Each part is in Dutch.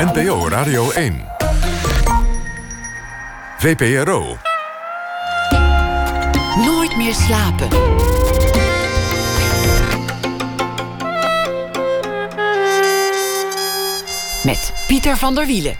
NPO Radio 1. VPRO. Nooit meer slapen. Met Pieter van der Wielen.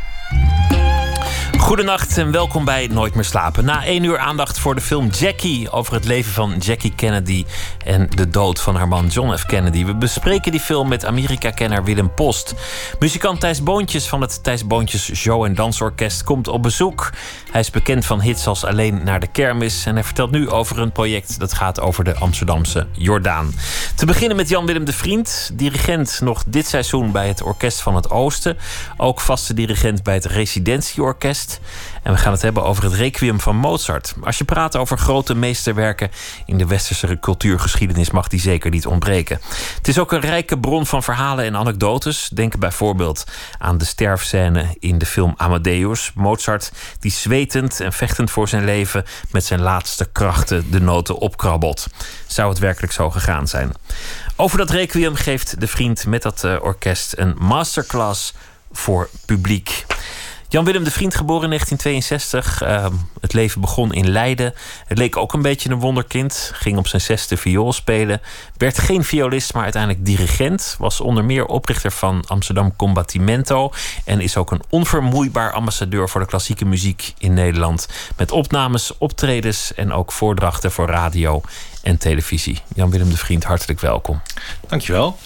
Goedenacht en welkom bij Nooit meer slapen. Na één uur aandacht voor de film Jackie over het leven van Jackie Kennedy en de dood van haar man John F. Kennedy. We bespreken die film met Amerika-kenner Willem Post. Muzikant Thijs Boontjes van het Thijs Boontjes Show en Dansorkest komt op bezoek. Hij is bekend van hits als Alleen naar de kermis en hij vertelt nu over een project dat gaat over de Amsterdamse Jordaan. Te beginnen met Jan-Willem de Vriend, dirigent nog dit seizoen bij het Orkest van het Oosten. Ook vaste dirigent bij het Residentieorkest. En we gaan het hebben over het requiem van Mozart. Als je praat over grote meesterwerken in de westerse cultuurgeschiedenis, mag die zeker niet ontbreken. Het is ook een rijke bron van verhalen en anekdotes. Denk bijvoorbeeld aan de sterfscène in de film Amadeus. Mozart, die zwetend en vechtend voor zijn leven met zijn laatste krachten de noten opkrabbelt. Zou het werkelijk zo gegaan zijn? Over dat requiem geeft de vriend met dat uh, orkest een masterclass voor publiek. Jan-Willem de Vriend, geboren in 1962. Ehm, het leven begon in Leiden. Het leek ook een beetje een wonderkind. Ging op zijn zesde viool spelen. Werd geen violist, maar uiteindelijk dirigent. Was onder meer oprichter van Amsterdam Combattimento. En is ook een onvermoeibaar ambassadeur voor de klassieke muziek in Nederland. Met opnames, optredens en ook voordrachten voor radio en televisie. Jan-Willem de Vriend, hartelijk welkom. Dankjewel.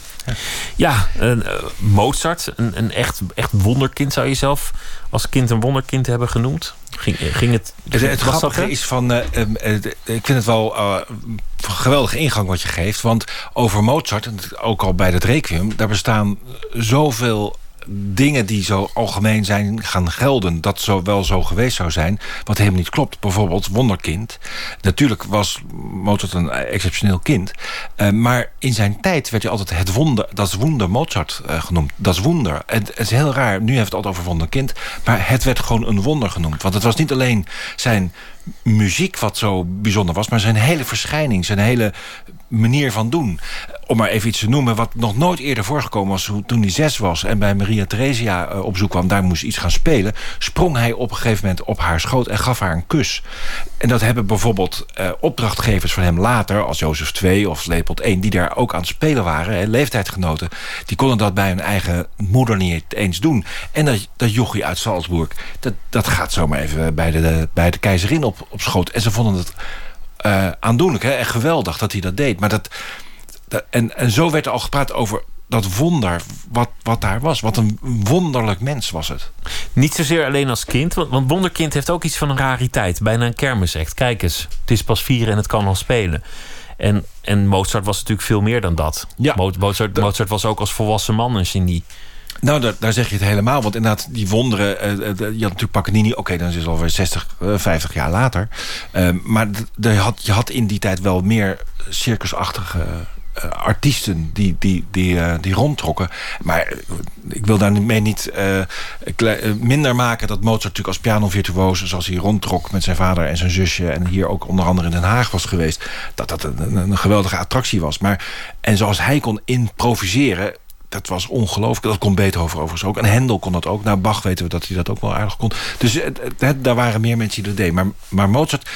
Ja, een, uh, Mozart, een, een echt, echt wonderkind zou je zelf als kind een wonderkind hebben genoemd? Ging, ging het... Het, het grappige is van... Uh, uh, ik vind het wel geweldige ingang wat je geeft. Want over Mozart, ook al bij het Requiem... daar bestaan zoveel dingen die zo algemeen zijn gaan gelden... dat zo wel zo geweest zou zijn, wat helemaal niet klopt. Bijvoorbeeld Wonderkind. Natuurlijk was Mozart een exceptioneel kind. Uh, maar in zijn tijd werd hij altijd het wonder... dat is Wonder Mozart uh, genoemd. Dat is wonder. Het, het, is heel raar. Nu heeft het altijd over Wonderkind. Maar het werd gewoon een wonder genoemd. Want het was niet alleen zijn muziek wat zo bijzonder was... maar zijn hele verschijning, zijn hele manier van doen. Om maar even iets te noemen wat nog nooit eerder voorgekomen was... toen hij zes was en bij Maria Theresia eh, op zoek kwam... daar moest iets gaan spelen... sprong hij op een gegeven moment op haar schoot en gaf haar een kus. En dat hebben bijvoorbeeld uh, opdrachtgevers van hem later... als Jozef II of Leopold I, die daar ook aan het spelen waren... Hè, leeftijdsgenoten, die konden dat bij hun eigen moeder niet eens doen. En dat, dat jochie uit Salzburg, dat, dat gaat zomaar even bij de, bij de keizerin op, op schoot. En ze vonden het uh, aandoenlijk hè? en geweldig dat hij dat deed. Maar dat, en, en zo werd er al gepraat over dat wonder wat, wat daar was. Wat een wonderlijk mens was het. Niet zozeer alleen als kind, want, want Wonderkind heeft ook iets van een rariteit. Bijna een kermis Kijk eens, het is pas vier en het kan al spelen. En, en Mozart was natuurlijk veel meer dan dat. Ja, Mozart, Mozart was ook als volwassen man een genie. Nou, daar, daar, zeg je het helemaal. Want inderdaad, die wonderen... Uh, je had natuurlijk Paganini, oké, dan is het alweer 60, uh, 50 jaar later. Uh, maar had, je had in die tijd wel meer circusachtige uh, artiesten die, die, die, uh, die rondtrokken. Maar ik wil daarmee niet minder maken dat Mozart natuurlijk als pianovirtuoos... zoals hij rondtrok met zijn vader en zijn zusje... en hier ook onder andere in Den Haag was geweest... dat dat een, een geweldige attractie was. Maar, en zoals hij kon improviseren dat was ongelooflijk. Dat kon Beethoven overigens ook. En Hendel kon dat ook. Nou, Bach weten we dat hij dat ook wel aardig kon. Dus het, daar waren meer mensen die dat deden. Maar, maar Mozart,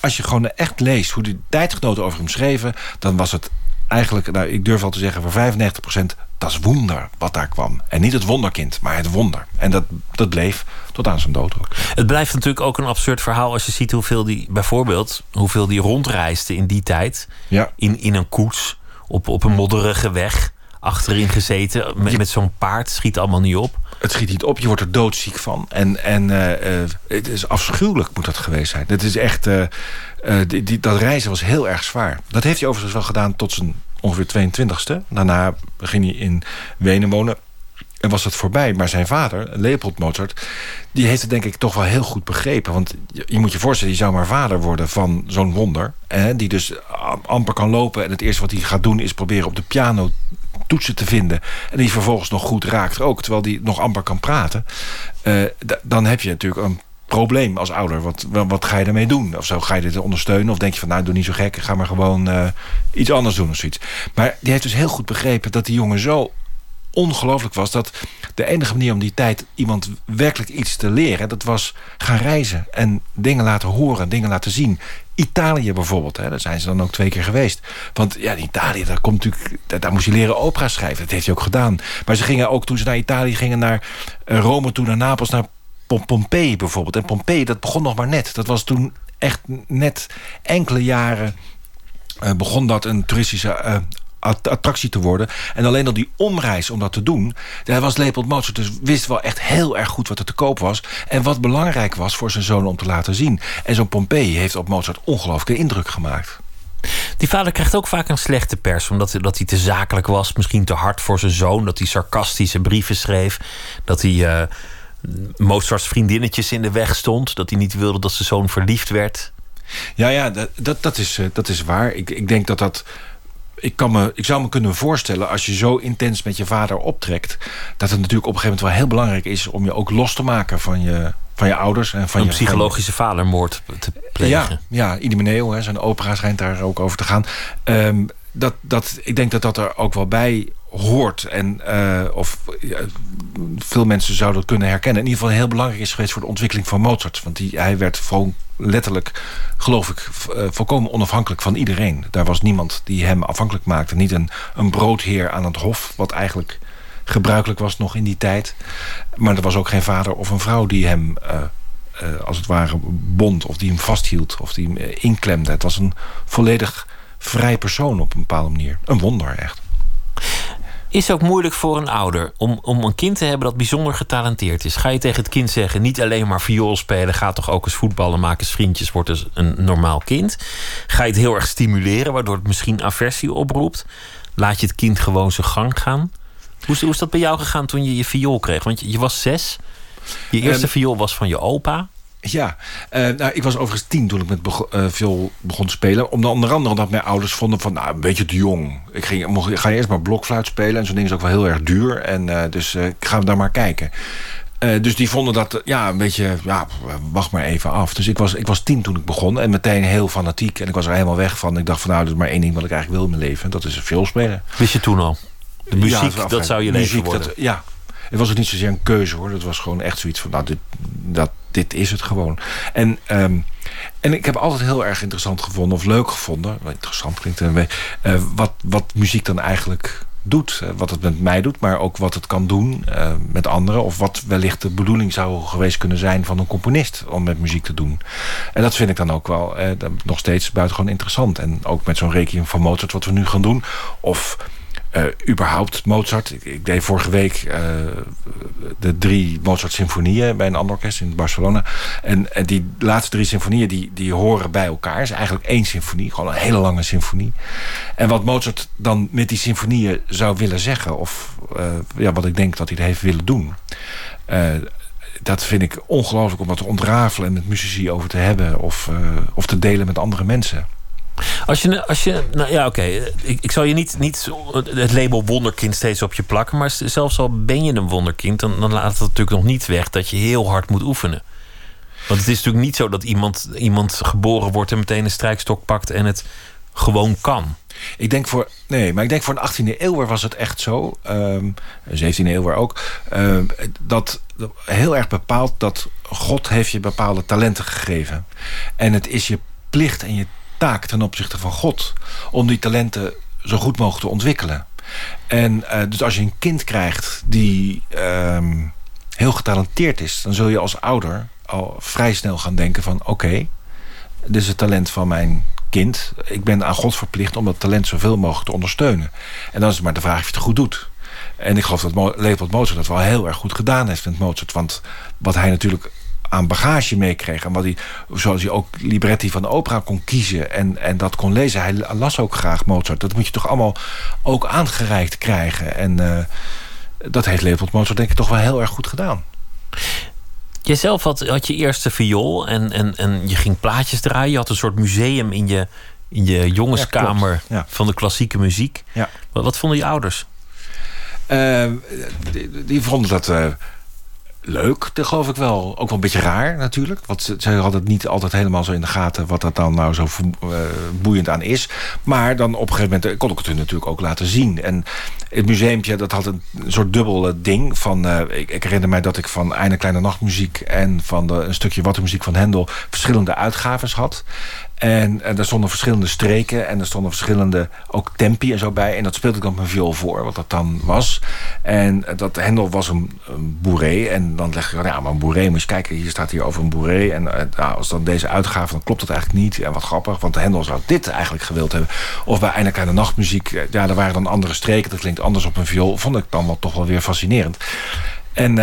als je gewoon echt leest... hoe die tijdgenoten over hem schreven... dan was het eigenlijk, nou, ik durf al te zeggen... voor 95% dat is wonder wat daar kwam. En niet het wonderkind, maar het wonder. En dat, dat bleef tot aan zijn dood ook. Het blijft natuurlijk ook een absurd verhaal... als je ziet hoeveel die, bijvoorbeeld... hoeveel die rondreisde in die tijd. Ja. In, in een koets, op, op een modderige weg achterin gezeten met, met zo'n paard. Schiet allemaal niet op. Het schiet niet op, je wordt er doodziek van. En, en uh, het is afschuwelijk moet dat geweest zijn. Het is echt, uh, die, die, dat reizen was heel erg zwaar. Dat heeft hij overigens wel gedaan tot zijn ongeveer 22e. Daarna ging hij in Wenen wonen. En was het voorbij. Maar zijn vader, Leopold Mozart... die heeft het denk ik toch wel heel goed begrepen. Want je, je moet je voorstellen, die zou maar vader worden van zo'n wonder. Hè, die dus amper kan lopen. En het eerste wat hij gaat doen is proberen op de piano toetsen te vinden... en die vervolgens nog goed raakt ook... terwijl die nog amper kan praten... Uh, dan heb je natuurlijk een probleem als ouder. Wat, wat ga je ermee doen? Of zo ga je dit ondersteunen? Of denk je van, nou, doe niet zo gek. Ga maar gewoon uh, iets anders doen of zoiets. Maar die heeft dus heel goed begrepen dat die jongen zo ongelooflijk was... dat de enige manier om die tijd iemand werkelijk iets te leren... dat was gaan reizen en dingen laten horen, dingen laten zien. Italië bijvoorbeeld, hè, daar zijn ze dan ook twee keer geweest. Want ja, Italië, daar, komt natuurlijk, daar, moest je leren opera schrijven. Dat heeft hij ook gedaan. Maar ze gingen ook, toen ze naar Italië gingen... naar eh, Rome, toen naar Napels, naar Pompeii bijvoorbeeld. En Pompeii, dat begon nog maar net. Dat was toen echt net enkele jaren... Uh, begon dat een toeristische uh, attractie te worden. En alleen al die omreis om dat te doen... daar was Leopold Mozart dus wist wel echt heel erg goed wat er te koop was... en wat belangrijk was voor zijn zoon om te laten zien. En zo'n Pompeii heeft op Mozart ongelooflijke indruk gemaakt. Die vader krijgt ook vaak een slechte pers, omdat dat hij te zakelijk was, misschien te hard voor zijn zoon, dat hij sarcastische brieven schreef, dat hij uh, Mozarts vriendinnetjes in de weg stond, dat hij niet wilde dat zijn zoon verliefd werd. Ja, ja, dat, dat, dat, is, dat is waar. Ik, ik denk dat dat ik, kan me, ik zou me kunnen voorstellen, als je zo intens met je vader optrekt... dat het natuurlijk op een gegeven moment wel heel belangrijk is... om je ook los te maken van je, van je ouders. En van een je psychologische vadermoord te plegen. Ja, ja Idimeneo, zijn opera schijnt daar ook over te gaan. Um, dat, dat, ik denk dat dat er ook wel bij hoort. En, uh, of ja, veel mensen zouden het kunnen herkennen. In ieder geval heel belangrijk is geweest voor de ontwikkeling van Mozart. Want die, hij werd gewoon letterlijk, geloof ik, uh, volkomen onafhankelijk van iedereen. Daar was niemand die hem afhankelijk maakte. Niet een, een broodheer aan het hof, wat eigenlijk gebruikelijk was nog in die tijd. Maar er was ook geen vader of een vrouw die hem... Uh, als het ware bond, of die hem vasthield, of die hem inklemde. Het was een volledig vrij persoon op een bepaalde manier. Een wonder, echt. Is ook moeilijk voor een ouder om, om een kind te hebben dat bijzonder getalenteerd is. Ga je tegen het kind zeggen: niet alleen maar viool spelen, ga toch ook eens voetballen, maak eens vriendjes, word dus een normaal kind. Ga je het heel erg stimuleren, waardoor het misschien aversie oproept. Laat je het kind gewoon zijn gang gaan. Hoe is, hoe is dat bij jou gegaan toen je je viool kreeg? Want je, je was zes. Je eerste um, viool was van je opa. Ja, uh, nou, ik was overigens tien toen ik met bego uh, viool begon te spelen. Onder, onder andere omdat mijn ouders vonden van, nou, een beetje te jong. Ik ging, mocht, ga je eerst maar blokfluit spelen. En zo'n ding is ook wel heel erg duur. En uh, dus ik ga daar maar kijken. dus die vonden dat, ja, een beetje, ja, wacht maar even af. Dus ik was, ik was tien toen ik begon. En meteen heel fanatiek. En ik was er helemaal weg van. Ik dacht van, nou, dat is maar één ding wat ik eigenlijk wil in mijn leven. Dat is viool spelen. Wist je toen al? De muziek, ja, dat zou je muziek, leven worden? Dat, ja, het was ook niet zozeer een keuze hoor. Dat was gewoon echt zoiets van, nou, dit, dat, dit is het gewoon. En, um, en ik heb altijd heel erg interessant gevonden, of leuk gevonden... interessant klinkt uh, wat, wat muziek dan eigenlijk doet. Wat het met mij doet, maar ook wat het kan doen uh, met anderen. Of wat wellicht de bedoeling zou geweest kunnen zijn van een componist om met muziek te doen. En dat vind ik dan ook wel nog steeds buitengewoon interessant. En ook met zo'n rekening van Mozart wat we nu gaan doen. Of uh, überhaupt Mozart. Ik, ik, deed vorige week uh, de drie Mozart-symfonieën bij een ander orkest in Barcelona. En, en die laatste drie symfonieën die, die horen bij elkaar. Is eigenlijk één symfonie, gewoon een hele lange symfonie. En wat Mozart dan met die symfonieën zou willen zeggen... of uh, ja, wat ik denk dat hij heeft willen doen... dat vind ik ongelooflijk om dat te ontrafelen... en met muzici over te hebben of, of te delen met andere mensen. Als je, als je nou ja, oké. Ik, ik zal je niet, niet het label wonderkind steeds op je plakken. Maar zelfs al ben je een wonderkind, dan, dan laat het natuurlijk nog niet weg dat je heel hard moet oefenen. Want het is natuurlijk niet zo dat iemand, iemand geboren wordt en meteen een strijkstok pakt en het gewoon kan. Ik denk voor, nee, maar ik denk voor een 18e eeuw was het echt zo, um, 17e eeuw ook, um, dat heel erg bepaalt dat God heeft je bepaalde talenten gegeven. En het is je plicht en je taak ten opzichte van God... om die talenten zo goed mogelijk te ontwikkelen. En uh, dus als je een kind krijgt die um, heel getalenteerd is... dan zul je als ouder al vrij snel gaan denken van... oké, dit is het talent van mijn kind. Ik ben aan God verplicht om dat talent zoveel mogelijk te ondersteunen. En dan is het maar de vraag of je het goed doet. En ik geloof dat Leopold Mozart dat wel heel erg goed gedaan heeft met Mozart. Want wat hij natuurlijk aan bagage meekreeg. En wat hij, zoals hij ook libretti van de opera kon kiezen en, en dat kon lezen. Hij las ook graag Mozart. Dat moet je toch allemaal ook aangereikt krijgen. En uh, dat heeft Leopold Mozart denk ik toch wel heel erg goed gedaan. Jijzelf had, had je eerste viool en, en, en je ging plaatjes draaien. Je had een soort museum in je, in je jongenskamer ja, ja. van de klassieke muziek. Ja. Wat, wat vonden je ouders? Uh, die, die, vonden dat... Uh, leuk, dat geloof ik wel. Ook wel een beetje raar natuurlijk. Want ze, ze hadden het niet altijd helemaal zo in de gaten... wat dat dan nou zo uh, boeiend aan is. Maar dan op een gegeven moment kon ik het hun natuurlijk ook laten zien. En het museumpje, dat had een soort dubbel ding. Van, uh, ik, herinner mij dat ik van Einde Kleine Nachtmuziek... en van een stukje Wattenmuziek van Hendel... verschillende uitgaves had. En, en er stonden verschillende streken en er stonden verschillende ook tempi en zo bij. En dat speelde ik dan mijn viool voor, wat dat dan was. En dat Hendel was een, een boeré. En dan leg je, ja, maar een boeré, moet je kijken, hier staat hier over een boeré. En uh, nou, als dan deze uitgave, dan klopt dat eigenlijk niet. En wat grappig, want Hendel zou dit eigenlijk gewild hebben. Of bij Eindelijk aan de Nachtmuziek, eh, ja, er waren dan andere streken. Dat klinkt anders op een viool. Vond ik dan wel toch wel weer fascinerend. En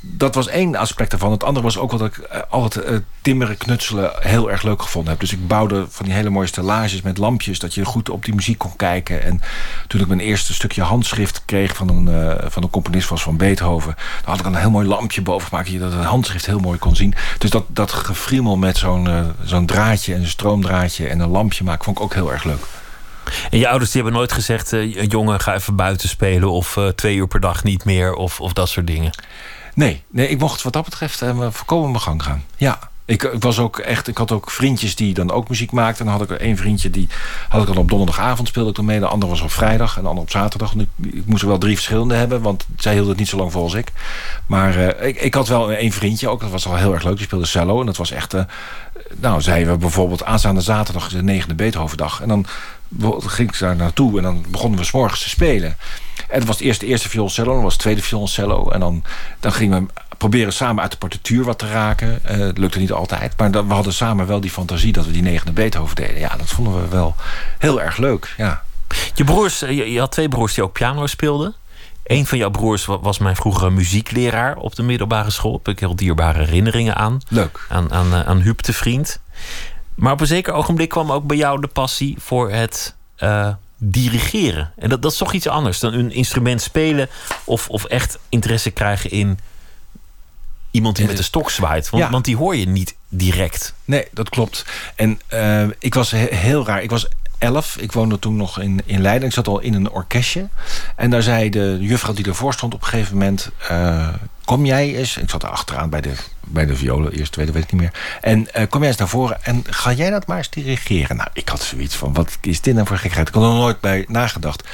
dat was één aspect ervan. Het andere was ook wat ik uh, altijd uh, timmeren, knutselen heel erg leuk gevonden heb. Dus ik bouwde van die hele mooie stellages met lampjes... dat je goed op die muziek kon kijken. En toen ik mijn eerste stukje handschrift kreeg... van een, van een componist was van Beethoven... dan had ik een heel mooi lampje boven gemaakt... dat het handschrift heel mooi kon zien. Dus dat, dat gefriemel met zo'n zo'n draadje en een stroomdraadje... en een lampje maken, vond ik ook heel erg leuk. En je ouders die hebben nooit gezegd: uh, jongen, ga even buiten spelen. of uh, twee uur per dag niet meer. of, of dat soort dingen. Nee, nee, ik mocht wat dat betreft uh, voorkomen mijn gang gaan. Ja. Ik, ik, was ook echt, ik had ook vriendjes die dan ook muziek maakten. En dan had ik één vriendje die had ik dan op donderdagavond speelde ik dan mee. De ander was op vrijdag en de ander op zaterdag. Ik, ik moest er wel drie verschillende hebben, want zij hield het niet zo lang vol als ik. Maar ik, ik had wel één vriendje ook, dat was al heel erg leuk. Die speelde cello en dat was echt. Nou, zeiden we bijvoorbeeld aanstaande zaterdag de negende Beethovendag. En dan ging ik daar naartoe en dan begonnen we s morgens te spelen. En dat was het eerste, eerste violoncello, dan was het tweede violoncello. En dan, dan gingen we proberen samen uit de partituur wat te raken. Uh, het lukte niet altijd, maar dan, we hadden samen wel die fantasie dat we die negende Beethoven deden. Ja, dat vonden we wel heel erg leuk, ja. Je broers, je, je had twee broers die ook piano speelden. Een van jouw broers was mijn vroegere muziekleraar op de middelbare school. Daar heb ik heel dierbare herinneringen aan. Leuk. Aan, aan, aan Huub de Vriend. Maar op een zeker ogenblik kwam ook bij jou de passie voor het uh, dirigeren. En dat, dat is toch iets anders dan een instrument spelen of, of echt interesse krijgen in iemand die met de stok zwaait. Want, ja. want die hoor je niet direct. Nee, dat klopt. En uh, ik was he heel raar. Ik was elf. Ik woonde toen nog in, in Leiden. Ik zat al in een orkestje. En daar zei de juffrouw die ervoor stond op een gegeven moment... Uh, kom jij eens... Ik zat er achteraan bij de, bij de violen. Eerst, tweede, weet ik niet meer. En uh, kom jij eens naar voren en ga jij dat maar eens dirigeren? Nou, ik had zoiets van, wat is dit nou voor gekheid? Ik had er nooit bij nagedacht.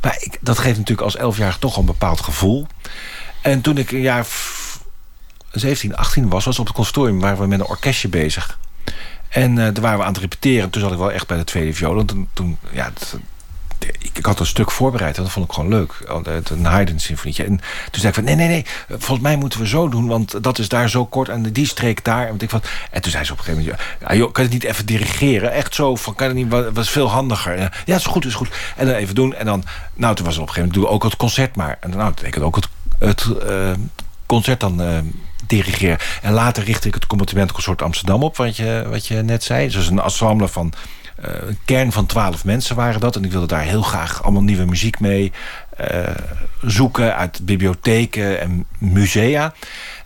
Maar ik, dat geeft natuurlijk als elfjarige toch een bepaald gevoel. En toen ik een jaar 17, 18 was... was op het consortium waren we met een orkestje bezig... En uh, daar waren we aan het repeteren. Toen zat ik wel echt bij de tweede viool. En toen, toen ja, ik, ik, had een stuk voorbereid en dat vond ik gewoon leuk. Een Haydn-symfonietje. En toen zei ik van, nee, nee, nee. Volgens mij moeten we zo doen, want dat is daar zo kort. En die streek daar. En, ik van, en toen zei ze op een gegeven moment, ja, joh, kan het niet even dirigeren? Echt zo, van, kan het niet, was veel handiger. Ja, is goed, is goed. En dan even doen. En dan, nou, toen was het op een gegeven moment, doe ook het concert maar. En nou, dat betekent ook het, het uh, concert dan... Uh, dirigeer. En later richtte ik het combattimentconsort Amsterdam op, wat je, wat je net zei. Dus een ensemble van een kern van twaalf mensen waren dat. En ik wilde daar heel graag allemaal nieuwe muziek mee uh, zoeken uit bibliotheken en musea.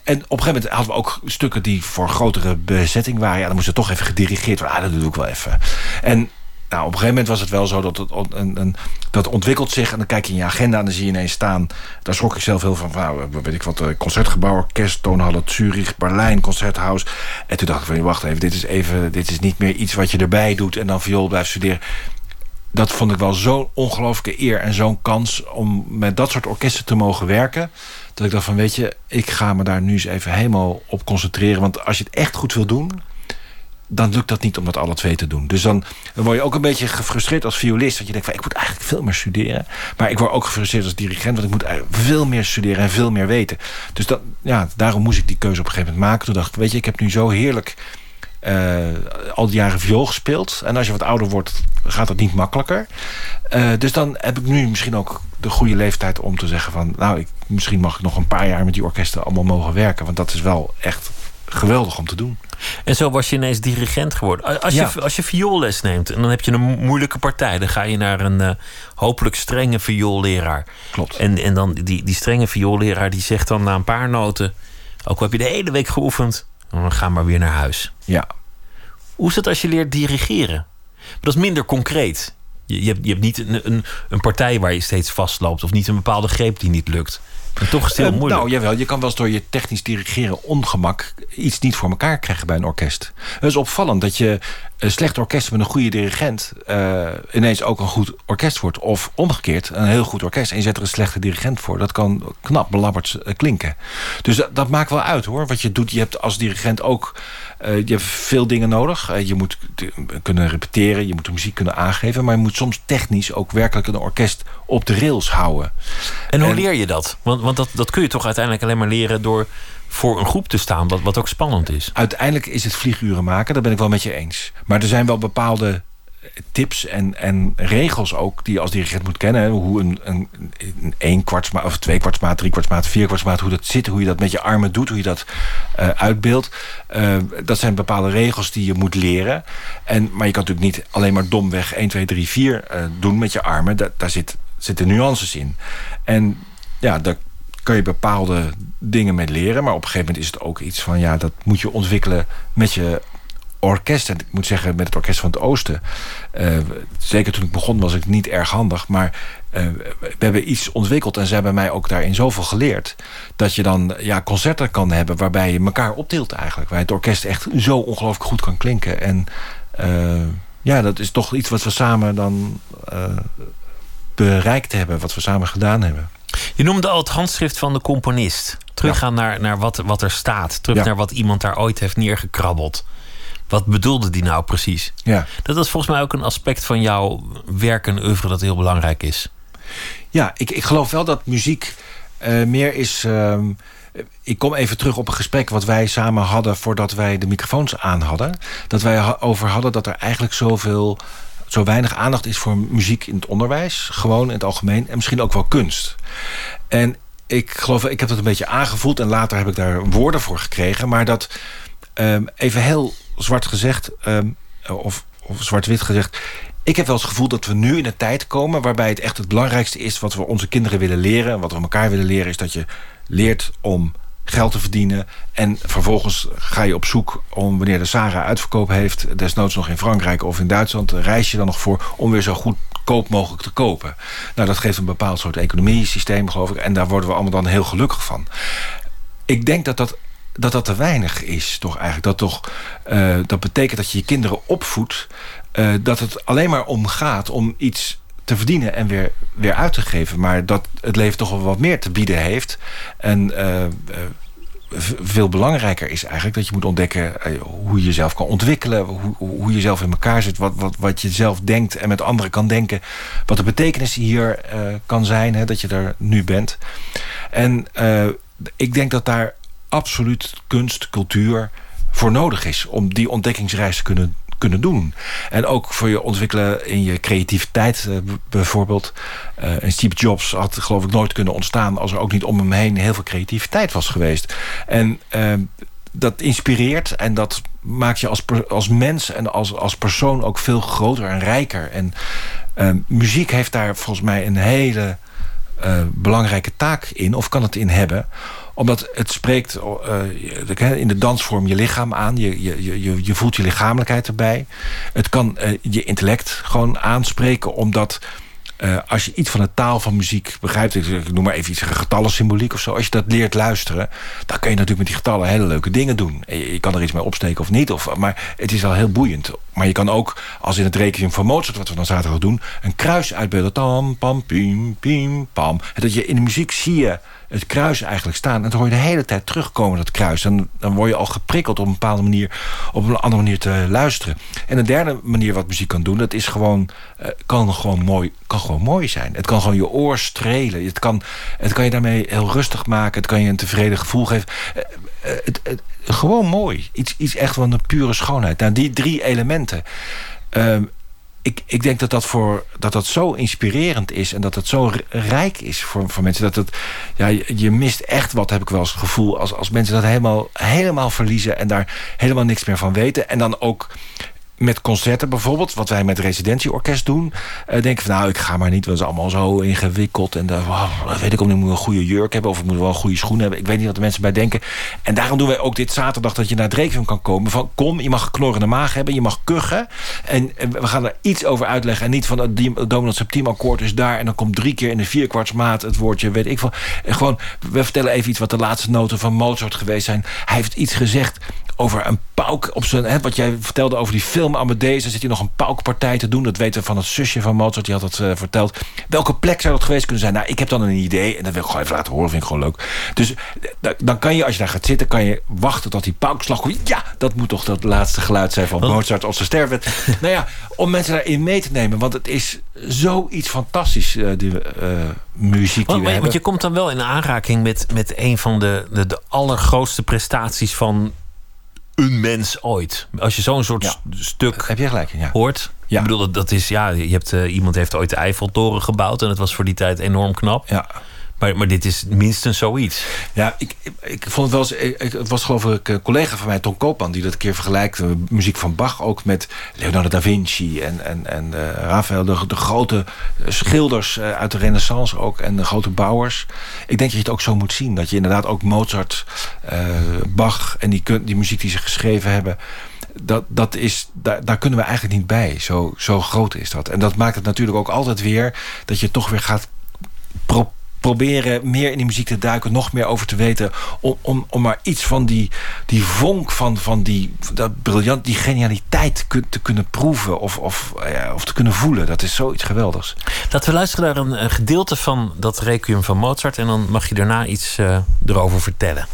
En op een gegeven moment hadden we ook stukken die voor grotere bezetting waren. Ja, dan moest het toch even gedirigeerd worden. Ah, dat doe ik wel even. En nou, op een gegeven moment was het wel zo dat het een, een, dat ontwikkelt zich. En dan kijk je in je agenda en dan zie je ineens staan. Daar schrok ik zelf heel van. Nou, weet ik wat, concertgebouw, orkest, toonhallen, Zurich, Berlijn, concerthouse. En toen dacht ik van, wacht even, dit is even, dit is niet meer iets wat je erbij doet en dan viool blijft studeren. Dat vond ik wel zo'n ongelooflijke eer en zo'n kans om met dat soort orkesten te mogen werken. Dat ik dacht van, weet je, ik ga me daar nu eens even helemaal op concentreren. Want als je het echt goed wil doen, dan lukt dat niet om dat alle twee te doen. Dus dan, word je ook een beetje gefrustreerd als violist. Want je denkt van, ik moet eigenlijk veel meer studeren. Maar ik word ook gefrustreerd als dirigent. Want ik moet veel meer studeren en veel meer weten. Dus dat, ja, daarom moest ik die keuze op een gegeven moment maken. Toen dacht ik, weet je, ik heb nu zo heerlijk... Uh, al die jaren viool gespeeld. En als je wat ouder wordt, gaat het niet makkelijker. Uh, dus dan heb ik nu misschien ook de goede leeftijd om te zeggen van... nou, ik, misschien mag ik nog een paar jaar met die orkesten allemaal mogen werken. Want dat is wel echt geweldig om te doen. En zo was je ineens dirigent geworden. Als, ja. je, als je vioolles neemt en dan heb je een moeilijke partij, dan ga je naar een uh, hopelijk strenge vioolleraar. Klopt. En, en dan die, die strenge vioolleraar die zegt dan na een paar noten: Ook al heb je de hele week geoefend, dan ga maar weer naar huis. Ja. Hoe is het als je leert dirigeren? Dat is minder concreet. Je, je, hebt, je hebt niet een, een, een partij waar je steeds vastloopt... of niet een bepaalde greep die niet lukt. En toch is het heel Eh, moeilijk. Nou, jawel, je kan wel eens door je technisch dirigeren ongemak iets niet voor elkaar krijgen bij een orkest. Het is opvallend dat je een slecht orkest met een goede dirigent eh, ineens ook een goed orkest wordt. Of omgekeerd, een heel goed orkest en je zet er een slechte dirigent voor. Dat kan knap belabberd eh, klinken. Dus dat, dat maakt wel uit hoor. Wat je doet, je hebt als dirigent ook eh, je hebt veel dingen nodig. Eh, je moet kunnen repeteren, je moet de muziek kunnen aangeven. Maar je moet soms technisch ook werkelijk een orkest op de rails houden. En hoe En- leer je dat? Want, want dat, dat kun je toch uiteindelijk alleen maar leren door voor een groep te staan, wat, wat ook spannend is. uiteindelijk is het vlieguren maken, daar ben ik wel met je eens. Maar er zijn wel bepaalde tips en, en regels ook die je als dirigent moet kennen. Hoe een, een, een één kwartsmaat of twee kwartsmaat, drie kwartsmaat, vier kwartsmaat, hoe dat zit, hoe je dat met je armen doet, hoe je dat eh, uitbeeldt. Eh, dat zijn bepaalde regels die je moet leren. En, maar je kan natuurlijk niet alleen maar domweg 1, 2, 3, 4 eh, doen met je armen. Da- daar zit, zitten nuances in. En ja, daar kan je bepaalde dingen mee leren. Maar op een gegeven moment is het ook iets van... ja, dat moet je ontwikkelen met je orkest. En ik moet zeggen, met het Orkest van het Oosten... eh, zeker toen ik begon was ik niet erg handig... maar eh, we hebben iets ontwikkeld en ze hebben mij ook daarin zoveel geleerd... dat je dan ja, concerten kan hebben waarbij je elkaar optilt eigenlijk. Waar het orkest echt zo ongelooflijk goed kan klinken. En eh, ja, dat is toch iets wat we samen dan bereikt hebben. Wat we samen gedaan hebben. Je noemde al het handschrift van de componist. Teruggaan naar, naar wat, wat er staat. Terug Ja. naar wat iemand daar ooit heeft neergekrabbeld. Wat bedoelde die nou precies? Ja. Dat is volgens mij ook een aspect van jouw werk en oeuvre dat heel belangrijk is. Ja, ik, ik geloof wel dat muziek eh, meer is. ehm, ik kom even terug op een gesprek wat wij samen hadden voordat wij de microfoons aan hadden. Dat wij over hadden dat er eigenlijk zoveel, zo weinig aandacht is voor muziek in het onderwijs. Gewoon in het algemeen. En misschien ook wel kunst. En ik geloof, ik heb dat een beetje aangevoeld en later heb ik daar woorden voor gekregen. Maar dat, ehm, even heel zwart gezegd, ehm, of, of zwart-wit gezegd. Ik heb wel eens het gevoel dat we nu in een tijd komen waarbij het echt het belangrijkste is wat we onze kinderen willen leren. En wat we elkaar willen leren, is dat je leert om geld te verdienen. En vervolgens ga je op zoek om wanneer de Sarah uitverkoop heeft, desnoods nog in Frankrijk of in Duitsland, reis je dan nog voor om weer zo goedkoop mogelijk te kopen. Nou, dat geeft een bepaald soort economiesysteem, geloof ik. En daar worden we allemaal dan heel gelukkig van. Ik denk dat dat, dat, dat te weinig is, toch eigenlijk. Dat, toch, eh, dat betekent dat je je kinderen opvoedt. eh, dat het alleen maar om gaat om iets te verdienen en weer, weer uit te geven. Maar dat het leven toch wel wat meer te bieden heeft. En eh, veel belangrijker is eigenlijk dat je moet ontdekken hoe je jezelf kan ontwikkelen, hoe, hoe je zelf in elkaar zit, wat, wat, wat je zelf denkt en met anderen kan denken, wat de betekenis hier kan zijn, hè, dat je er nu bent. En ik denk dat daar absoluut kunst, cultuur voor nodig is om die ontdekkingsreis te kunnen, kunnen doen. En ook voor je ontwikkelen in je creativiteit eh, bijvoorbeeld. Eh, Steve Jobs had geloof ik nooit kunnen ontstaan als er ook niet om hem heen heel veel creativiteit was geweest. En eh, dat inspireert en dat maakt je als, als mens en als, als persoon ook veel groter en rijker. En eh, muziek heeft daar volgens mij een hele eh, belangrijke taak in, of kan het in hebben omdat het spreekt eh, in de dansvorm je lichaam aan. Je, je, je, je voelt je lichamelijkheid erbij. Het kan eh, je intellect gewoon aanspreken. Omdat eh, als je iets van de taal van muziek begrijpt... ik, noem maar even iets, getallensymboliek of zo... als je dat leert luisteren... dan kun je natuurlijk met die getallen hele leuke dingen doen. En Je, kan er iets mee opsteken of niet. Of, maar het is al heel boeiend. Maar je kan ook, als in het requiem van Mozart... wat we dan zaterdag doen, een kruis uitbeelden. Tam, pam, piem, piem, pam. Dat je in de muziek zie je het kruis eigenlijk staan. En dan hoor je de hele tijd terugkomen, dat kruis. En dan word je al geprikkeld op een bepaalde manier... op een andere manier te luisteren. En een derde manier wat muziek kan doen... dat is gewoon, eh, kan, gewoon mooi, kan gewoon mooi zijn. Het kan gewoon je oor strelen. Het kan, het kan je daarmee heel rustig maken. Het kan je een tevreden gevoel geven. Eh, eh, gewoon mooi. Iets, iets echt van de pure schoonheid. Nou, die drie elementen... ehm, ik, ik denk dat dat, voor, dat dat zo inspirerend is en dat het zo rijk is voor, voor mensen. Dat het, ja, je, je mist echt wat, heb ik wel eens het gevoel, als, als mensen dat helemaal, helemaal verliezen en daar helemaal niks meer van weten. En dan ook met concerten bijvoorbeeld, wat wij met residentieorkest doen, uh, denken van nou, ik ga maar niet, want het is allemaal zo ingewikkeld. En uh, wow, weet ik ook niet, ik moet een goede jurk hebben of ik moet wel een goede schoen hebben. Ik weet niet wat de mensen bij denken. En daarom doen wij ook dit zaterdag dat je naar requiem kan komen. Van kom, je mag knorrende maag hebben, je mag kuchen. En, we gaan er iets over uitleggen. En niet van het dominant septiemakkoord is daar en dan komt drie keer in de vierkwartsmaat het woordje, weet ik veel. Gewoon, we vertellen even iets wat de laatste noten van Mozart geweest zijn. Hij heeft iets gezegd over een pauk op zijn... Hè, wat jij vertelde over die film Amadeus... dan zit hij nog een paukpartij te doen. Dat weten we van het zusje van Mozart, die had dat uh, verteld. Welke plek zou dat geweest kunnen zijn? Nou, ik heb dan een idee en dat wil ik gewoon even laten horen. vind ik gewoon leuk. Dus dan kan je, als je daar gaat zitten... kan je wachten tot die paukslag komt. Ja, dat moet toch dat laatste geluid zijn van Mozart als ze sterven. nou ja, om mensen daarin mee te nemen. Want het is zoiets fantastisch, uh, die uh, muziek die want, we hebben. Want je komt dan wel in aanraking met, met een van de, de, de allergrootste prestaties van een mens ooit. Als je zo'n soort stuk Heb je gelijk, ja. hoort. Ja. Ik bedoel, dat, dat is ja, je hebt, uh, iemand heeft ooit de Eiffeltoren gebouwd en het was voor die tijd enorm knap. Ja. Maar, dit is minstens zoiets. Ja, ik, ik vond het wel eens. het was geloof ik een collega van mij, Tom Koopman, die dat een keer vergelijkt. Muziek van Bach ook met Leonardo da Vinci en, en, en uh, Raphaël, de, grote schilders uh, uit de Renaissance ook en de grote bouwers. Ik denk dat je het ook zo moet zien. Dat je inderdaad ook Mozart, Bach en die, die muziek die ze geschreven hebben dat, dat is, daar, daar kunnen we eigenlijk niet bij. Zo, zo groot is dat. En dat maakt het natuurlijk ook altijd weer dat je toch weer gaat proberen meer in die muziek te duiken, nog meer over te weten. Om, om, om maar iets van die, die vonk van, van die dat briljant, die genialiteit te kunnen proeven of, of, of te kunnen voelen. Dat is zoiets geweldigs. Laten we luisteren naar een, gedeelte van dat requiem van Mozart en dan mag je daarna iets uh, erover vertellen.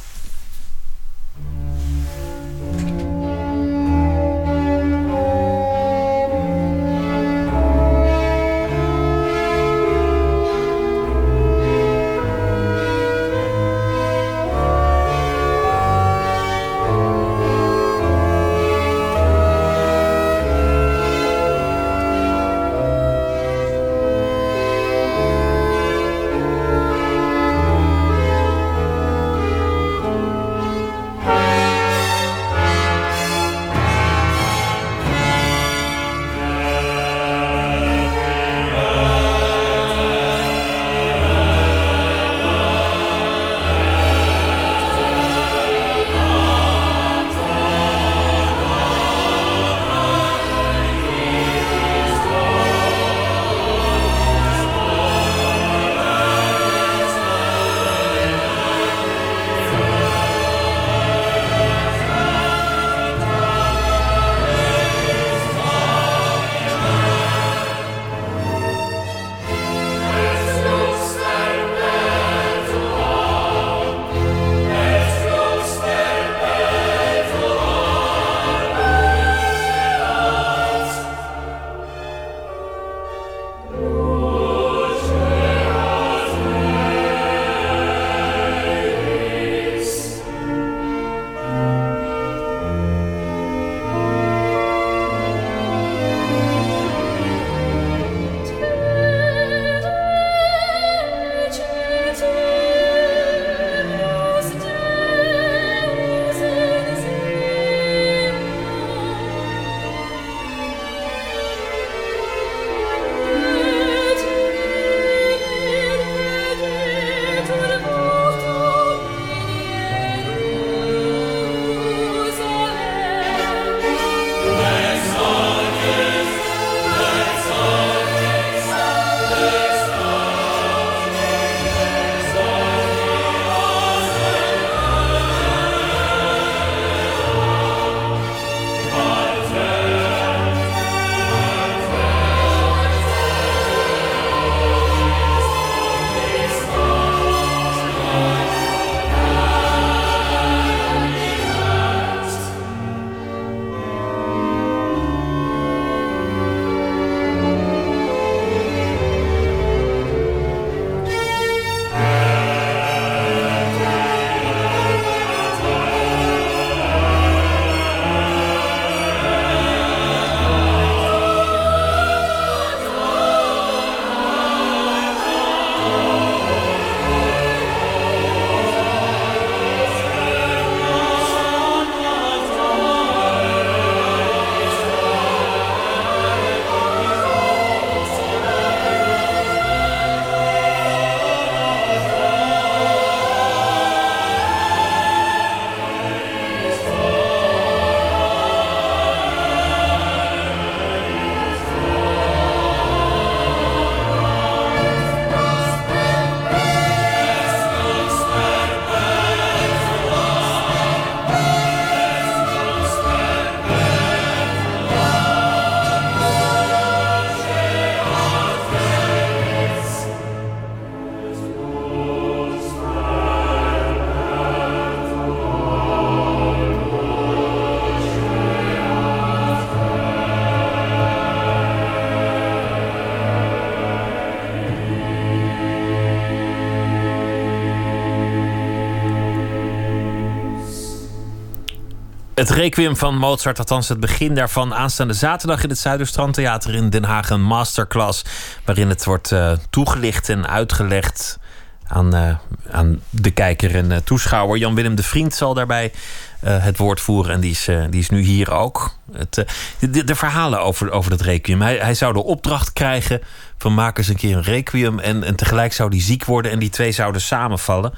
Het requiem van Mozart, althans het begin daarvan, aanstaande zaterdag in het Zuiderstrandtheater in Den Haag. Een masterclass waarin het wordt uh, toegelicht en uitgelegd aan, uh, aan de kijker en uh, toeschouwer. Jan-Willem de Vriend zal daarbij het woord voeren en die is, die is nu hier ook. Het, de, verhalen over, over dat requiem. Hij, zou de opdracht krijgen van maak eens een keer een requiem en, en tegelijk zou hij ziek worden en die twee zouden samenvallen.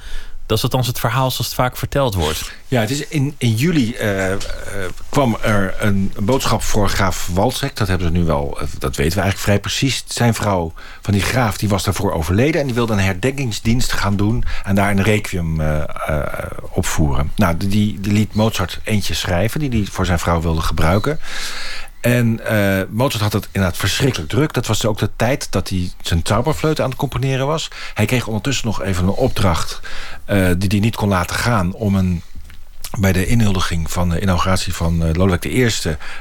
Dat is althans het verhaal zoals het vaak verteld wordt. Ja, het is in, in juli uh, uh, kwam er een, boodschap voor graaf Walsek. Dat hebben ze nu wel, eh, dat weten we eigenlijk vrij precies. Zijn vrouw van die graaf die was daarvoor overleden... en die wilde een herdenkingsdienst gaan doen... en daar een requiem opvoeren. Nou, die, die liet Mozart eentje schrijven... die hij voor zijn vrouw wilde gebruiken. En Mozart had het inderdaad verschrikkelijk druk. Dat was ook de tijd dat hij zijn Zauberfleut aan het componeren was. Hij kreeg ondertussen nog even een opdracht... Uh, die hij niet kon laten gaan om een bij de inhuldiging van de inauguratie van uh, Lodewijk I...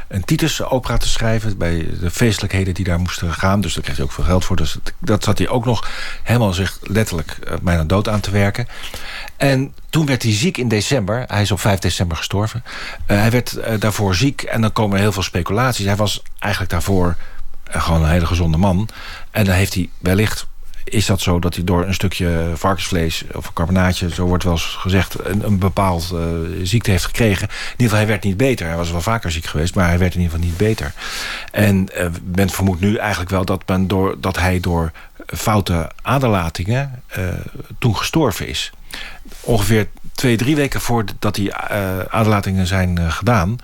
een Titus-opera te schrijven... bij de feestelijkheden die daar moesten gaan. Dus daar kreeg hij ook veel geld voor. Dus dat zat hij ook nog helemaal zich letterlijk uh, bijna dood aan te werken. En toen werd hij ziek in december. Hij is op 5 december gestorven. Hij werd daarvoor ziek en dan komen er heel veel speculaties. Hij was eigenlijk daarvoor gewoon een hele gezonde man. En dan heeft hij wellicht is dat zo dat hij door een stukje varkensvlees of carbonaatje, zo wordt wel eens gezegd, een, een bepaald uh, ziekte heeft gekregen. In ieder geval, hij werd niet beter. Hij was wel vaker ziek geweest, maar hij werd in ieder geval niet beter. En uh, men vermoedt nu eigenlijk wel dat, men door, dat hij door foute aderlatingen uh, toen gestorven is. Ongeveer twee, drie weken voordat die aderlatingen zijn gedaan...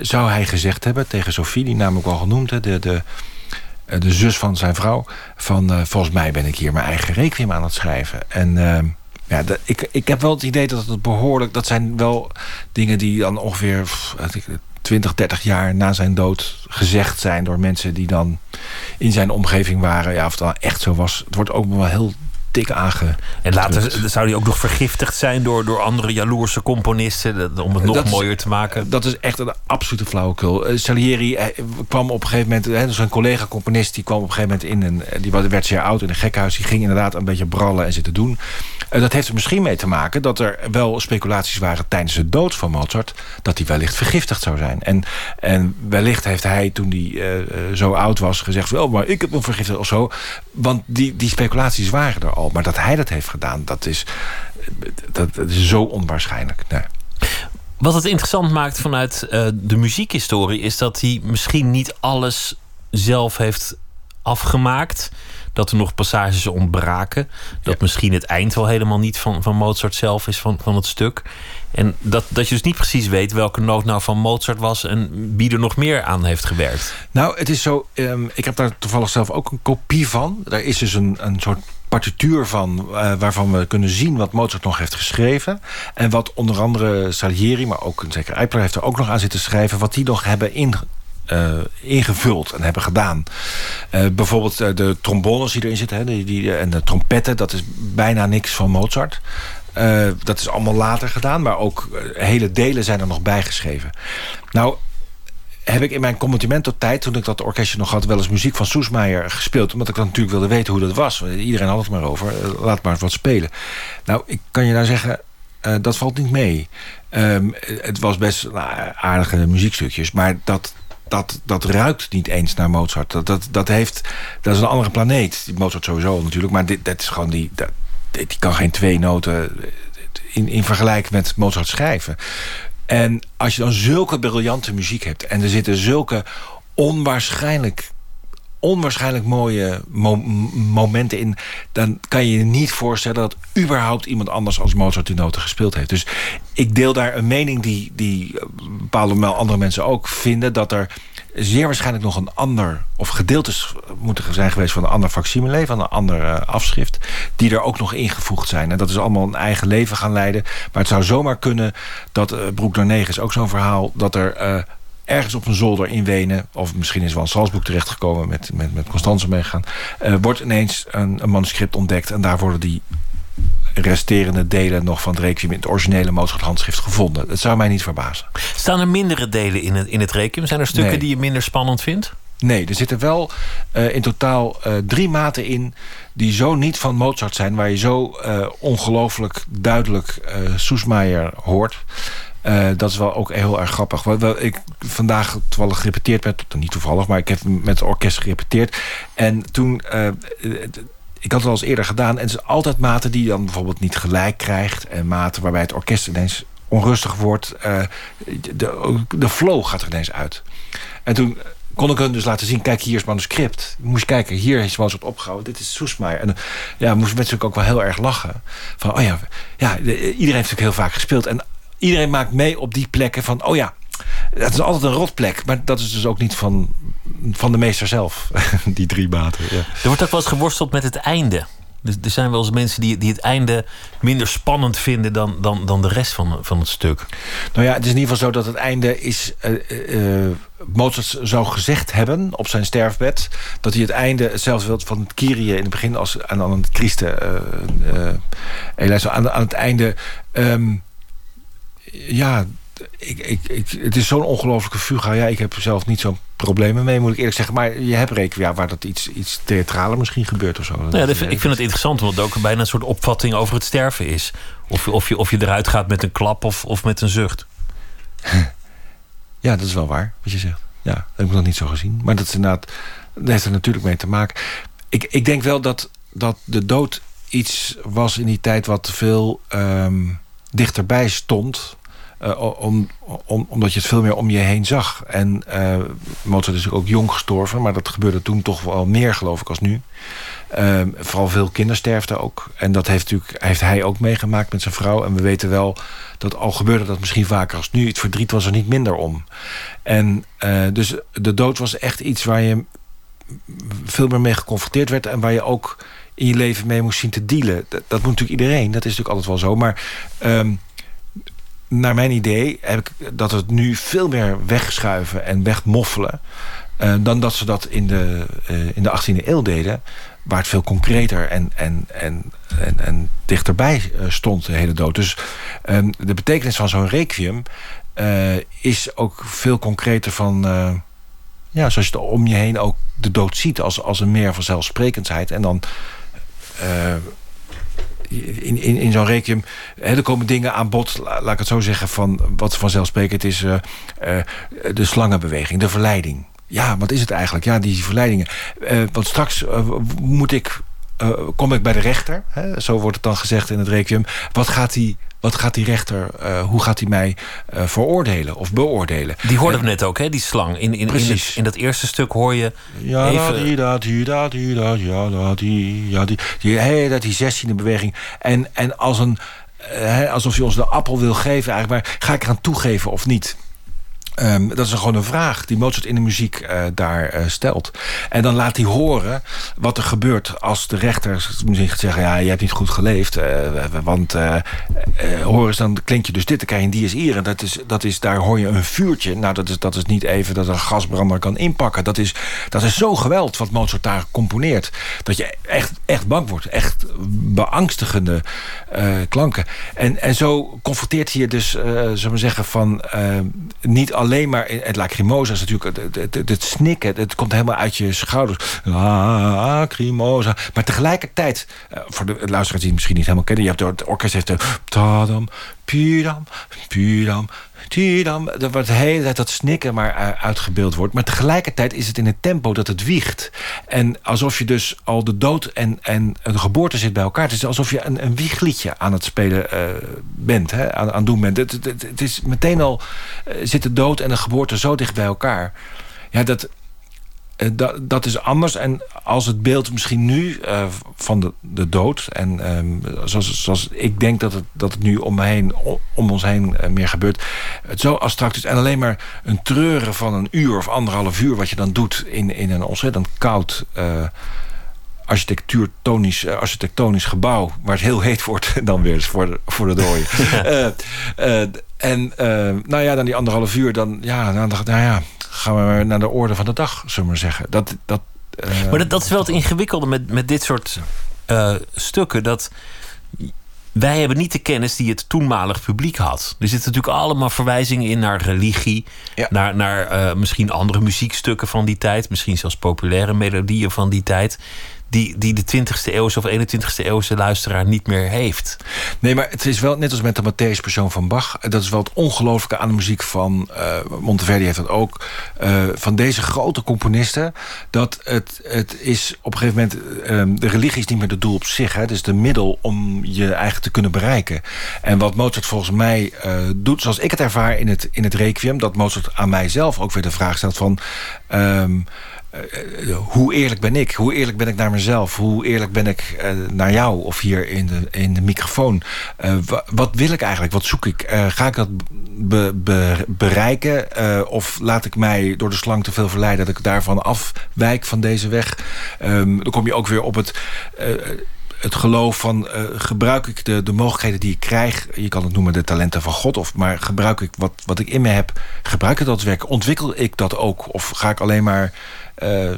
zou hij gezegd hebben tegen Sophie, die namelijk al genoemd... de, de eh, de zus van zijn vrouw... van uh, volgens mij ben ik hier mijn eigen requiem aan het schrijven. En uh, ja, ik, ik heb wel het idee dat het behoorlijk... dat zijn wel dingen die dan ongeveer 20, 30 jaar na zijn dood gezegd zijn... door mensen die dan in zijn omgeving waren. Ja, of het dan echt zo was. Het wordt ook wel heel dik aange. En later zou hij ook nog vergiftigd zijn door, door andere jaloerse componisten. om het nog dat mooier te maken. Dat is echt een absolute flauwekul. Uh, Salieri kwam op een gegeven moment. Hè, zijn collega-componist die kwam op een gegeven moment in een. Die werd zeer oud in een gekhuis. Die ging inderdaad een beetje brallen en zitten doen. Uh, dat heeft er misschien mee te maken dat er wel speculaties waren tijdens de dood van Mozart. dat hij wellicht vergiftigd zou zijn. En, en wellicht heeft hij toen hij uh, zo oud was gezegd. wel, maar ik heb hem vergiftigd of zo. Want die, die speculaties waren er al. Maar dat hij dat heeft gedaan, dat is, dat, dat is zo onwaarschijnlijk. Nee. Wat het interessant maakt vanuit uh, de muziekhistorie... is dat hij misschien niet alles zelf heeft afgemaakt. Dat er nog passages ontbraken. Dat ja. misschien het eind wel helemaal niet van, van Mozart zelf is van, van het stuk. En dat, dat je dus niet precies weet welke noot nou van Mozart was... en wie er nog meer aan heeft gewerkt. Nou, het is zo... Um, ik heb daar toevallig zelf ook een kopie van. Daar is dus een, een soort partituur van... Uh, waarvan we kunnen zien wat Mozart nog heeft geschreven. En wat onder andere Salieri, maar ook zeker Eipler... heeft er ook nog aan zitten schrijven... wat die nog hebben uh, ingevuld en hebben gedaan. Uh, bijvoorbeeld de trombones die erin zitten hè, die, die, en de trompetten... dat is bijna niks van Mozart. dat is allemaal later gedaan, maar ook hele delen zijn er nog bijgeschreven. Nou, heb ik in mijn committimento-tijd, toen ik dat orkestje nog had... wel eens muziek van Soesmeijer gespeeld. Omdat ik dan natuurlijk wilde weten hoe dat was. Iedereen had het maar over. Laat maar wat spelen. Nou, ik kan je nou zeggen... Uh, dat valt niet mee. Um, het was best nou, aardige muziekstukjes. Maar dat, dat, dat ruikt niet eens naar Mozart. Dat, dat, dat, heeft, dat is een andere planeet. Mozart sowieso natuurlijk. Maar dit, dat is gewoon die, die kan geen twee noten in, in vergelijking met Mozart schrijven. En als je dan zulke briljante muziek hebt... en er zitten zulke onwaarschijnlijk onwaarschijnlijk mooie mo momenten in... dan kan je je niet voorstellen dat überhaupt iemand anders... als Mozart die noten gespeeld heeft. Dus ik deel daar een mening die, die bepaalde andere mensen ook vinden... dat er zeer waarschijnlijk nog een ander... of gedeeltes moeten zijn geweest van een ander facsimile... van een ander uh, afschrift... die er ook nog ingevoegd zijn. En dat is allemaal een eigen leven gaan leiden. Maar het zou zomaar kunnen dat... Uh, Broek is ook zo'n verhaal... dat er ergens op een zolder in Wenen... of misschien is wel een Salzburg terechtgekomen... met, met, met Constance meegaan... wordt ineens een, een manuscript ontdekt... en daar worden die resterende delen nog van het requiem in het originele Mozart handschrift gevonden. Dat zou mij niet verbazen. Staan er mindere delen in het, in het requiem? Zijn er stukken nee. die je minder spannend vindt? Nee, er zitten wel uh, in totaal uh, drie maten in... die zo niet van Mozart zijn... waar je zo uh, ongelooflijk duidelijk Soesmaier hoort. Uh, dat is wel ook heel erg grappig. Wel, ik vandaag toevallig gerepeteerd met, niet toevallig, maar ik heb met het orkest gerepeteerd. En toen, uh, ik had het al eens eerder gedaan. En het is altijd maten die dan bijvoorbeeld niet gelijk krijgt. En maten waarbij het orkest ineens onrustig wordt. Uh, de, de flow gaat er ineens uit. En toen kon ik hun dus laten zien, kijk, hier is manuscript. Moest je kijken, hier is Mozart opgehouden. Dit is Soesmaier. En ja, moesten mensen ook wel heel erg lachen. Van, oh ja, ja iedereen heeft natuurlijk heel vaak gespeeld. En iedereen maakt mee op die plekken van... oh ja, dat is altijd een rotplek. Maar dat is dus ook niet van, van de meester zelf, die drie maten. Ja. Er wordt ook wel eens geworsteld met het einde. Dus er zijn wel eens mensen die, die het einde minder spannend vinden dan, dan, dan de rest van, van het stuk. Nou ja, het is in ieder geval zo dat het einde is. Uh, uh, Mozart zou gezegd hebben op zijn sterfbed dat hij het einde hetzelfde wil van het Kyrie in het begin als aan, aan het Christen. Uh, aan, aan het einde. Um, ja, ik, ik, ik, het is zo'n ongelofelijke fuga. Ja, ik heb er zelf niet zo'n problemen mee, moet ik eerlijk zeggen. Maar je hebt rekening waar dat iets, iets theatraler misschien gebeurt of zo. Ja, ik vind het interessant, omdat het ook bijna een soort opvatting over het sterven is. Of, of, je, of je eruit gaat met een klap of, of met een zucht. Ja, dat is wel waar, wat je zegt. Ja, dat heb ik nog niet zo gezien. Maar dat, is inderdaad, dat heeft er natuurlijk mee te maken. Ik, ik denk wel dat, dat de dood iets was in die tijd wat veel um, dichterbij stond uh, om, om, omdat je het veel meer om je heen zag. En uh, Mozart is ook jong gestorven, maar dat gebeurde toen toch wel meer, geloof ik, als nu. Uh, vooral veel kindersterfte ook. En dat heeft, natuurlijk, heeft hij ook meegemaakt met zijn vrouw. En we weten wel dat al gebeurde dat misschien vaker als nu. Het verdriet was er niet minder om. En uh, dus de dood was echt iets waar je veel meer mee geconfronteerd werd. En waar je ook in je leven mee moest zien te dealen. Dat, moet natuurlijk iedereen. Dat is natuurlijk altijd wel zo. Maar um, naar mijn idee heb ik dat het nu veel meer wegschuiven en wegmoffelen. Uh, dan dat ze dat in de, uh, in de 18e eeuw deden. Waar het veel concreter en, en, en, en, en dichterbij eh, stond, de hele dood. Dus uh, de betekenis van zo'n requiem is ook veel concreter van... ja, zoals je om je heen ook de dood ziet als, als een meer vanzelfsprekendheid. En dan in, in, in zo'n requiem... Hè, er komen dingen aan bod, laat ik het zo zeggen... van wat vanzelfsprekend is uh, uh, de slangenbeweging, de verleiding. Ja, wat is het eigenlijk? Ja, die verleidingen. Uh, want straks moet ik, kom ik bij de rechter. Hè, zo wordt het dan gezegd in het requiem. Wat gaat die wat gaat die rechter, uh, hoe gaat hij mij uh, veroordelen of beoordelen? Die hoorden we net ook, hè, die slang. In, in, in, het, in dat eerste stuk hoor je. Ja, even... die, dat, die, dat, die, dat, ja, dat, die, ja, die, die, hey, dat die zestiende beweging. En, en als een, alsof je ons de appel wil geven, eigenlijk, maar ga ik eraan toegeven of niet? Um, dat is gewoon een vraag die Mozart in de muziek uh, daar uh, stelt. En dan laat hij horen wat er gebeurt als de rechter misschien gaat zeggen... ja, je hebt niet goed geleefd, uh, want hoor eens, dan klinkt je dus dit, dan krijg je een dies hier. En dat is, dat is, daar hoor je een vuurtje. Nou, dat is, dat is niet even dat een gasbrander kan inpakken. Dat is, dat is zo geweld wat Mozart daar componeert... dat je echt, echt bang wordt. Echt beangstigende klanken. En, en zo confronteert hij je dus, zullen we zeggen, van niet alleen alleen maar... Het lacrimosa is natuurlijk... Het, het, het, snikken, het komt helemaal uit je schouders. Lacrimosa. Maar tegelijkertijd... Eh, voor de luisteraars die het misschien niet helemaal kennen... Je hebt het orkest heeft... Tadam, pidam, pidam, Dat wordt de hele tijd dat snikken maar eh, uitgebeeld wordt. Maar tegelijkertijd is het in het tempo dat het wiegt. En alsof je dus al de dood en, en de geboorte zit bij elkaar. Het is alsof je een, een wiegliedje aan het spelen uh, bent. Hè, aan, aan doen bent. Het, het, het, is meteen al uh, zit de dood en de geboorte zo dicht bij elkaar. Ja, dat, dat, dat is anders. En als het beeld misschien nu uh, van de, de dood... en um, zoals, zoals ik denk dat het, dat het nu om, me heen, om ons heen uh, meer gebeurt... het zo abstract is en alleen maar een treuren van een uur of anderhalf uur... wat je dan doet in, in een ontzettend koud architectuurtonisch, uh, architectonisch gebouw... waar het heel heet wordt, dan weer voor de, voor de dooien. en nou ja, dan die anderhalf uur, dan, ja, dan, nou ja, gaan we naar de orde van de dag, zullen we maar zeggen. Dat, dat, maar dat, dat is wel het ingewikkelde met, met dit soort stukken... dat wij hebben niet de kennis die het toenmalig publiek had. Er zitten natuurlijk allemaal verwijzingen in naar religie, ja. naar, naar uh, misschien andere muziekstukken van die tijd, misschien zelfs populaire melodieën van die tijd die, die de 20e eeuwse of 21e eeuwse luisteraar niet meer heeft. Nee, maar het is wel net als met de Matthäus persoon van Bach. Dat is wel het ongelooflijke aan de muziek van uh, Monteverdi heeft dat ook. Uh, van deze grote componisten. Dat het, het is op een gegeven moment. Uh, de religie is niet meer het doel op zich. Hè. Het is de middel om je eigenlijk te kunnen bereiken. En wat Mozart volgens mij doet, zoals ik het ervaar in het, in het Requiem, dat Mozart aan mijzelf ook weer de vraag stelt van. Um, uh, hoe eerlijk ben ik? Hoe eerlijk ben ik naar mezelf? Hoe eerlijk ben ik uh, naar jou? Of hier in de, in de microfoon? Wat wil ik eigenlijk? Wat zoek ik? ga ik dat be, be, bereiken? of laat ik mij door de slang te veel verleiden... dat ik daarvan afwijk van deze weg? Um, dan kom je ook weer op het het geloof van gebruik ik de, de mogelijkheden die ik krijg... je kan het noemen de talenten van God... Of, maar gebruik ik wat, wat ik in me heb, gebruik ik dat werk? Ontwikkel ik dat ook? Of ga ik alleen maar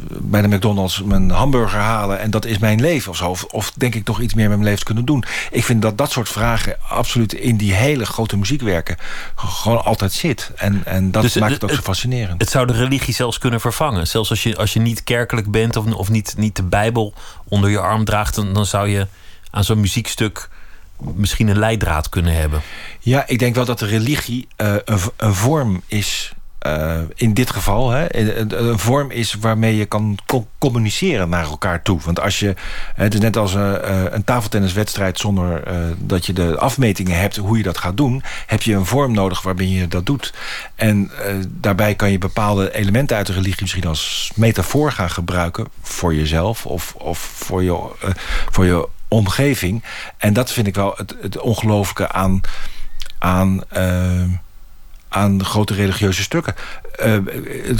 bij de McDonald's mijn hamburger halen... en dat is mijn leven of zo? Of, of, denk ik toch iets meer met mijn leven te kunnen doen? Ik vind dat dat soort vragen absoluut in die hele grote muziekwerken... gewoon altijd zit. En, en dat dus maakt het ook zo fascinerend. Het zou de religie zelfs kunnen vervangen. Zelfs als je, als je niet kerkelijk bent of, of niet, niet de Bijbel onder je arm draagt... dan, dan zou je aan zo'n muziekstuk misschien een leidraad kunnen hebben. Ja, ik denk wel dat de religie uh, een, een vorm is uh, in dit geval hè, een, vorm is waarmee je kan communiceren naar elkaar toe. Want als je, het is net als een, uh, een tafeltenniswedstrijd zonder dat je de afmetingen hebt hoe je dat gaat doen, heb je een vorm nodig waarbij je dat doet. En daarbij kan je bepaalde elementen uit de religie misschien als metafoor gaan gebruiken voor jezelf of, of voor, je, voor je omgeving. En dat vind ik wel het, het ongelooflijke aan. aan aan grote religieuze stukken. Uh,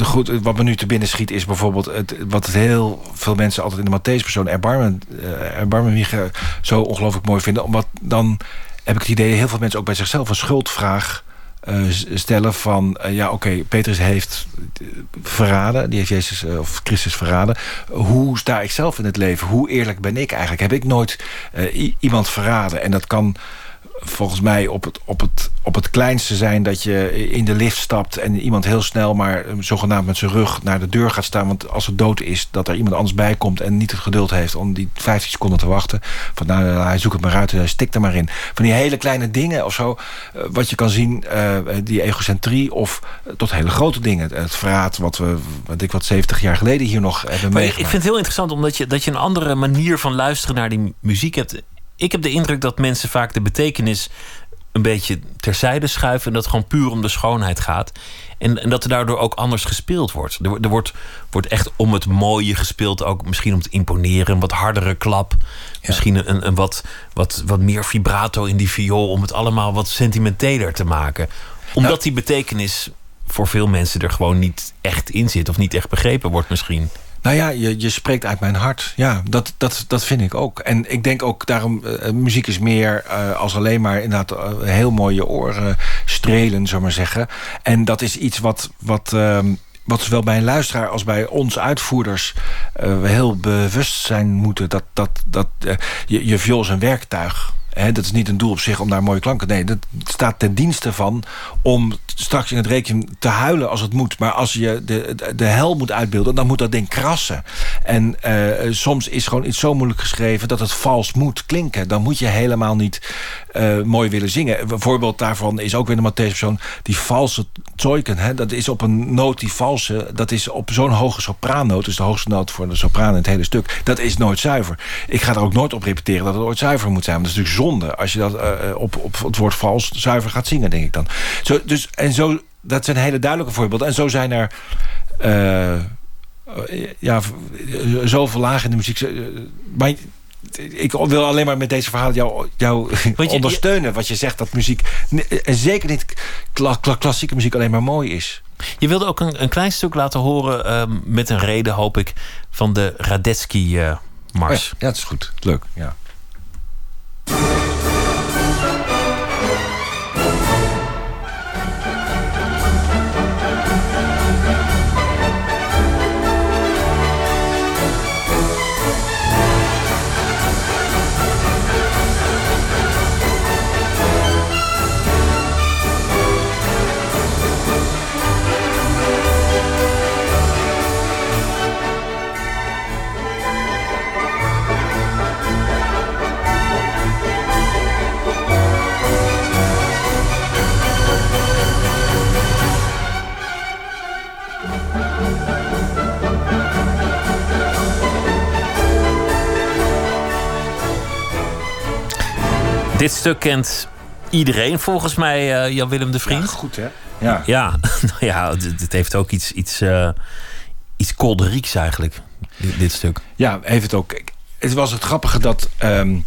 goed, wat me nu te binnen schiet is bijvoorbeeld... Het, wat heel veel mensen altijd in de Matthäus-persoon... erbarmen, uh, zo ongelooflijk mooi vinden. Omdat dan heb ik het idee... heel veel mensen ook bij zichzelf een schuldvraag... Uh, stellen van, ja oké, Petrus heeft verraden. Die heeft Jezus of Christus verraden. Hoe sta ik zelf in het leven? Hoe eerlijk ben ik eigenlijk? Heb ik nooit iemand verraden? En dat kan volgens mij op het, op, het, op het kleinste zijn dat je in de lift stapt... en iemand heel snel maar eh, zogenaamd met zijn rug naar de deur gaat staan. Want als het dood is, dat er iemand anders bij komt... en niet het geduld heeft om die 15 seconden te wachten. Van nou, hij zoekt het maar uit en hij stikt er maar in. Van die hele kleine dingen of zo, eh, wat je kan zien... Uh, die egocentrie of tot hele grote dingen. Het verraad wat we, wat ik wat 70 jaar geleden hier nog hebben meegemaakt. Ik vind het heel interessant omdat je, dat je een andere manier van luisteren naar die muziek hebt ik heb de indruk dat mensen vaak de betekenis een beetje terzijde schuiven. En dat het gewoon puur om de schoonheid gaat. En, en dat er daardoor ook anders gespeeld wordt. Er, er, wordt, wordt echt om het mooie gespeeld. Ook misschien om te imponeren. Een wat hardere klap. Misschien een, een wat, wat, wat meer vibrato in die viool. Om het allemaal wat sentimenteler te maken. Omdat nou- die betekenis voor veel mensen er gewoon niet echt in zit. Of niet echt begrepen wordt misschien. Nou ja, je, je spreekt uit mijn hart. Ja, dat, dat, dat vind ik ook. En ik denk ook daarom, uh, muziek is meer uh, als alleen maar inderdaad heel mooie oren strelen, zou maar zeggen. En dat is iets wat, wat, ehm, wat zowel bij een luisteraar als bij ons uitvoerders heel bewust zijn moeten. Dat, dat, dat je, je viool is een werktuig. Dat is niet een doel op zich om daar mooie klanken... Nee, dat staat ten dienste van om straks in het rekening te huilen als het moet. Maar als je de, de, hel moet uitbeelden, dan moet dat ding krassen. En uh, soms is gewoon iets zo moeilijk geschreven... dat het vals moet klinken. Dan moet je helemaal niet uh, mooi willen zingen. Een voorbeeld daarvan is ook weer de Matthäus persoon... die valse zoiken, dat is op een noot die valse... dat is op zo'n hoge sopraannoot... dus de hoogste noot voor de sopraan in het hele stuk... dat is nooit zuiver. Ik ga er ook nooit op repeteren dat het ooit zuiver moet zijn. Want dat is natuurlijk zonde als je dat uh, op, op het woord vals zuiver gaat zingen, denk ik dan. Zo, dus, en zo, dat zijn hele duidelijke voorbeelden. En zo zijn er... Uh, ja, zoveel lagen in de muziek. Maar ik wil alleen maar met deze verhalen jou, jou ondersteunen. Wat je zegt dat muziek, en zeker niet klassieke muziek, alleen maar mooi is. Je wilde ook een, een klein stuk laten horen, uh, met een reden hoop ik, van de Radetzky-mars. Uh, ja, dat is goed. Leuk, ja. Dit stuk kent iedereen volgens mij, uh, Jan-Willem de Vriend. Ja, goed hè? Ja, ja, nou ja het, heeft ook iets, iets, uh, iets kolderieks eigenlijk, dit, dit, stuk. Ja, heeft het ook het was het grappige dat um,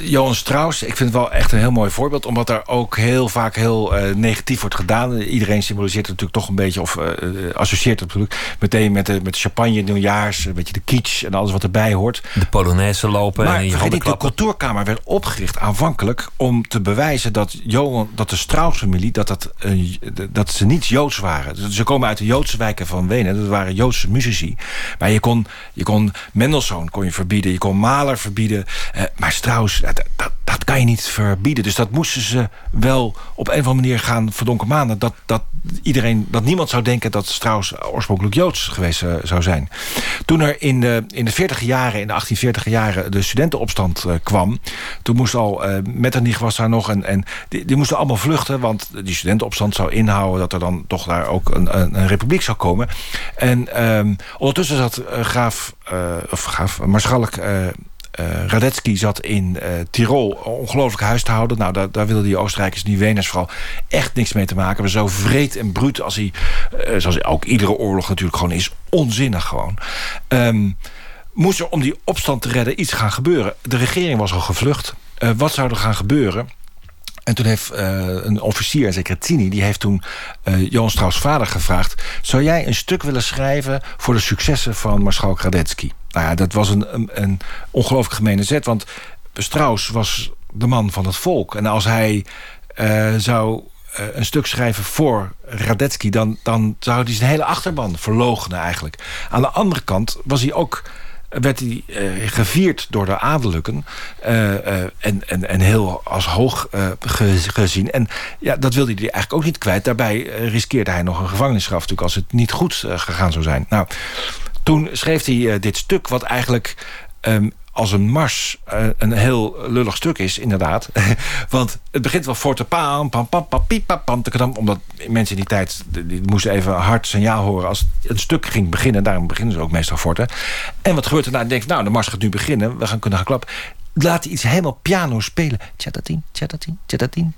Johan Strauss... ik vind het wel echt een heel mooi voorbeeld... omdat er ook heel vaak heel uh, negatief wordt gedaan. Iedereen symboliseert het natuurlijk toch een beetje... of uh, associeert het meteen met de, met champagne, nieuwjaars... een beetje de kitsch en alles wat erbij hoort. De Polonaise lopen maar, en je vergeet niet, de cultuurkamer werd opgericht aanvankelijk... om te bewijzen dat, Johan, dat de Strauss-familie... Dat, dat, uh, dat ze niet Joods waren. Ze komen uit de Joodse wijken van Wenen. Dat waren Joodse muzici. Maar je kon, je kon Mendelssohn kon je verbieden je kon Maler verbieden. Uh, maar Strauss, dat, dat, dat, kan je niet verbieden. Dus dat moesten ze wel op een of andere manier gaan verdonken maanden. Dat, dat, iedereen, dat niemand zou denken dat Strauss oorspronkelijk Joods geweest uh, zou zijn. Toen er in de, in de 40 jaren, in de 1840 jaren, de studentenopstand uh, kwam. Toen moest al, Metternich was daar nog. En, en die, die, moesten allemaal vluchten. Want die studentenopstand zou inhouden dat er dan toch daar ook een, een, een republiek zou komen. En um, ondertussen zat graaf, of graaf, Marschalk uh, Radetzky zat in uh, Tirol ongelooflijk huis te houden. Nou, daar, daar wilden die Oostenrijkers, die Weners vooral, echt niks mee te maken. Maar zo vreed en bruut als hij, uh, zoals ook iedere oorlog natuurlijk gewoon is, onzinnig gewoon. Um, moest er om die opstand te redden iets gaan gebeuren. De regering was al gevlucht. wat zou er gaan gebeuren? En toen heeft een officier, zeker Tini... die heeft toen uh, Johan Strauss vader gevraagd... zou jij een stuk willen schrijven voor de successen van Marschalk Radetzky? Nou ja, dat was een, een, een ongelooflijk gemene zet. Want Strauss was de man van het volk. En als hij uh, zou een stuk schrijven voor Radetzky... Dan, dan zou hij zijn hele achterban verlogenen eigenlijk. Aan de andere kant was hij ook werd hij uh, gevierd door de adellijken. En, en, en heel als hoog gezien. En ja, dat wilde hij eigenlijk ook niet kwijt. Daarbij riskeerde hij nog een gevangenisstraf... natuurlijk als het niet goed gegaan zou zijn. Nou, toen schreef hij dit stuk... wat eigenlijk um, als een mars een heel lullig stuk is, inderdaad. Want het begint wel forte pam, pam, pam, pam, pam, pam, omdat mensen in die tijd die moesten even hard signaal horen als een stuk ging beginnen. Daarom beginnen ze ook meestal forte. En wat gebeurt er nou? denk nou, de mars gaat nu beginnen. We gaan kunnen gaan klappen laat iets helemaal piano spelen. Tjatatin, tjatatin, tjatatin.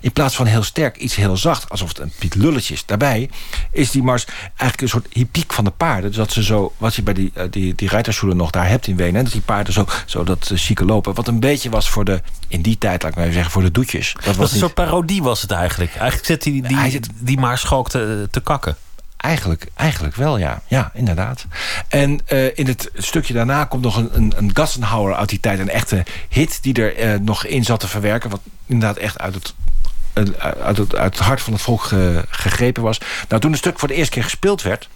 In plaats van heel sterk, iets heel zacht. Alsof het een piet lulletje is. Daarbij is die mars eigenlijk een soort hypiek van de paarden. Dus dat ze zo, wat je bij die, uh, die, die nog daar hebt in Wenen. Dat die paarden zo, zo dat uh, chique lopen. Wat een beetje was voor de, in die tijd, laat ik maar even zeggen, voor de doetjes. Dat was, een soort parodie was het eigenlijk. Eigenlijk zit die, die, die, die te, te kakken. Eigenlijk, eigenlijk wel, ja. Ja, inderdaad. En uh, in het stukje daarna komt nog een, een, een Gassenhauer uit die tijd. Een echte hit die er uh, nog in zat te verwerken. Wat inderdaad echt uit het, uh, uit het, uit het hart van het volk ge, gegrepen was. Nou, toen het stuk voor de eerste keer gespeeld werd...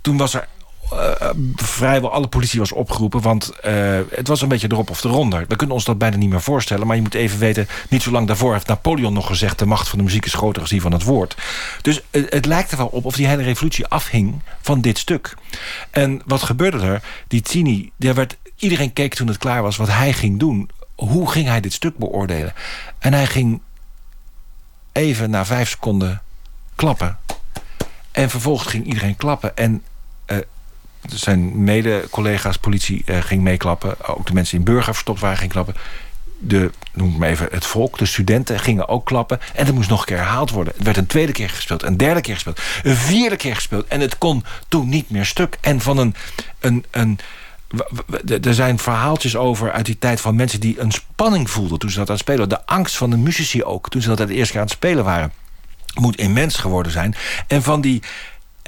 toen was er uh, vrijwel alle politie was opgeroepen. Want uh, het was een beetje erop of eronder. We kunnen ons dat bijna niet meer voorstellen. Maar je moet even weten, niet zo lang daarvoor heeft Napoleon nog gezegd... de macht van de muziek is groter dan die van het woord. Dus het lijkt er wel op of die hele revolutie afhing van dit stuk. En wat gebeurde er? Die Tini, daar werd, iedereen keek toen het klaar was wat hij ging doen. Hoe ging hij dit stuk beoordelen? En hij ging even na vijf seconden klappen. En vervolgens ging iedereen klappen. En zijn mede-collega's, politie, uh, ging meeklappen. Ook de mensen in Burger verstopt waren ging klappen. De, noem ik maar even, het volk, de studenten gingen ook klappen. En dat moest nog een keer herhaald worden. Het werd een tweede keer gespeeld, een derde keer gespeeld... een vierde keer gespeeld. En het kon toen niet meer stuk. En van een... een, een er zijn verhaaltjes over uit die tijd van mensen die een spanning voelden toen ze dat aan het spelen. De angst van de muzici ook, toen ze dat de eerste keer aan het spelen waren. Moet immens geworden zijn. En van die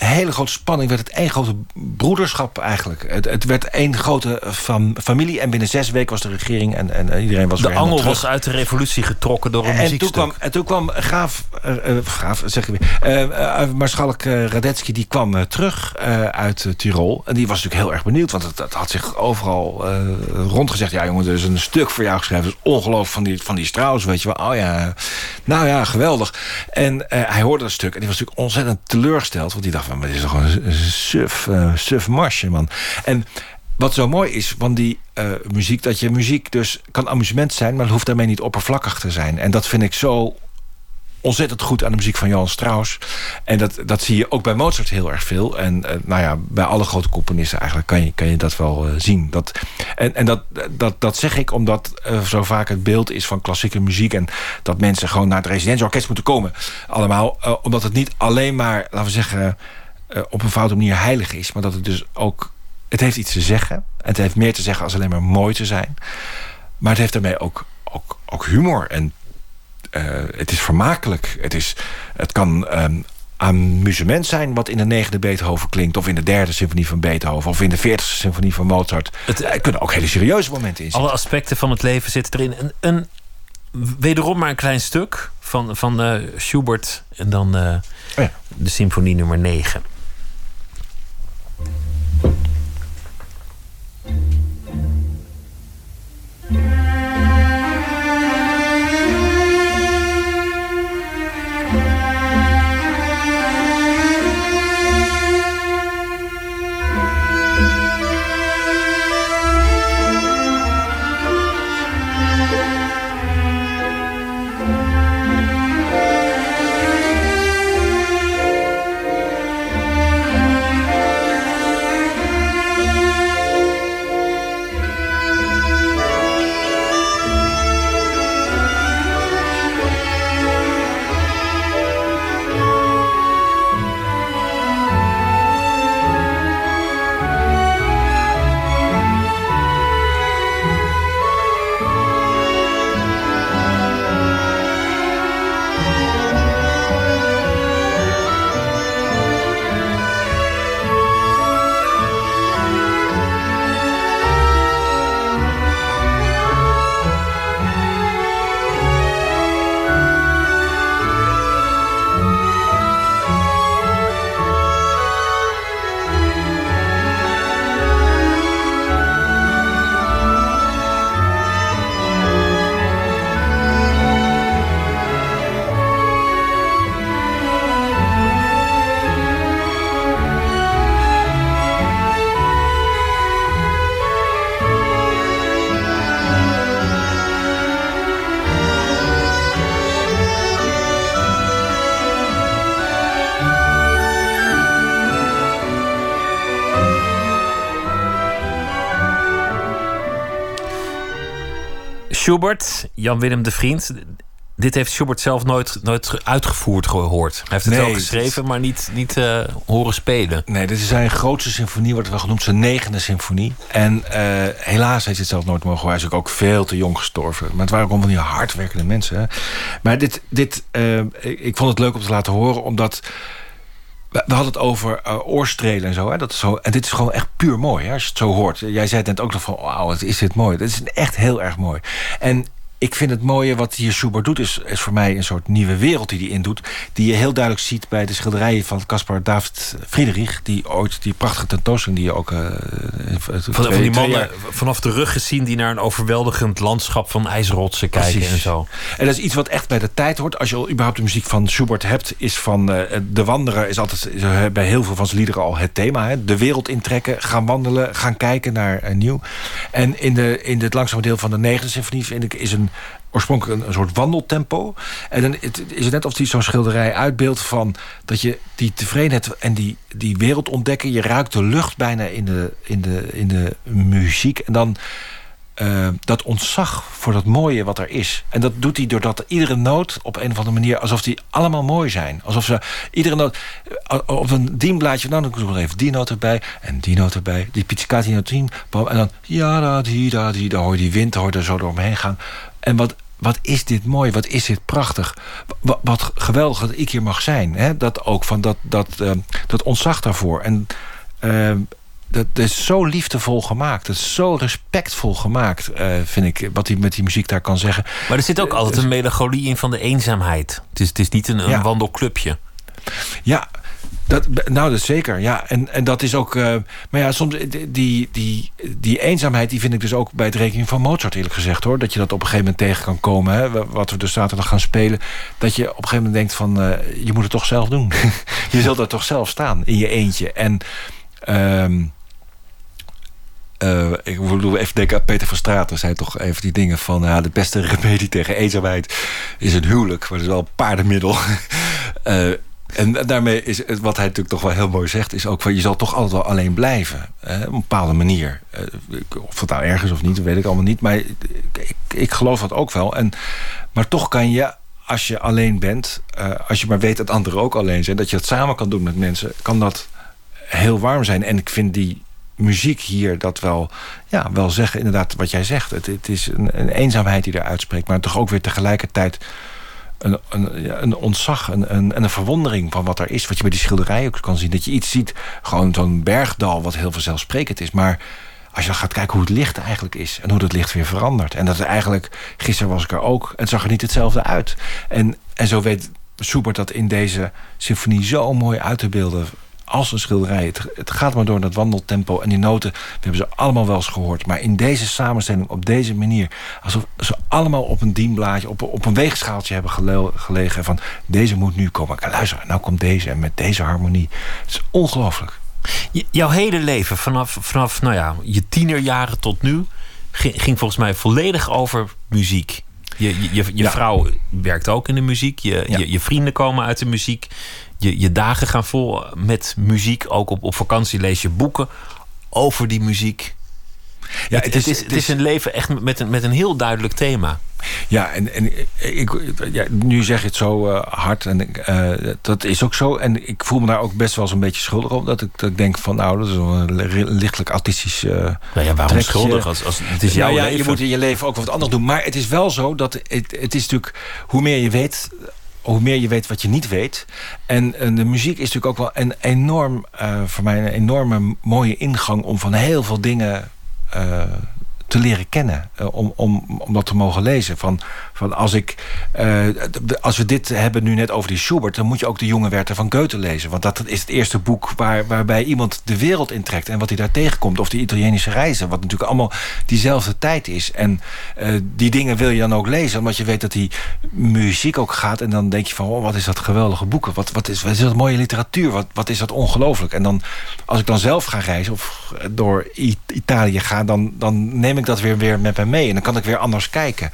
hele grote spanning werd het één grote broederschap eigenlijk. Het, het werd één grote fam familie. En binnen zes weken was de regering en, en iedereen was de weer De angel was uit de revolutie getrokken door een en muziekstuk. Toen kwam, en toen kwam Graaf, uh, Graaf zeg ik weer, uh, Marschalk Radetzky... die kwam terug uit Tirol. En die was natuurlijk heel erg benieuwd. Want het, het had zich overal rondgezegd... ja jongen, er is een stuk voor jou geschreven. Dat is ongelooflijk van die, van die Strauss, weet je wel. Oh ja, nou ja, geweldig. En hij hoorde dat stuk en die was natuurlijk ontzettend teleurgesteld. Want die dacht maar dit is toch een suf, uh, suf marsje, man. En wat zo mooi is van die uh, muziek... dat je muziek dus kan amusement zijn... maar het hoeft daarmee niet oppervlakkig te zijn. En dat vind ik zo ontzettend goed aan de muziek van Johan Strauss. En dat, dat zie je ook bij Mozart heel erg veel. En uh, nou ja, bij alle grote componisten eigenlijk kan je, kan je dat wel uh, zien. Dat, en en dat, dat, dat zeg ik omdat uh, zo vaak het beeld is van klassieke muziek... en dat mensen gewoon naar het residentieorkest moeten komen. Allemaal, omdat het niet alleen maar, laten we zeggen... op een foute manier heilig is. Maar dat het dus ook... Het heeft iets te zeggen. En het heeft meer te zeggen als alleen maar mooi te zijn. Maar het heeft daarmee ook, ook, ook humor en het is vermakelijk. Het, is, het kan um, amusement zijn wat in de negende Beethoven klinkt... of in de derde symfonie van Beethoven... of in de veertigste symfonie van Mozart. Het, er kunnen ook hele serieuze momenten in zitten. Alle aspecten van het leven zitten erin. Een, een wederom maar een klein stuk van, van uh, Schubert... en dan uh, oh ja. de symfonie nummer 9. Schubert, Jan-Willem de Vriend. Dit heeft Schubert zelf nooit, nooit uitgevoerd gehoord. Hij heeft het nee, wel geschreven, maar niet, niet uh, horen spelen. Nee, dit is zijn grootste symfonie, wordt wel genoemd, zijn negende symfonie. En uh, helaas heeft hij het zelf nooit mogen Hij is ook, ook veel te jong gestorven. Maar het waren ook allemaal die hardwerkende mensen. Hè. Maar dit, dit uh, ik vond het leuk om te laten horen, omdat... We hadden het over uh, oorstrelen en zo, hè? Dat is zo. En dit is gewoon echt puur mooi, hè? als je het zo hoort. Jij zei net ook nog van, wauw, wat is dit mooi. Het is echt heel erg mooi. En ik vind het mooie wat hier Schubert doet... Is, is voor mij een soort nieuwe wereld die hij indoet... die je heel duidelijk ziet bij de schilderijen van Caspar David Friedrich... die ooit die prachtige tentoonstelling die je ook... Uh, van, van die mannen vanaf de rug gezien... die naar een overweldigend landschap van ijsrotsen kijken Precies. en zo. En dat is iets wat echt bij de tijd hoort. Als je al überhaupt de muziek van Schubert hebt... is van uh, De Wanderer is altijd is bij heel veel van zijn liederen al het thema. Hè? De wereld intrekken, gaan wandelen, gaan kijken naar uh, nieuw. En in, de, in het langzame deel van de negende symfonie... vind ik is een oorspronkelijk een, soort wandeltempo. En dan is het net of die zo'n schilderij uitbeeldt van dat je die tevredenheid en die, die wereld ontdekken. Je ruikt de lucht bijna in de, in de, in de muziek. En dan uh, dat ontzag voor dat mooie wat er is. En dat doet hij doordat iedere noot op een of andere manier... alsof die allemaal mooi zijn. Alsof ze iedere noot... Uh, op een dienblaadje, nou dan doe ik even die noot erbij... en die noot erbij, die pizzicati noot 10... en dan ja, da, die, da, die, dan hoor je die wind hoor er zo door omheen gaan. En wat, wat is dit mooi, wat is dit prachtig. Wat, wat geweldig dat ik hier mag zijn. Hè? Dat ook, van dat, dat, uh, dat ontzag daarvoor. En dat, is zo liefdevol gemaakt. Dat is zo respectvol gemaakt, uh, vind ik. Wat hij met die muziek daar kan zeggen. Maar er zit ook altijd een melancholie in van de eenzaamheid. Het is, het is niet een, een ja. wandelclubje. Ja, dat, nou, dat zeker. Ja, en, en dat is ook. Uh, maar ja, soms die, die, die eenzaamheid, die vind ik dus ook bij het rekening van Mozart, eerlijk gezegd hoor. Dat je dat op een gegeven moment tegen kan komen. Hè, wat we dus zaterdag gaan spelen. Dat je op een gegeven moment denkt van uh, je moet het toch zelf doen. je zult er toch zelf staan in je eentje. En. Um, Uh, ik bedoel, even denken aan Peter van Straten. zei toch even die dingen van... De beste remedie tegen eenzaamheid is een huwelijk. Maar dat is wel een paardenmiddel. uh, en daarmee is het, wat hij natuurlijk toch wel heel mooi zegt... is ook van je zal toch altijd wel alleen blijven. Hè, op een bepaalde manier. Uh, of het nou ergens of niet, dat weet ik allemaal niet. Maar ik, ik, geloof dat ook wel. En, maar toch kan je als je alleen bent, uh, als je maar weet dat anderen ook alleen zijn, dat je het samen kan doen met mensen, kan dat heel warm zijn. En ik vind die muziek hier dat wel, ja, wel zeggen, inderdaad, wat jij zegt. Het, het is een, een, eenzaamheid die er uitspreekt, maar toch ook weer tegelijkertijd een, een, een ontzag en een, een, verwondering van wat er is. Wat je bij die schilderij ook kan zien. Dat je iets ziet, gewoon zo'n bergdal, wat heel vanzelfsprekend is. Maar als je dan gaat kijken hoe het licht eigenlijk is... en hoe dat licht weer verandert. En dat is eigenlijk... Gisteren was ik er ook. Het zag er niet hetzelfde uit. En, en zo weet Schubert dat in deze symfonie zo mooi uit te beelden als een schilderij. Het, gaat maar door dat wandeltempo. En die noten, we hebben ze allemaal wel eens gehoord. Maar in deze samenstelling, op deze manier... alsof ze allemaal op een dienblaadje, op, op een weegschaaltje hebben gelegen... van deze moet nu komen. Luister, nou komt deze en met deze harmonie. Het is ongelooflijk jouw hele leven, vanaf, vanaf nou ja, je tienerjaren tot nu, ging volgens mij volledig over muziek. Je, je, je, vrouw werkt ook in de muziek. Je, je, je, vrienden komen uit de muziek. Je, je dagen gaan vol met muziek. Ook op, op vakantie lees je boeken over die muziek. Ja, het, is, het, is, het is een leven echt met een, met een heel duidelijk thema. Ja, en, en ik, ja, nu zeg je het zo uh, hard. En uh, dat is ook zo. En ik voel me daar ook best wel zo'n beetje schuldig op. Dat ik, dat ik denk van, nou, dat is een lichtelijk autistisch uh, nou ja, waarom trekje. schuldig? Als, als, het is jouw nou ja, leven. Je moet in je leven ook wat anders doen. Maar het is wel zo dat het, het is natuurlijk... Hoe meer je weet, hoe meer je weet wat je niet weet. En, en de muziek is natuurlijk ook wel een enorm... voor mij een enorme mooie ingang... om van heel veel dingen uh, te leren kennen. Uh, om, om, om dat te mogen lezen. Van, van als, ik, uh, als we dit hebben nu net over die Schubert... dan moet je ook de jonge Werther van Goethe lezen. Want dat is het eerste boek waar, waarbij iemand de wereld intrekt... en wat hij daar tegenkomt. Of de Italienische reizen. Wat natuurlijk allemaal diezelfde tijd is. En uh, die dingen wil je dan ook lezen. Omdat je weet dat die muziek ook gaat. En dan denk je van, oh, wat is dat geweldige boeken. Wat, wat, is, wat is dat mooie literatuur. Wat, wat is dat ongelooflijk. En dan, als ik dan zelf ga reizen... of door Italië ga, dan, dan neem ik dat weer, weer met me mee. En dan kan ik weer anders kijken.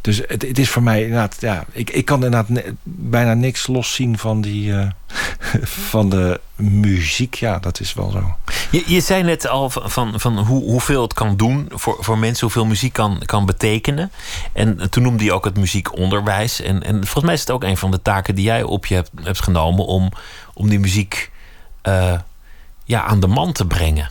Dus het, het is voor mij inderdaad... Ja, ik, ik kan inderdaad bijna niks loszien van, die, uh, van de muziek. Ja, dat is wel zo. Je, je zei net al van, van hoe, hoeveel het kan doen voor, voor mensen. Hoeveel muziek kan, kan betekenen. En toen noemde je ook het muziekonderwijs. En, en volgens mij is het ook een van de taken die jij op je hebt, hebt genomen... om, om die muziek uh, ja, aan de man te brengen.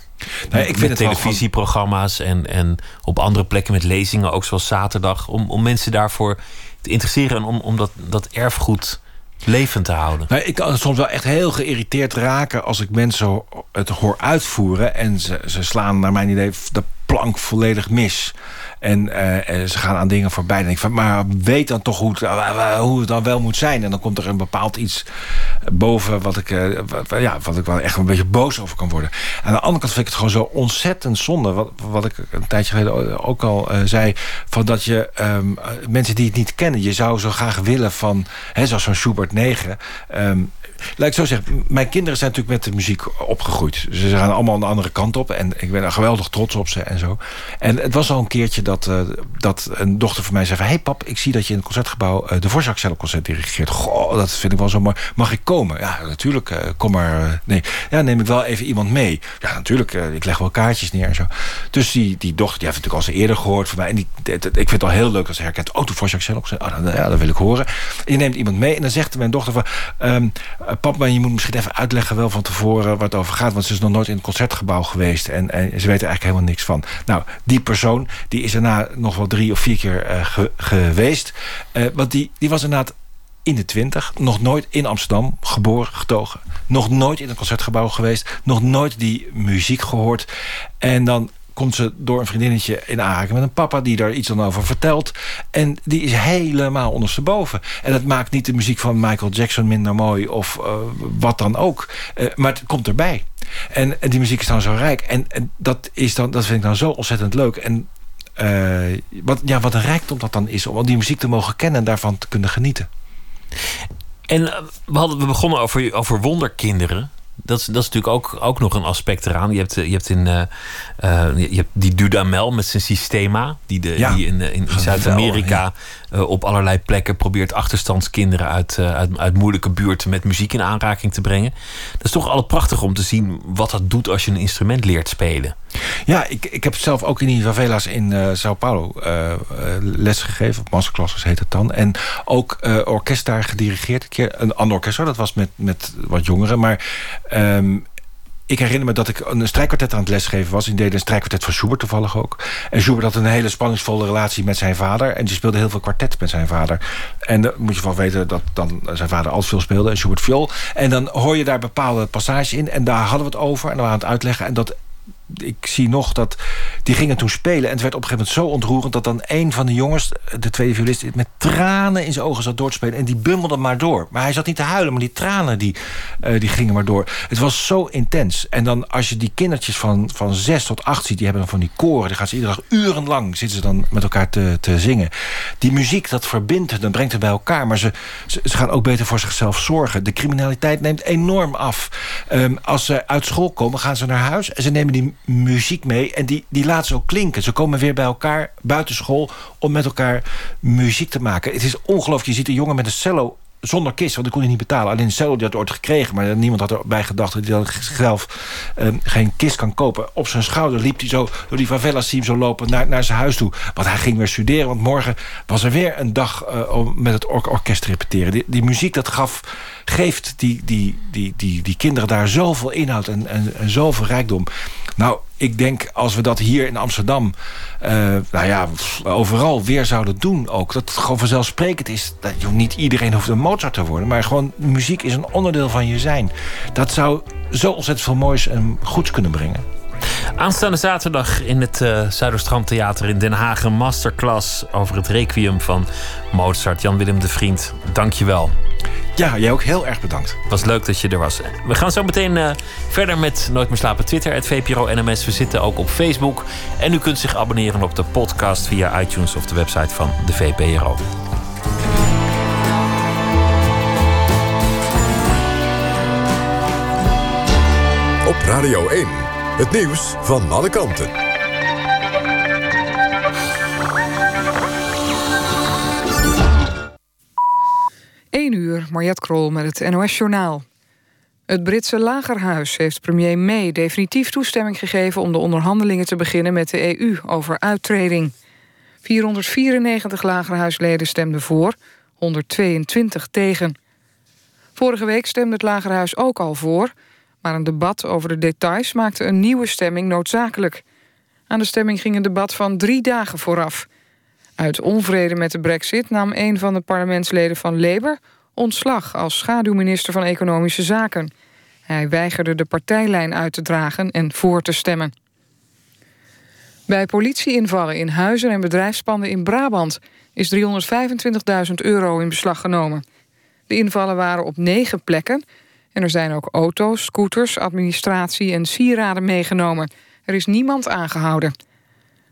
Nee, ik vind met televisieprogramma's en, en op andere plekken met lezingen, ook zoals zaterdag, om, om mensen daarvoor te interesseren en om, om dat, dat erfgoed levend te houden. Nou, ik kan soms wel echt heel geïrriteerd raken als ik mensen het hoor uitvoeren en ze, ze slaan naar mijn idee de plank volledig mis. En, uh, ze gaan aan dingen voorbij. En ik van, maar weet dan toch hoe het, uh, hoe het dan wel moet zijn. En dan komt er een bepaald iets boven wat ik, ja, wat ik wel echt een beetje boos over kan worden. Aan de andere kant vind ik het gewoon zo ontzettend zonde. Wat, wat ik een tijdje geleden ook al zei. Van dat je um, mensen die het niet kennen. Je zou zo graag willen van, hè, zoals zo'n Schubert 9. Um, laat zo zeggen, mijn kinderen zijn natuurlijk met de muziek opgegroeid. Ze gaan allemaal een andere kant op. En ik ben er geweldig trots op ze en zo. En het was al een keertje dat, uh, dat een dochter van mij zei van... hey pap, ik zie dat je in het concertgebouw uh, de Vorschak concert dirigeert. Goh, dat vind ik wel zo mooi. Mag ik komen? Ja, natuurlijk, uh, kom maar. nee, ja, neem ik wel even iemand mee. Ja, natuurlijk, ik leg wel kaartjes neer en zo. Dus die, die dochter, die heeft natuurlijk al eens eerder gehoord van mij. En die, ik vind het al heel leuk als ze herkent. Oh, de Vorschak concert. Oh, ja, dat wil ik horen. En je neemt iemand mee en dan zegt mijn dochter van... Um, pap, maar je moet misschien even uitleggen wel van tevoren wat het over gaat. Want ze is nog nooit in het concertgebouw geweest. En, en ze weet er eigenlijk helemaal niks van. Nou, die persoon die is daarna nog wel drie of vier keer ge, geweest. Uh, want die, die was inderdaad in de twintig. Nog nooit in Amsterdam geboren, getogen. Nog nooit in een concertgebouw geweest. Nog nooit die muziek gehoord. En dan komt ze door een vriendinnetje in aanraking met een papa... die daar iets dan over vertelt. En die is helemaal ondersteboven. En dat maakt niet de muziek van Michael Jackson minder mooi... of uh, wat dan ook. Uh, maar het komt erbij. En, die muziek is dan zo rijk. En, dat, is dan, dat vind ik dan zo ontzettend leuk. En uh, wat, ja, wat een rijkdom dat dan is... om die muziek te mogen kennen en daarvan te kunnen genieten. En we, hadden, we begonnen over, over wonderkinderen Dat is, dat is natuurlijk ook, ook nog een aspect eraan. Je hebt, je hebt, in, uh, je hebt die Dudamel met zijn Systema, die, de, die in, in, Zuid-Amerika op allerlei plekken probeert achterstandskinderen uit, uit, uit moeilijke buurten met muziek in aanraking te brengen. Dat is toch altijd prachtig om te zien wat dat doet als je een instrument leert spelen. Ja, ik, ik heb zelf ook in die favela's in Sao Paulo les gegeven. Op masterclasses heet het dan. En ook orkest daar gedirigeerd. Een, keer, een ander orkest, dat was met, met wat jongeren. Maar um, ik herinner me dat ik een strijkkwartet aan het lesgeven was. In deden een strijkkwartet van Schubert toevallig ook. En Schubert had een hele spanningsvolle relatie met zijn vader. En die speelde heel veel kwartet met zijn vader. En dan moet je van weten dat dan zijn vader altijd veel speelde. En Schubert viool. En dan hoor je daar bepaalde passages in. En daar hadden we het over. En dan waren we aan het uitleggen. En dat ik zie nog dat die gingen toen spelen. En het werd op een gegeven moment zo ontroerend... dat dan een van de jongens, de tweede violist... met tranen in zijn ogen zat door te spelen. En die bummelde maar door. Maar hij zat niet te huilen, maar die tranen die, uh, die gingen maar door. Het was zo intens. En dan als je die kindertjes van, van zes tot acht ziet... die hebben dan van die koren. Die gaan ze iedere dag urenlang zitten ze dan met elkaar te, te zingen. Die muziek, dat verbindt dan brengt het bij elkaar. Maar ze, ze, gaan ook beter voor zichzelf zorgen. De criminaliteit neemt enorm af. Um, als ze uit school komen, gaan ze naar huis... en ze nemen die muziek mee. En die, die laten ze ook klinken. Ze komen weer bij elkaar buiten school om met elkaar muziek te maken. Het is ongelooflijk. Je ziet een jongen met een cello zonder kist, want ik kon hij niet betalen. Alleen cello die had ooit gekregen, maar niemand had erbij gedacht... dat hij zelf um, geen kist kan kopen. Op zijn schouder liep hij zo door die favelas team zo lopen naar, naar zijn huis toe. Want hij ging weer studeren, want morgen was er weer een dag... Uh, om met het or orkest te repeteren. Die, die muziek, dat gaf, geeft die, die, die, die, die kinderen daar zoveel inhoud en, en, en zoveel rijkdom. Nou, ik denk als we dat hier in Amsterdam... Uh, nou ja, overal weer zouden doen ook... dat het gewoon vanzelfsprekend is... dat joh, niet iedereen hoeft een Mozart te worden... maar gewoon muziek is een onderdeel van je zijn. Dat zou zo ontzettend veel moois en goeds kunnen brengen. Aanstaande zaterdag in het uh, Zuiderstrandtheater in Den Haag... een masterclass over het requiem van Mozart. Jan-Willem de Vriend, dank je wel. Ja, jij ook heel erg bedankt. Het was leuk dat je er was. We gaan zo meteen uh, verder met Nooit meer slapen Twitter, het VPRO NMS. We zitten ook op Facebook. En u kunt zich abonneren op de podcast via iTunes of de website van de VPRO. Op Radio 1, het nieuws van alle kanten. 1 uur, Mariette Krol met het NOS-journaal. Het Britse lagerhuis heeft premier May definitief toestemming gegeven... om de onderhandelingen te beginnen met de EU over uittreding. 494 lagerhuisleden stemden voor, 122 tegen. Vorige week stemde het lagerhuis ook al voor... maar een debat over de details maakte een nieuwe stemming noodzakelijk. Aan de stemming ging een debat van drie dagen vooraf... Uit onvrede met de brexit nam een van de parlementsleden van Labour... ontslag als schaduwminister van Economische Zaken. Hij weigerde de partijlijn uit te dragen en voor te stemmen. Bij politieinvallen in huizen en bedrijfspanden in Brabant... is 325.000 euro in beslag genomen. De invallen waren op negen plekken... en er zijn ook auto's, scooters, administratie en sieraden meegenomen. Er is niemand aangehouden.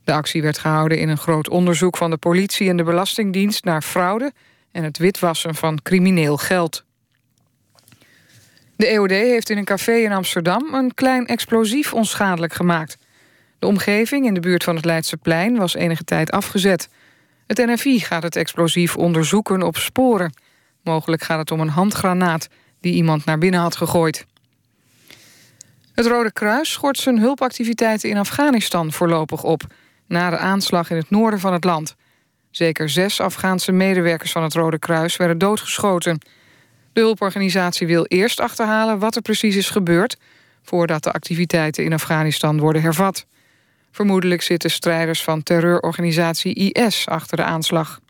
De actie werd gehouden in een groot onderzoek van de politie en de Belastingdienst naar fraude en het witwassen van crimineel geld. De EOD heeft in een café in Amsterdam een klein explosief onschadelijk gemaakt. De omgeving in de buurt van het Leidseplein was enige tijd afgezet. Het NFI gaat het explosief onderzoeken op sporen. Mogelijk gaat het om een handgranaat die iemand naar binnen had gegooid. Het Rode Kruis schort zijn hulpactiviteiten in Afghanistan voorlopig op na de aanslag in het noorden van het land. Zeker zes Afghaanse medewerkers van het Rode Kruis werden doodgeschoten. De hulporganisatie wil eerst achterhalen wat er precies is gebeurd... voordat de activiteiten in Afghanistan worden hervat. Vermoedelijk zitten strijders van terreurorganisatie IS achter de aanslag.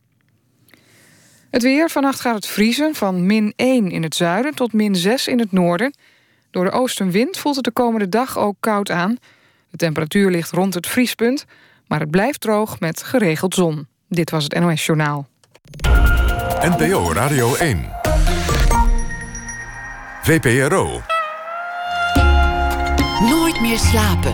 Het weer. Vannacht gaat het vriezen van min 1 in het zuiden tot min 6 in het noorden. Door de oostenwind voelt het de komende dag ook koud aan. De temperatuur ligt rond het vriespunt... Maar het blijft droog met geregeld zon. Dit was het NOS Journaal. NPO Radio 1. VPRO. Nooit meer slapen.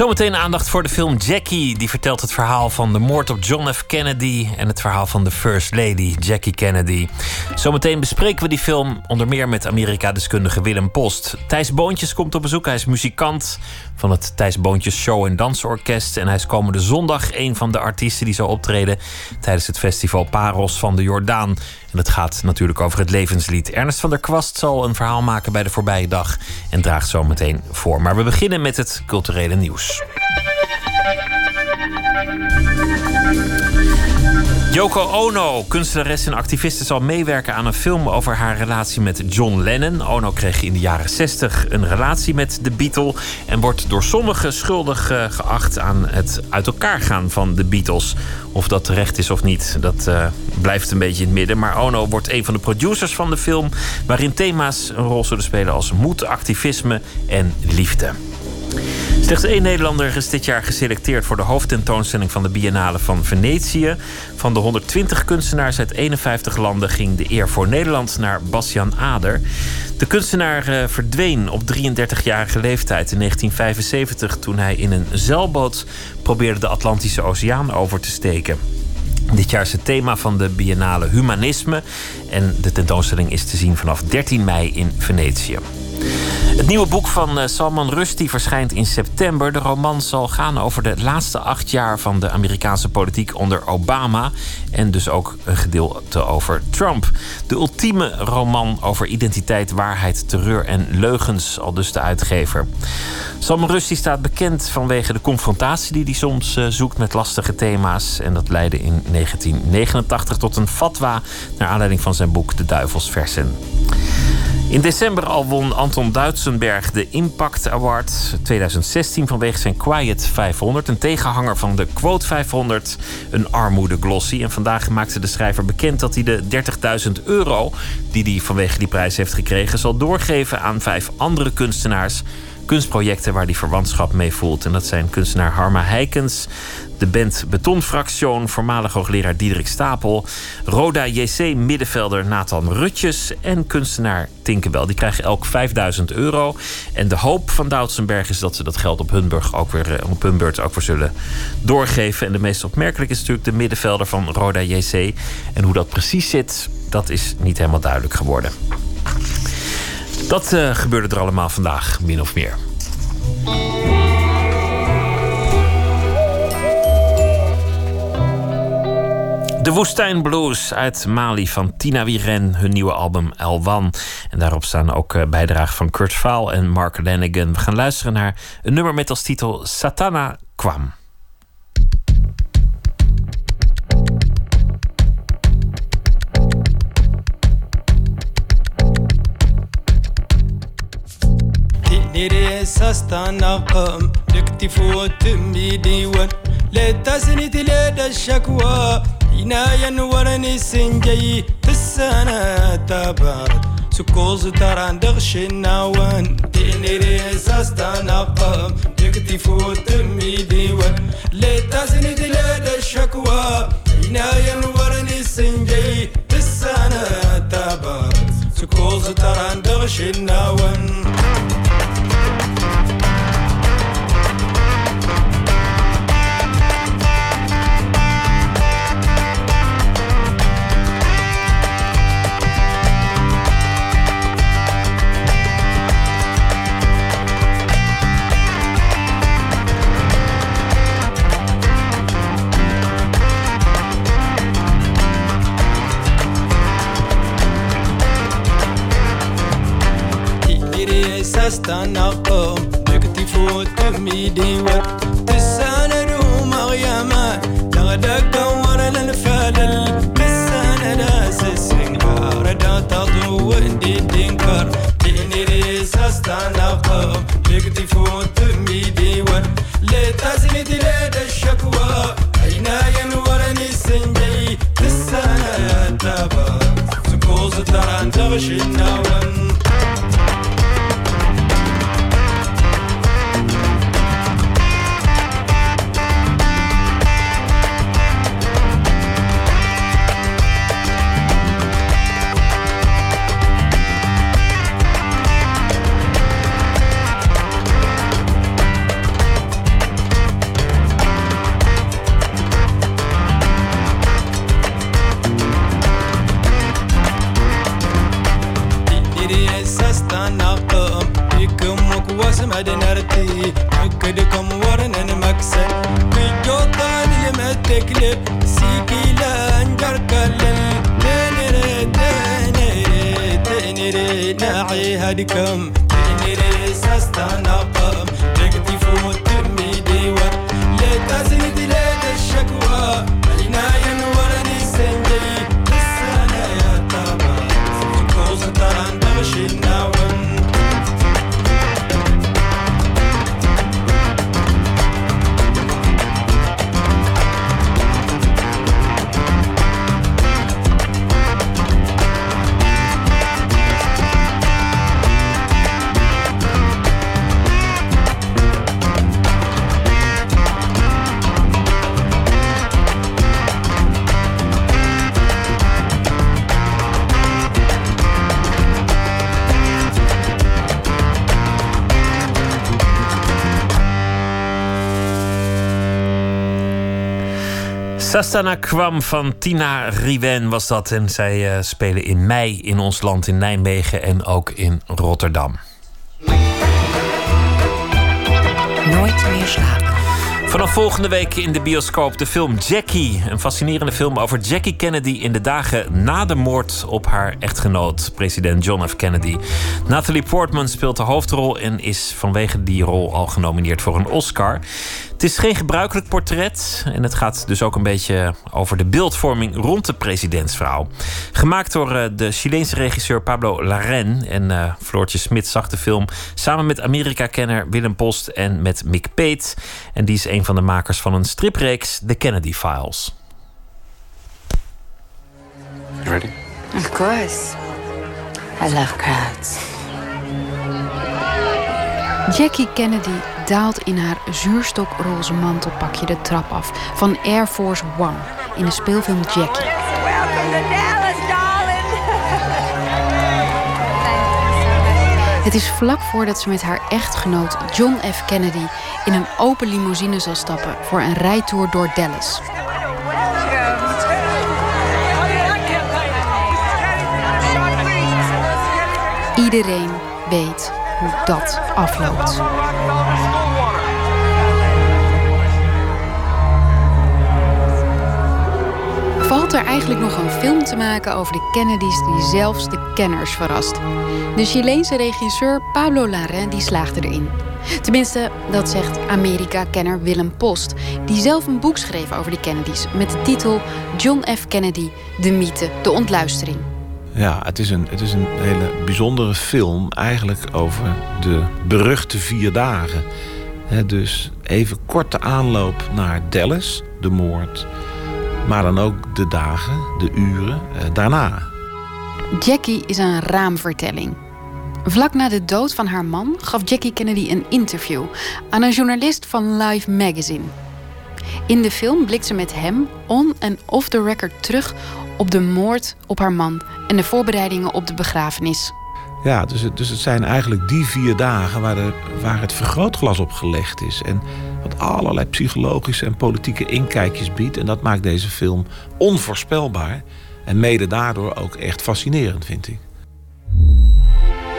Zometeen aandacht voor de film Jackie. Die vertelt het verhaal van de moord op John F. Kennedy. En het verhaal van de First Lady, Jackie Kennedy. Zometeen bespreken we die film onder meer met Amerika-deskundige Willem Post. Thijs Boontjes komt op bezoek. Hij is muzikant van het Thijs Boontjes Show en Dansorkest. En hij is komende zondag een van de artiesten die zal optreden tijdens het festival Paros van de Jordaan. En het gaat natuurlijk over het levenslied. Ernst van der Kwast zal een verhaal maken bij de voorbije dag en draagt zometeen voor. Maar we beginnen met het culturele nieuws. Yoko Ono, kunstenares en activiste, zal meewerken aan een film over haar relatie met John Lennon. Ono kreeg in de jaren 60 een relatie met de Beatle en wordt door sommigen schuldig eh, geacht aan het uit elkaar gaan van de Beatles. Of dat terecht is of niet, dat uh, blijft een beetje in het midden. Maar Ono wordt een van de producers van de film, waarin thema's een rol zullen spelen als moed, activisme en liefde. Slechts één Nederlander is dit jaar geselecteerd voor de hoofdtentoonstelling van de Biennale van Venetië. Van de 120 kunstenaars uit 51 landen ging de eer voor Nederland naar Bastian Ader. De kunstenaar uh, verdween op 33-jarige leeftijd in 1975 toen hij in een zeilboot probeerde de Atlantische Oceaan over te steken. Dit jaar is het thema van de Biennale Humanisme en de tentoonstelling is te zien vanaf 13 mei in Venetië. Het nieuwe boek van eh, Salman Rushdie verschijnt in september. De roman zal gaan over de laatste acht jaar van de Amerikaanse politiek onder Obama. En dus ook een gedeelte over Trump. De ultieme roman over identiteit, waarheid, terreur en leugens, al dus de uitgever. Salman Rushdie staat bekend vanwege de confrontatie die hij soms eh, zoekt met lastige thema's. En dat leidde in 1989 tot een fatwa naar aanleiding van zijn boek De Duivelsversen. In december al won Anton Duitsenberg de Impact Award 2016 vanwege zijn Quiet 500, een tegenhanger van de Quote 500, een armoede glossy. En vandaag maakte de schrijver bekend dat hij de 30.000 euro die hij vanwege die prijs heeft gekregen zal doorgeven aan vijf andere kunstenaars kunstprojecten waar hij verwantschap mee voelt. En dat zijn kunstenaar Harma Heikens, de band Betonfractie, voormalig hoogleraar Diederik Stapel, Roda JC middenvelder Nathan Rutjes en kunstenaar Tinkerbell. Die krijgen elk 5000 euro. En de hoop van Doutsenberg is dat ze dat geld op hun, ook weer, eh, op hun beurt ook weer zullen doorgeven. En de meest opmerkelijk is natuurlijk de middenvelder van Roda JC. En hoe dat precies zit, dat is niet helemaal duidelijk geworden. Dat uh, gebeurde er allemaal vandaag, min of meer. De Woestijn Blues uit Mali van Tina Wiren, hun nieuwe album Elwan. En daarop staan ook eh, bijdragen van Kurt Vaal en Mark Lanigan. We gaan luisteren naar een nummer met als titel Satana kwam. نيري ساستنقم لكتفو تمي ديوان لتسنيت لدى الشكوى إنايا ورني سنجي في السنة تبارد سكوز تران دغشي النوان تيني ريساس تنقم تكتي فوت ميديوان لتاسني دلاد الشكوى إنايا ورني سنجي في السنة تبارد سكوز تران دغش النوان استنقم دكتي فوت ميدي وقت. تسان روم غيامان تغدك كور للفلل تسان ناس السنقار دا تضو اندي تنكر تيني ريس استنقم دكتي فوت ميدي وقت. لتازني دلاد الشكوى. عينا ينورني سنجي تسانا تابا سكوز تران تغشي النوم መድነርቲ ዕቅድኩም ወርንን መክሰል ክጆታን የመትክልብ ሲኪለ እንጀርከልል تنيري ناعي هادكم تنيري ساستناقم. تكتفو تمي ديوان لا تزيد لا الشكوى. Sastana kwam van Tina Riwen was dat. En zij uh, spelen in mei in ons land in Nijmegen en ook in Rotterdam. Nooit meer slapen. Vanaf volgende week in de bioscoop de film Jackie. Een fascinerende film over Jackie Kennedy in de dagen na de moord op haar echtgenoot, president John F. Kennedy. Natalie Portman speelt de hoofdrol en is vanwege die rol al genomineerd voor een Oscar. Het is geen gebruikelijk portret en het gaat dus ook een beetje over de beeldvorming rond de presidentsvrouw. Gemaakt door uh, de Chileense regisseur Pablo Larraín en uh, Floortje Smit zag de film samen met Amerika-kenner Willem Post en met Mick Peet. En die is een van de makers van een stripreeks, The Kennedy Files. You ready? Of course. I love crowds. Jackie Kennedy daalt in haar zuurstok-roze mantelpakje de trap af van Air Force One in de speelfilm Jackie. Het is vlak voordat ze met haar echtgenoot John F. Kennedy in een open limousine zal stappen voor een rijtour door Dallas. Iedereen weet hoe dat afloopt. Valt er eigenlijk nog een film te maken over de Kennedys die zelfs de kenners verrast? De Chileense regisseur Pablo Larraín die slaagde erin. Tenminste, dat zegt Amerika-kenner Willem Post, die zelf een boek schreef over de Kennedys met de titel John F. Kennedy, de mythe, de ontluistering. Ja, het is, een, het is een hele bijzondere film eigenlijk over de beruchte vier dagen. dus even korte aanloop naar Dallas, de moord. Maar dan ook de dagen, de uren eh, daarna. Jackie is een raamvertelling. Vlak na de dood van haar man gaf Jackie Kennedy een interview aan een journalist van Life Magazine. In de film blikt ze met hem on en off the record terug op de moord op haar man en de voorbereidingen op de begrafenis. Ja, dus het, dus het zijn eigenlijk die vier dagen waar, de, waar het vergrootglas op gelegd is. En wat allerlei psychologische en politieke inkijkjes biedt. En dat maakt deze film onvoorspelbaar. En mede daardoor ook echt fascinerend, vind ik.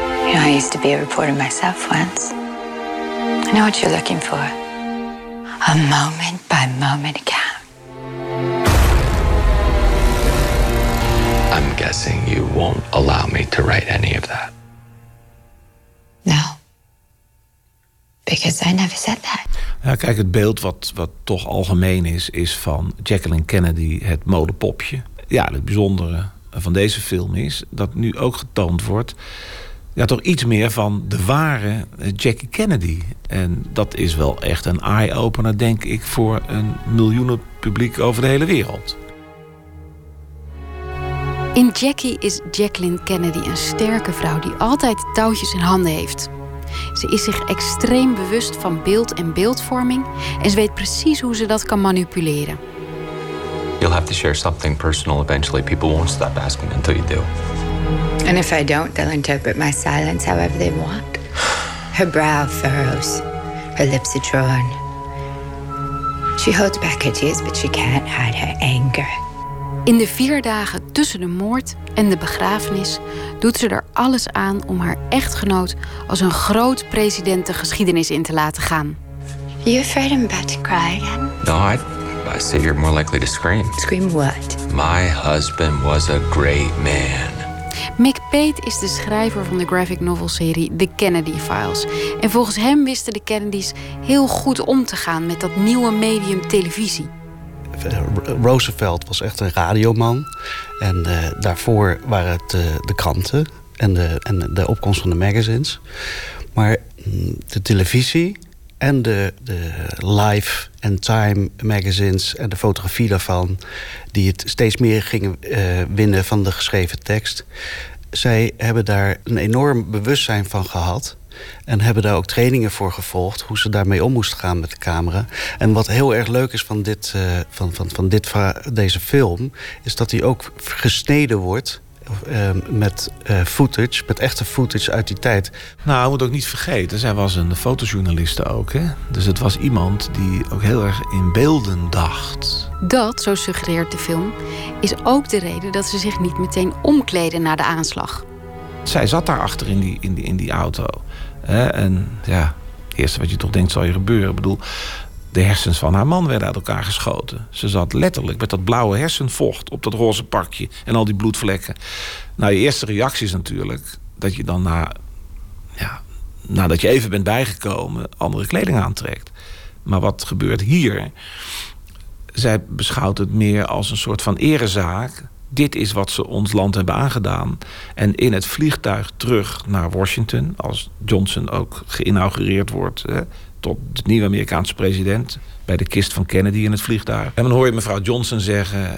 You know, I used to be a reporter myself once. I know what you're looking for. A moment by moment account. I'm guessing you won't allow me to write any of that. No. Because I never said that. Ja, kijk, het beeld wat, wat toch algemeen is, is van Jacqueline Kennedy, het modepopje. Ja, het bijzondere van deze film is dat nu ook getoond wordt. Ja, toch iets meer van de ware Jackie Kennedy. En dat is wel echt een eye-opener, denk ik, voor een miljoenen publiek over de hele wereld. In Jackie is Jacqueline Kennedy een sterke vrouw die altijd touwtjes in handen heeft. Ze is zich extreem bewust van beeld en beeldvorming en ze weet precies hoe ze dat kan manipuleren. You'll have to share something personal eventually. People won't stop asking until you do. And if I don't, they'll interpret my silence however they want. Her brow furrows, her lips are drawn. She holds back her tears, but she can't hide her anger. In de vier dagen tussen de moord en de begrafenis doet ze er alles aan om haar echtgenoot als een groot president de geschiedenis in te laten gaan. Are you afraid I'm about to cry again? No, I, I say you're more likely to scream. Scream what? My husband was a great man. Mick Pate is de schrijver van de graphic novel-serie The Kennedy Files. En volgens hem wisten de Kennedys heel goed om te gaan met dat nieuwe medium televisie. Roosevelt was echt een radioman. En eh, daarvoor waren het eh, de kranten en de, en de opkomst van de magazines. Maar mm, de televisie en de, de live en time magazines en de fotografie daarvan... die het steeds meer gingen eh, winnen van de geschreven tekst... zij hebben daar een enorm bewustzijn van gehad... En hebben daar ook trainingen voor gevolgd, hoe ze daarmee om moesten gaan met de camera. En wat heel erg leuk is van, dit, uh, van, van, van dit, deze film, is dat hij ook gesneden wordt uh, met uh, footage, met echte footage uit die tijd. Nou, je moet ook niet vergeten, zij was een fotojournaliste ook. Hè? Dus het was iemand die ook heel erg in beelden dacht. Dat, zo suggereert de film, is ook de reden dat ze zich niet meteen omkleden na de aanslag. Zij zat daar achter in die, in die, in die auto. En ja, het eerste wat je toch denkt zal je gebeuren. Ik bedoel, de hersens van haar man werden uit elkaar geschoten. Ze zat letterlijk met dat blauwe hersenvocht op dat roze pakje en al die bloedvlekken. Nou, je eerste reactie is natuurlijk dat je dan na, ja, nadat je even bent bijgekomen, andere kleding aantrekt. Maar wat gebeurt hier? Zij beschouwt het meer als een soort van erezaak. Dit is wat ze ons land hebben aangedaan. En in het vliegtuig terug naar Washington, als Johnson ook geïnaugureerd wordt, hè, tot de nieuwe Amerikaanse president. Bij de kist van Kennedy in het vliegtuig. En dan hoor je mevrouw Johnson zeggen: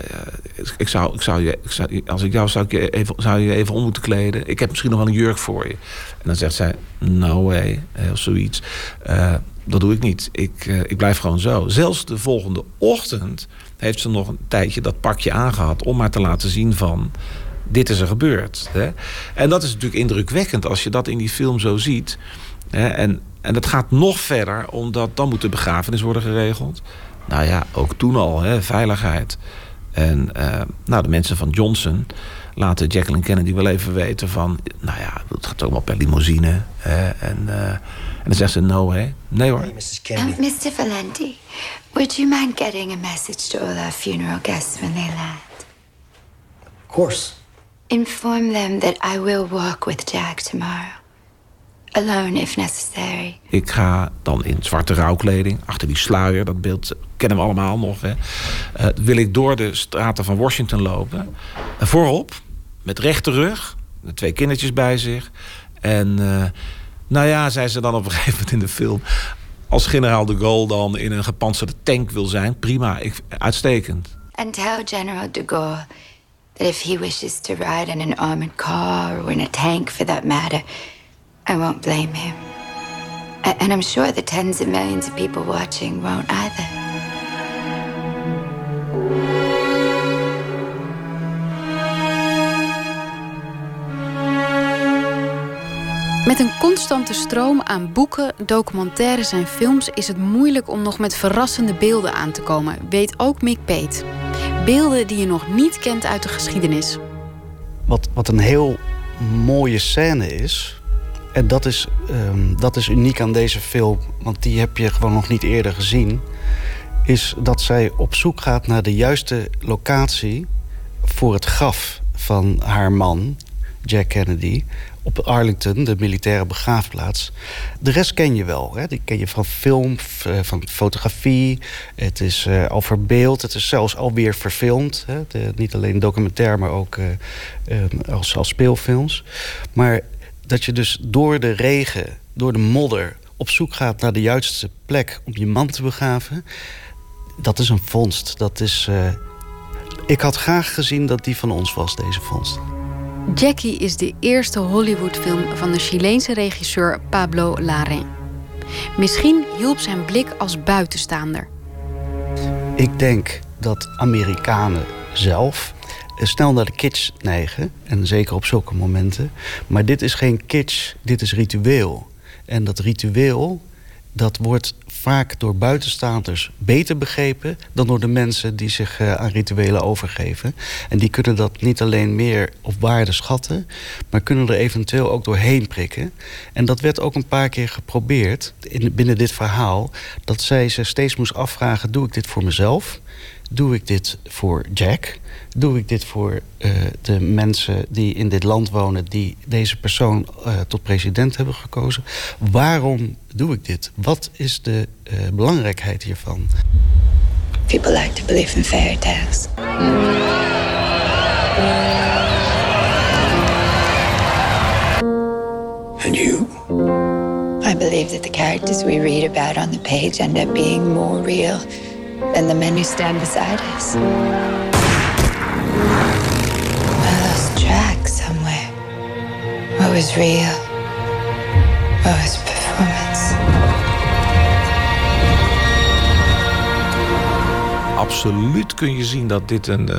ik zou, ik zou je, ik Als ik jou zou, je even, zou je even om moeten kleden. Ik heb misschien nog wel een jurk voor je. En dan zegt zij: No way, of zoiets. Uh, dat doe ik niet. Ik, ik blijf gewoon zo. Zelfs de volgende ochtend heeft ze nog een tijdje dat pakje aangehad. om maar te laten zien van. Dit is er gebeurd. Hè? En dat is natuurlijk indrukwekkend als je dat in die film zo ziet. Hè? En en dat gaat nog verder, omdat dan moet de begrafenis worden geregeld. Nou ja, ook toen al, hè, veiligheid. En uh, nou, de mensen van Johnson laten Jacqueline Kennedy wel even weten van... nou ja, het gaat ook wel per limousine. Hè, en, uh, en dan zegt ze no, hè? Nee hoor. Hey, Mrs. Kennedy. Um, Mr. Valenti, would you mind getting a message to all our funeral guests when they land? Of course. Inform them that I will walk with Jack tomorrow. Alone if necessary. Ik ga dan in zwarte rouwkleding, achter die sluier, dat beeld kennen we allemaal nog. Hè. Uh, wil ik door de straten van Washington lopen. Uh, voorop, met rechte rug, met twee kindertjes bij zich. En uh, nou ja, zei ze dan op een gegeven moment in de film. Als generaal de Gaulle dan in een gepantserde tank wil zijn, prima, ik, uitstekend. And tell General de Gaulle that if he wishes to ride in an armored car or in a tank for that matter. I won't blame him. And I'm sure the tens of millions of people watching won't either. Met een constante stroom aan boeken, documentaires en films is het moeilijk om nog met verrassende beelden aan te komen, weet ook Mick Peet. Beelden die je nog niet kent uit de geschiedenis. Wat, wat een heel mooie scène is, en dat is, um, dat is uniek aan deze film, want die heb je gewoon nog niet eerder gezien. Is dat zij op zoek gaat naar de juiste locatie voor het graf van haar man, Jack Kennedy, op Arlington, de militaire begraafplaats. De rest ken je wel. Hè? Die ken je van film, eh, van fotografie. Het is uh, al verbeeld. Het is zelfs alweer verfilmd. Hè? Niet alleen documentair, maar ook uh, als, als speelfilms. Maar dat je dus door de regen, door de modder... op zoek gaat naar de juiste plek om je man te begraven... dat is een vondst. Dat is. Ik had graag gezien dat die van ons was, deze vondst. Jackie is de eerste Hollywoodfilm van de Chileense regisseur Pablo Larraín. Misschien hielp zijn blik als buitenstaander. Ik denk dat Amerikanen zelf snel naar de kitsch neigen. En zeker op zulke momenten. Maar dit is geen kitsch, dit is ritueel. En dat ritueel dat wordt vaak door buitenstaanders beter begrepen dan door de mensen die zich uh, aan rituelen overgeven. En die kunnen dat niet alleen meer op waarde schatten, maar kunnen er eventueel ook doorheen prikken. En dat werd ook een paar keer geprobeerd in, binnen dit verhaal, dat zij zich steeds moest afvragen: doe ik dit voor mezelf? Doe ik dit voor Jack? Doe ik dit voor uh, de mensen die in dit land wonen... die deze persoon uh, tot president hebben gekozen? Waarom doe ik dit? Wat is de uh, belangrijkheid hiervan? People like to believe in fairy tales. And you? I believe that the characters we read about on the page end up being more real than the men who stand beside us. I lost track somewhere. What was real? What was performance? Absoluut kun je zien dat dit een, uh,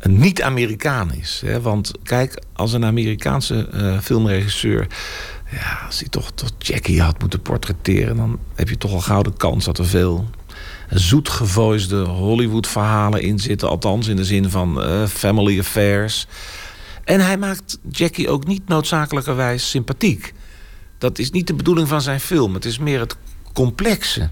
een niet-Amerikaan is. Hè? Want kijk, als een Amerikaanse uh, filmregisseur ja, als hij toch, toch Jackie had moeten portretteren, dan heb je toch al gauw de kans dat er veel zoetgevoisde Hollywood-verhalen in zitten. Althans, in de zin van uh, family affairs. En hij maakt Jackie ook niet noodzakelijkerwijs sympathiek. Dat is niet de bedoeling van zijn film. Het is meer het complexe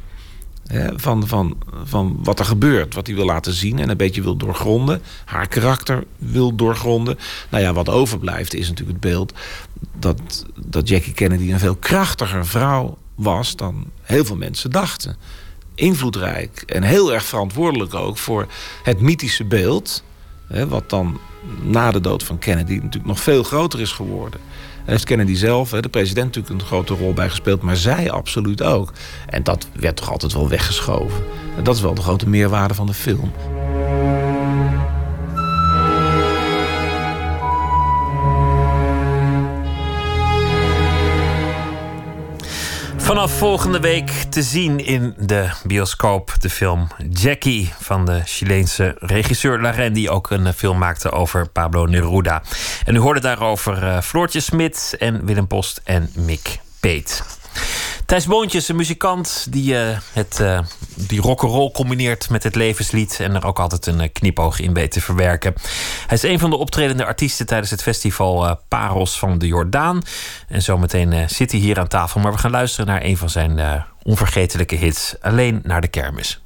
hè, van, van, van wat er gebeurt. Wat hij wil laten zien en een beetje wil doorgronden. Haar karakter wil doorgronden. Nou ja, wat overblijft is natuurlijk het beeld... dat, dat Jackie Kennedy een veel krachtiger vrouw was... dan heel veel mensen dachten invloedrijk en heel erg verantwoordelijk ook voor het mythische beeld. Hè, wat dan na de dood van Kennedy natuurlijk nog veel groter is geworden. Daar heeft Kennedy zelf, de president, natuurlijk een grote rol bij gespeeld, maar zij absoluut ook. En dat werd toch altijd wel weggeschoven. En dat is wel de grote meerwaarde van de film. Vanaf volgende week te zien in de bioscoop de film Jackie van de Chileense regisseur Larraine, die ook een film maakte over Pablo Neruda. En u hoorde daarover uh, Floortje Smit en Willem Post en Mick Peet. Thijs Boontjes, een muzikant die, uh, het, uh, die rock'n'roll combineert met het levenslied... en er ook altijd een uh, knipoog in weet te verwerken. Hij is een van de optredende artiesten tijdens het festival Paros van de Jordaan. En zometeen zit hij hier aan tafel. Maar we gaan luisteren naar een van zijn onvergetelijke hits. Alleen naar de kermis.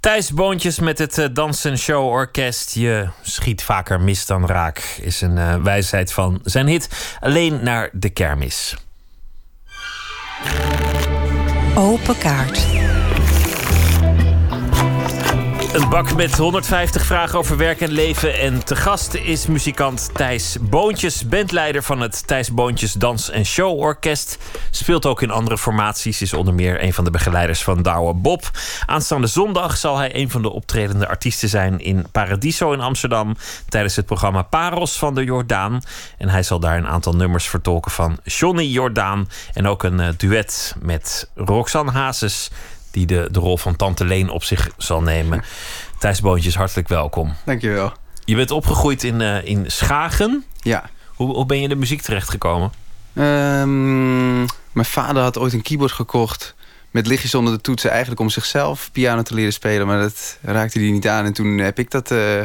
Thijs Boontjes met het eh, Dans en Show Orkest. Je schiet vaker mis dan raak, is een uh, wijsheid van zijn hit Alleen naar de kermis. Open kaart. Een bak met 150 vragen over werk en leven. En te gast is muzikant Thijs Boontjes, bandleider van het Thijs Boontjes Dans- en Show-orkest. Speelt ook in andere formaties, is onder meer een van de begeleiders van Douwe Bob. Aanstaande zondag zal hij een van de optredende artiesten zijn in Paradiso in Amsterdam. Tijdens het programma Paros van de Jordaan. En hij zal daar een aantal nummers vertolken van Johnny Jordaan. En ook een uh, duet met Roxanne Hazes die de, de rol van Tante Leen op zich zal nemen. Thijs Boontjes, hartelijk welkom. Dankjewel. Je bent opgegroeid in, uh, in Schagen. Ja. Hoe, hoe ben je in de muziek terechtgekomen? Um, mijn vader had ooit een keyboard gekocht met lichtjes onder de toetsen... eigenlijk om zichzelf piano te leren spelen. Maar dat raakte hij niet aan. En toen heb ik dat, uh,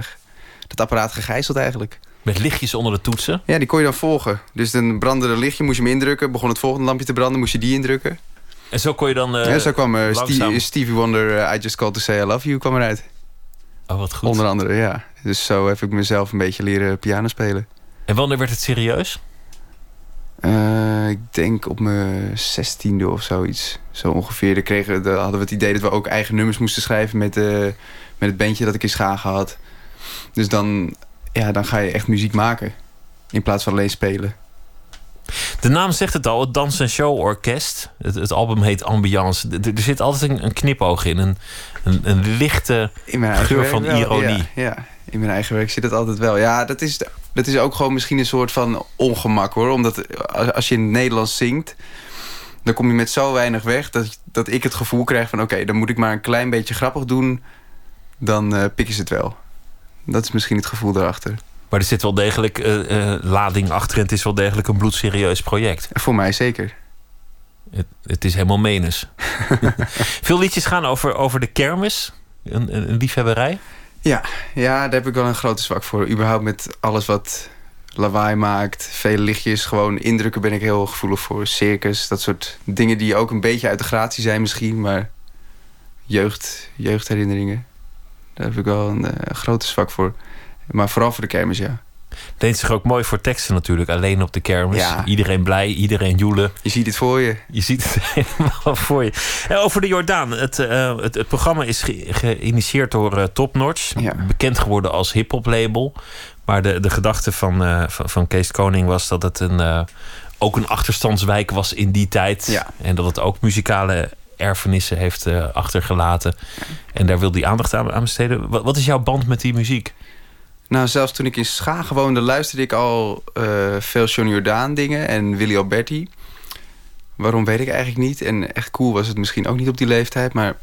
dat apparaat gegijzeld eigenlijk. Met lichtjes onder de toetsen? Ja, die kon je dan volgen. Dus dan brandde een lichtje, moest je hem indrukken. Begon het volgende lampje te branden, moest je die indrukken. En zo kon je dan. Ja, zo kwam uh, Stevie, Wonder, uh, I Just Called to Say I Love You kwam eruit. Oh, wat goed. Onder andere, ja. Dus zo heb ik mezelf een beetje leren piano spelen. En wanneer werd het serieus? ik denk op mijn zestiende of zoiets. Zo ongeveer. Dan, kregen, dan hadden we het idee dat we ook eigen nummers moesten schrijven met, met het bandje dat ik in Schagen had. Dus dan, ja, dan ga je echt muziek maken. In plaats van alleen spelen. De naam zegt het al, het Dans en Show Orkest. Het, het album heet Ambiance. Er, er zit altijd een, een, knipoog in. Een, een, een lichte geur van wel, ironie. Ja, ja, in mijn eigen werk zit het altijd wel. Ja, dat is, dat is ook gewoon misschien een soort van ongemak hoor. Omdat als je in het Nederlands zingt... dan kom je met zo weinig weg... dat, dat ik het gevoel krijg van... oké, dan moet ik maar een klein beetje grappig doen... dan uh, pikken ze het wel. Dat is misschien het gevoel daarachter. Maar er zit wel degelijk uh, uh, lading achter en het is wel degelijk een bloedserieus project. Voor mij zeker. Het, het is helemaal menens. Veel liedjes gaan over, over de kermis, een, een, liefhebberij. Ja, ja, daar heb ik wel een grote zwak voor. Überhaupt met alles wat lawaai maakt, vele lichtjes, gewoon indrukken ben ik heel gevoelig voor. Circus, dat soort dingen die ook een beetje uit de gratie zijn misschien, maar jeugd, jeugdherinneringen. Daar heb ik wel een, een grote zwak voor. Maar vooral voor de kermis, ja. Leent zich ook mooi voor teksten natuurlijk. Alleen op de kermis. Ja. Iedereen blij, iedereen joelen. Je ziet het voor je. Je ziet het helemaal voor je. En over de Jordaan. Het, uh, het, het, programma is ge geïnitieerd door uh, Top Notch. Ja. Bekend geworden als hip-hop label. Maar de, de gedachte van, uh, van, van, Kees Koning was dat het een, ook een achterstandswijk was in die tijd. Ja. En dat het ook muzikale erfenissen heeft achtergelaten. En daar wil hij aandacht aan, aan besteden. Wat, wat is jouw band met die muziek? Nou, zelfs toen ik in Schagen woonde, luisterde ik al uh, veel Johnny Jordaan dingen en Willy Alberti. Waarom weet ik eigenlijk niet. En echt cool was het misschien ook niet op die leeftijd. Maar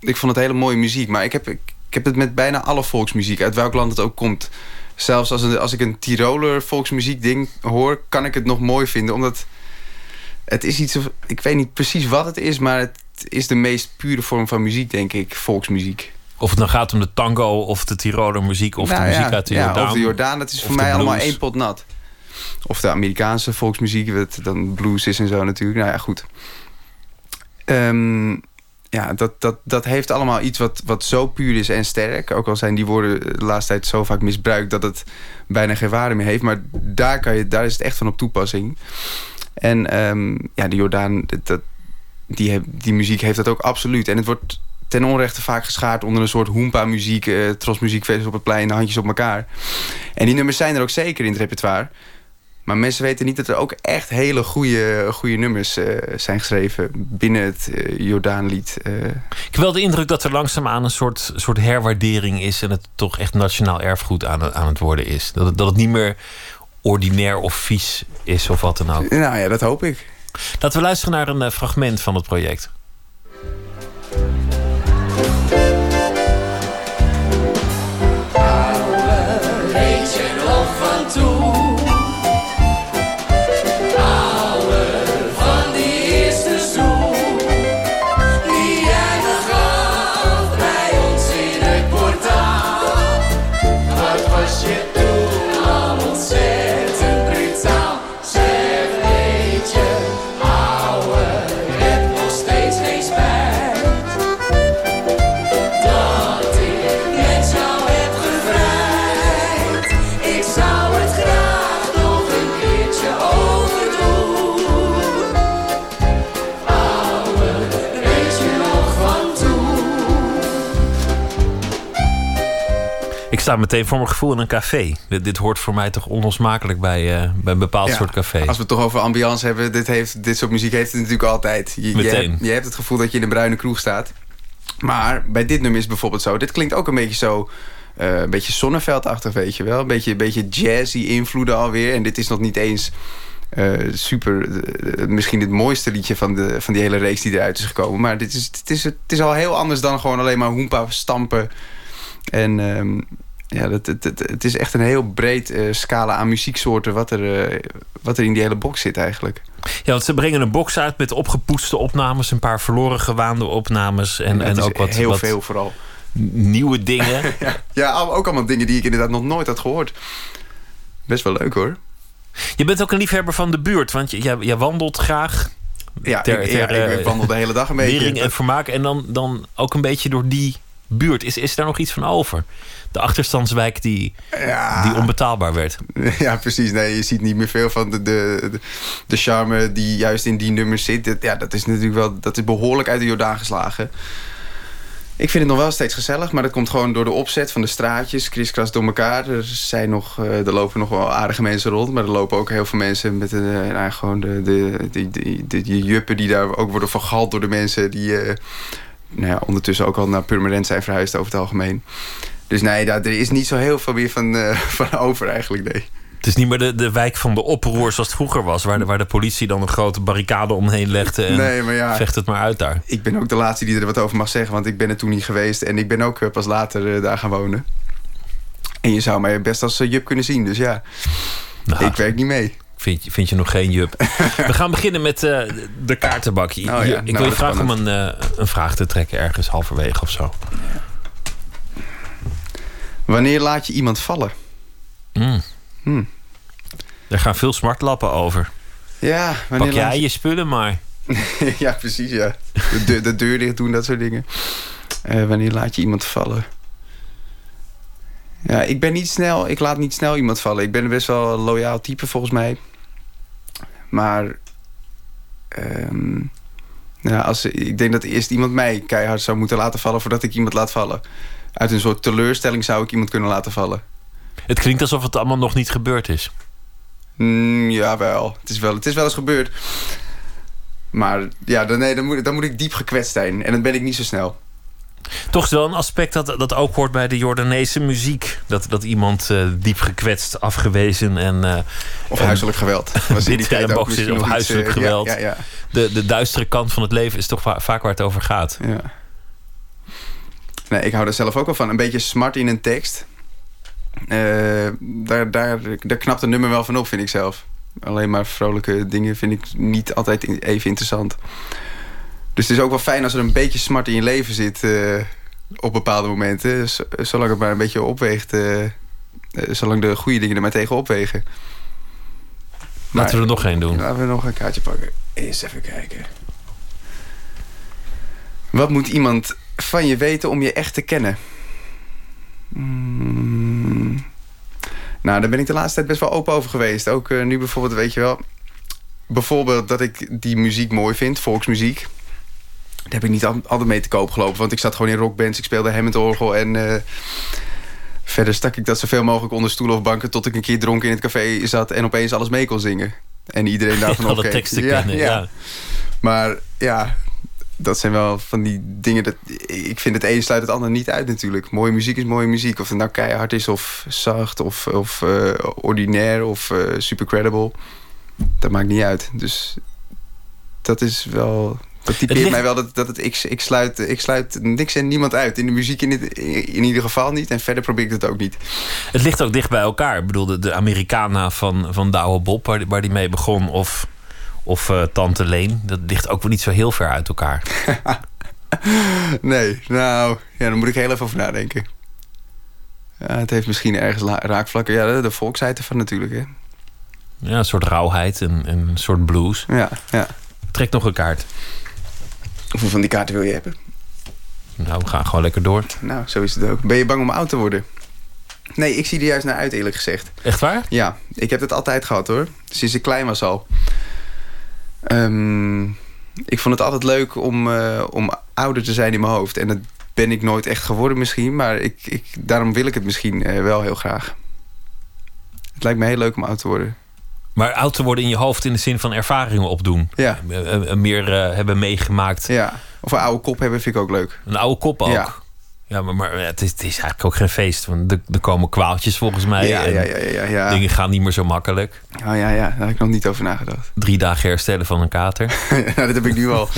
ik vond het hele mooie muziek. Maar ik heb, ik, heb het met bijna alle volksmuziek, uit welk land het ook komt. Zelfs als, als ik een Tiroler volksmuziek ding hoor, kan ik het nog mooi vinden. Omdat het is iets, ik weet niet precies wat het is, maar het is de meest pure vorm van muziek, denk ik, volksmuziek. Of het nou gaat om de tango of de Tiroler muziek of nou, de muziek ja, uit de ja, Jordaan. of de Jordaan, dat is voor mij allemaal één pot nat. Of de Amerikaanse volksmuziek, wat dan blues is en zo natuurlijk. Nou ja, goed. Um, ja, dat, dat, dat heeft allemaal iets wat, wat zo puur is en sterk. Ook al zijn die woorden de laatste tijd zo vaak misbruikt... dat het bijna geen waarde meer heeft. Maar daar, kan je, daar is het echt van op toepassing. En um, ja, de Jordaan, dat, die, die muziek heeft dat ook absoluut. En het wordt ten onrechte vaak geschaard onder een soort hoempa-muziek... Uh, trosmuziekfeest op het plein, handjes op elkaar. En die nummers zijn er ook zeker in het repertoire. Maar mensen weten niet dat er ook echt hele goede, goede nummers uh, zijn geschreven... binnen het uh, Jordaanlied. Ik heb wel de indruk dat er langzaamaan een soort, soort herwaardering is... en het toch echt nationaal erfgoed aan, aan het worden is. Dat het, dat het niet meer ordinair of vies is of wat dan ook. Nou ja, dat hoop ik. Laten we luisteren naar een fragment van het project. Sta meteen voor mijn gevoel in een café. Dit, dit hoort voor mij toch onlosmakelijk bij, eh, bij een bepaald Ja, soort café. Als we het toch over ambiance hebben, dit, heeft, dit soort muziek heeft het natuurlijk altijd. Je, je, Meteen. hebt, je hebt het gevoel dat je in een bruine kroeg staat. Maar bij dit nummer is het bijvoorbeeld zo. Dit klinkt ook een beetje zo. eh, een beetje zonneveldachtig, weet je wel. Een beetje, beetje jazzy invloeden alweer. En dit is nog niet eens eh, super. misschien het mooiste liedje van, de, van die hele reeks die eruit is gekomen. Maar dit is, het, is, het is al heel anders dan gewoon alleen maar hoempa stampen. En ehm, ja, het, het, het, het is echt een heel breed eh, scala aan muzieksoorten wat er, eh, wat er in die hele box zit eigenlijk. Ja, want ze brengen een box uit met opgepoetste opnames, een paar verloren gewaande opnames en, Ja, en ook wat, heel wat veel vooral. nieuwe dingen. ja, ook allemaal dingen die ik inderdaad nog nooit had gehoord. Best wel leuk hoor. Je bent ook een liefhebber van de buurt, want je, jij, jij wandelt graag. Ja, ik- ja, ik eh, wandel de hele dag een beetje. Lering en vermaak en dan, dan ook een beetje door die buurt. Is, is daar nog iets van over? De achterstandswijk die, Ja. die onbetaalbaar werd. Ja, precies. Nee, je ziet niet meer veel van de, de, de, de charme die juist in die nummers zit. Dat- Ja, dat is natuurlijk wel dat is behoorlijk uit de Jordaan geslagen. Ik vind het nog wel steeds gezellig, maar dat komt gewoon door de opzet van de straatjes, kriskras door elkaar. Er, zijn nog, eh, er lopen nog wel aardige mensen rond, maar er lopen ook heel veel mensen met eh, nou, gewoon de, de, de, de, de- die juppen die daar ook worden vergald door de mensen die eh, nou ja, ondertussen ook al naar Purmerend zijn verhuisd over het algemeen. Dus nee, daar, er is niet zo heel veel meer van, eh, van over eigenlijk, nee. Het is niet meer de, de wijk van de oproer zoals het vroeger was, waar de, waar de politie dan een grote barricade omheen legde en Nee, maar ja. vecht het maar uit daar. Ik ben ook de laatste die er wat over mag zeggen, want ik ben er toen niet geweest. En ik ben ook eh, pas later eh, daar gaan wonen. En je zou mij best als eh, Jup kunnen zien, dus ja. Nou, ik werk niet mee. Vind je, vind je nog geen jup? We gaan beginnen met eh, de kaartenbak. Oh ja, ik nou, wil je is vragen om een, eh, een vraag te trekken ergens halverwege of zo. Wanneer laat je iemand vallen? Mm. Hmm. Er gaan veel smartlappen over. Ja, wanneer Pak jij laat je spullen maar. ja, precies, ja. De deur, de deur dicht doen, dat soort dingen. Eh, wanneer laat je iemand vallen? Ja, ik ben niet snel. Ik laat niet snel iemand vallen. Ik ben best wel een loyaal type volgens mij. Maar ehm, ja, als, ik denk dat eerst iemand mij keihard zou moeten laten vallen voordat ik iemand laat vallen. Uit een soort teleurstelling zou ik iemand kunnen laten vallen. Het klinkt alsof het allemaal nog niet gebeurd is. Mm, jawel. Het is wel, het is wel eens gebeurd. Maar ja, dan, nee, dan, moet, dan moet ik diep gekwetst zijn. En dan ben ik niet zo snel. Toch is wel een aspect dat, dat ook hoort bij de Jordaanese muziek. Dat, dat iemand eh, diep gekwetst, afgewezen en... eh, Of huiselijk geweld. Was die tijd ook is, of iets, huiselijk eh, ja, geweld. ja, ja. De, de duistere kant van het leven is toch va- vaak waar het over gaat. Ja. Nee, ik hou er zelf ook wel van. Een beetje smart in een tekst. Daar, daar, daar knapt een nummer wel van op, vind ik zelf. Alleen maar vrolijke dingen vind ik niet altijd even interessant. Dus het is ook wel fijn als er een beetje smart in je leven zit... eh, op bepaalde momenten. Z- zolang het maar een beetje opweegt... eh, eh, zolang de goede dingen er maar tegen opwegen. Laten we er nog één doen. Laten we nog een kaartje pakken. Eens even kijken. Wat moet iemand van je weten om je echt te kennen? Mm. Nou, daar ben ik de laatste tijd best wel open over geweest. Ook nu bijvoorbeeld, weet je wel... Bijvoorbeeld dat ik die muziek mooi vind, volksmuziek. Daar heb ik niet al- altijd mee te koop gelopen. Want ik zat gewoon in rockbands, ik speelde Hammond-orgel... en eh, verder stak ik dat zoveel mogelijk onder stoelen of banken... tot ik een keer dronken in het café zat en opeens alles mee kon zingen. En iedereen daarvan Alle opkeek. teksten kennen, ja. Maar ja, dat zijn wel van die dingen... Dat, ik vind het een sluit het ander niet uit natuurlijk. Mooie muziek is mooie muziek. Of het nou keihard is of zacht of, of eh, ordinair of eh, super credible. Dat maakt niet uit. Dus dat is wel... Dat typeert ligt- mij wel dat, dat het, ik, ik, sluit, ik sluit niks en niemand uit. In de muziek in, in ieder geval niet. En verder probeer ik het ook niet. Het ligt ook dicht bij elkaar. Ik bedoel, de, de Americana van, van Douwe Bob, waar, die- waar die mee begon, of, of eh, Tante Leen, dat ligt ook wel niet zo heel ver uit elkaar. Nee, nou, ja, daar moet ik heel even over nadenken. Ja, het heeft misschien ergens la- raakvlakken. Ja, de, de volksheid ervan natuurlijk, hè. Ja, een soort rauwheid en, en een soort blues. Ja, ja. Trek nog een kaart. Hoeveel van die kaarten wil je hebben? Nou, we gaan gewoon lekker door. Nou, zo is het ook. Ben je bang om oud te worden? Nee, ik zie er juist naar uit, eerlijk gezegd. Echt waar? Ja, ik heb het altijd gehad, hoor. Sinds ik klein was al. Ehm, ik vond het altijd leuk om, eh, om ouder te zijn in mijn hoofd. En het, ben ik nooit echt geworden misschien. Maar ik, ik, daarom wil ik het misschien eh, wel heel graag. Het lijkt me heel leuk om oud te worden. Maar oud te worden in je hoofd in de zin van ervaringen opdoen. Ja. Eh, eh, meer eh, hebben meegemaakt. Ja. Of een oude kop hebben vind ik ook leuk. Een oude kop ook. Ja. Ja, maar, maar het, is, het is eigenlijk ook geen feest. Want er, er komen kwaaltjes volgens mij. Ja, en ja, ja, ja. Dingen gaan niet meer zo makkelijk. Oh ja, ja, daar heb ik nog niet over nagedacht. Drie dagen herstellen van een kater. nou, dat heb ik nu al.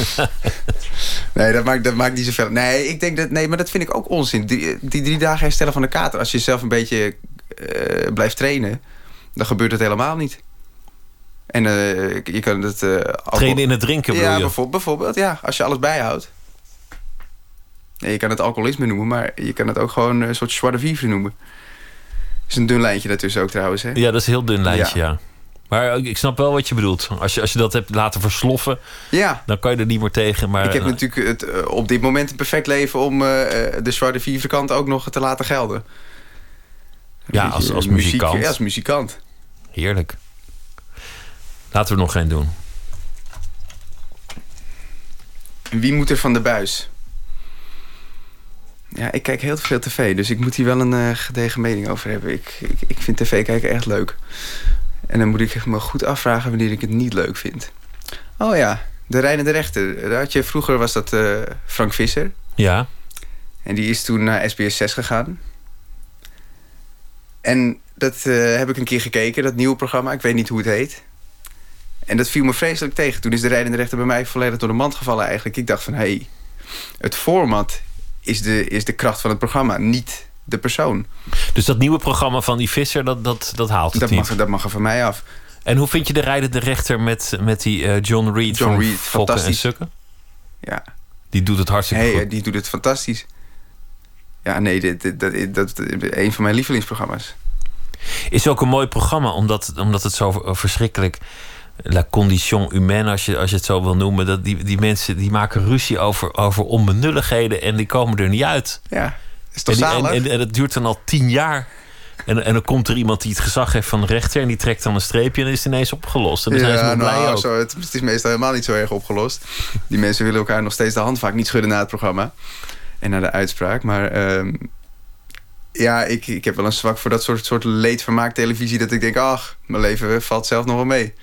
nee, dat maakt, dat maakt niet zoveel. Nee, ik denk dat, nee, maar dat vind ik ook onzin. Die, die drie dagen herstellen van de kater. Als je zelf een beetje blijft trainen, dan gebeurt het helemaal niet. En eh, je kan het... eh, alcohol- Trainen in het drinken bedoel Ja, je? bijvoorbeeld, bijvoorbeeld, ja. Als je alles bijhoudt. Je kan het alcoholisme noemen, maar je kan het ook gewoon een soort zwarte vivre noemen. is een dun lijntje daartussen ook trouwens, hè? Ja, dat is een heel dun lijntje, ja. Maar ik snap wel wat je bedoelt. Als je, als je dat hebt laten versloffen, Ja. dan kan je er niet meer tegen. Maar, ik heb natuurlijk het, eh, op dit moment een perfect leven om eh, eh, de zwarte vivre kant ook nog te laten gelden. ja, als, als muzikant. Ja, als muzikant. Heerlijk. Laten we er nog geen doen. Wie moet er van de buis? Ja, ik kijk heel veel tv, dus ik moet hier wel een eh, gedegen mening over hebben. Ik, ik, ik vind tv kijken echt leuk. En dan moet ik me goed afvragen wanneer ik het niet leuk vind. Oh ja, de rijdende rechter. Daar had je, vroeger was dat eh, Frank Visser. Ja. En die is toen naar SBS 6 gegaan. En dat eh, heb ik een keer gekeken, dat nieuwe programma. Ik weet niet hoe het heet. En dat viel me vreselijk tegen. Toen is de rijdende rechter bij mij volledig door de mand gevallen eigenlijk. Ik dacht van, hé, hey, het format is de, is de kracht van het programma, niet de persoon. Dus dat nieuwe programma van die visser, dat, dat, dat haalt het Dat niet. mag, dat mag er van mij af. En hoe vind je de rijdende rechter met, met die eh, John Reed John van Reed, Fokken en. Sukken? Ja. Die doet het hartstikke Hey, goed. die doet het fantastisch. Ja, nee, dit, dit, dat, dat, dat is een van mijn lievelingsprogramma's. Is ook een mooi programma, omdat, omdat het zo verschrikkelijk... La condition humaine, als je, als je het zo wil noemen. Dat die, die mensen die maken ruzie over, over onbenulligheden en die komen er niet uit. Ja, is toch en, die- en, en, en het duurt dan al tien jaar. En, en dan komt er iemand die het gezag heeft van de rechter... en die trekt dan een streepje en dan is het ineens opgelost. En dan zijn ze blij nou, ook. zo, het, het is meestal helemaal niet zo erg opgelost. Die mensen willen elkaar nog steeds de hand vaak niet schudden na het programma. En na de uitspraak. Maar ehm, ja, ik, ik heb wel een zwak voor dat soort, soort leedvermaak televisie... dat ik denk, ach, mijn leven valt zelf nog wel mee.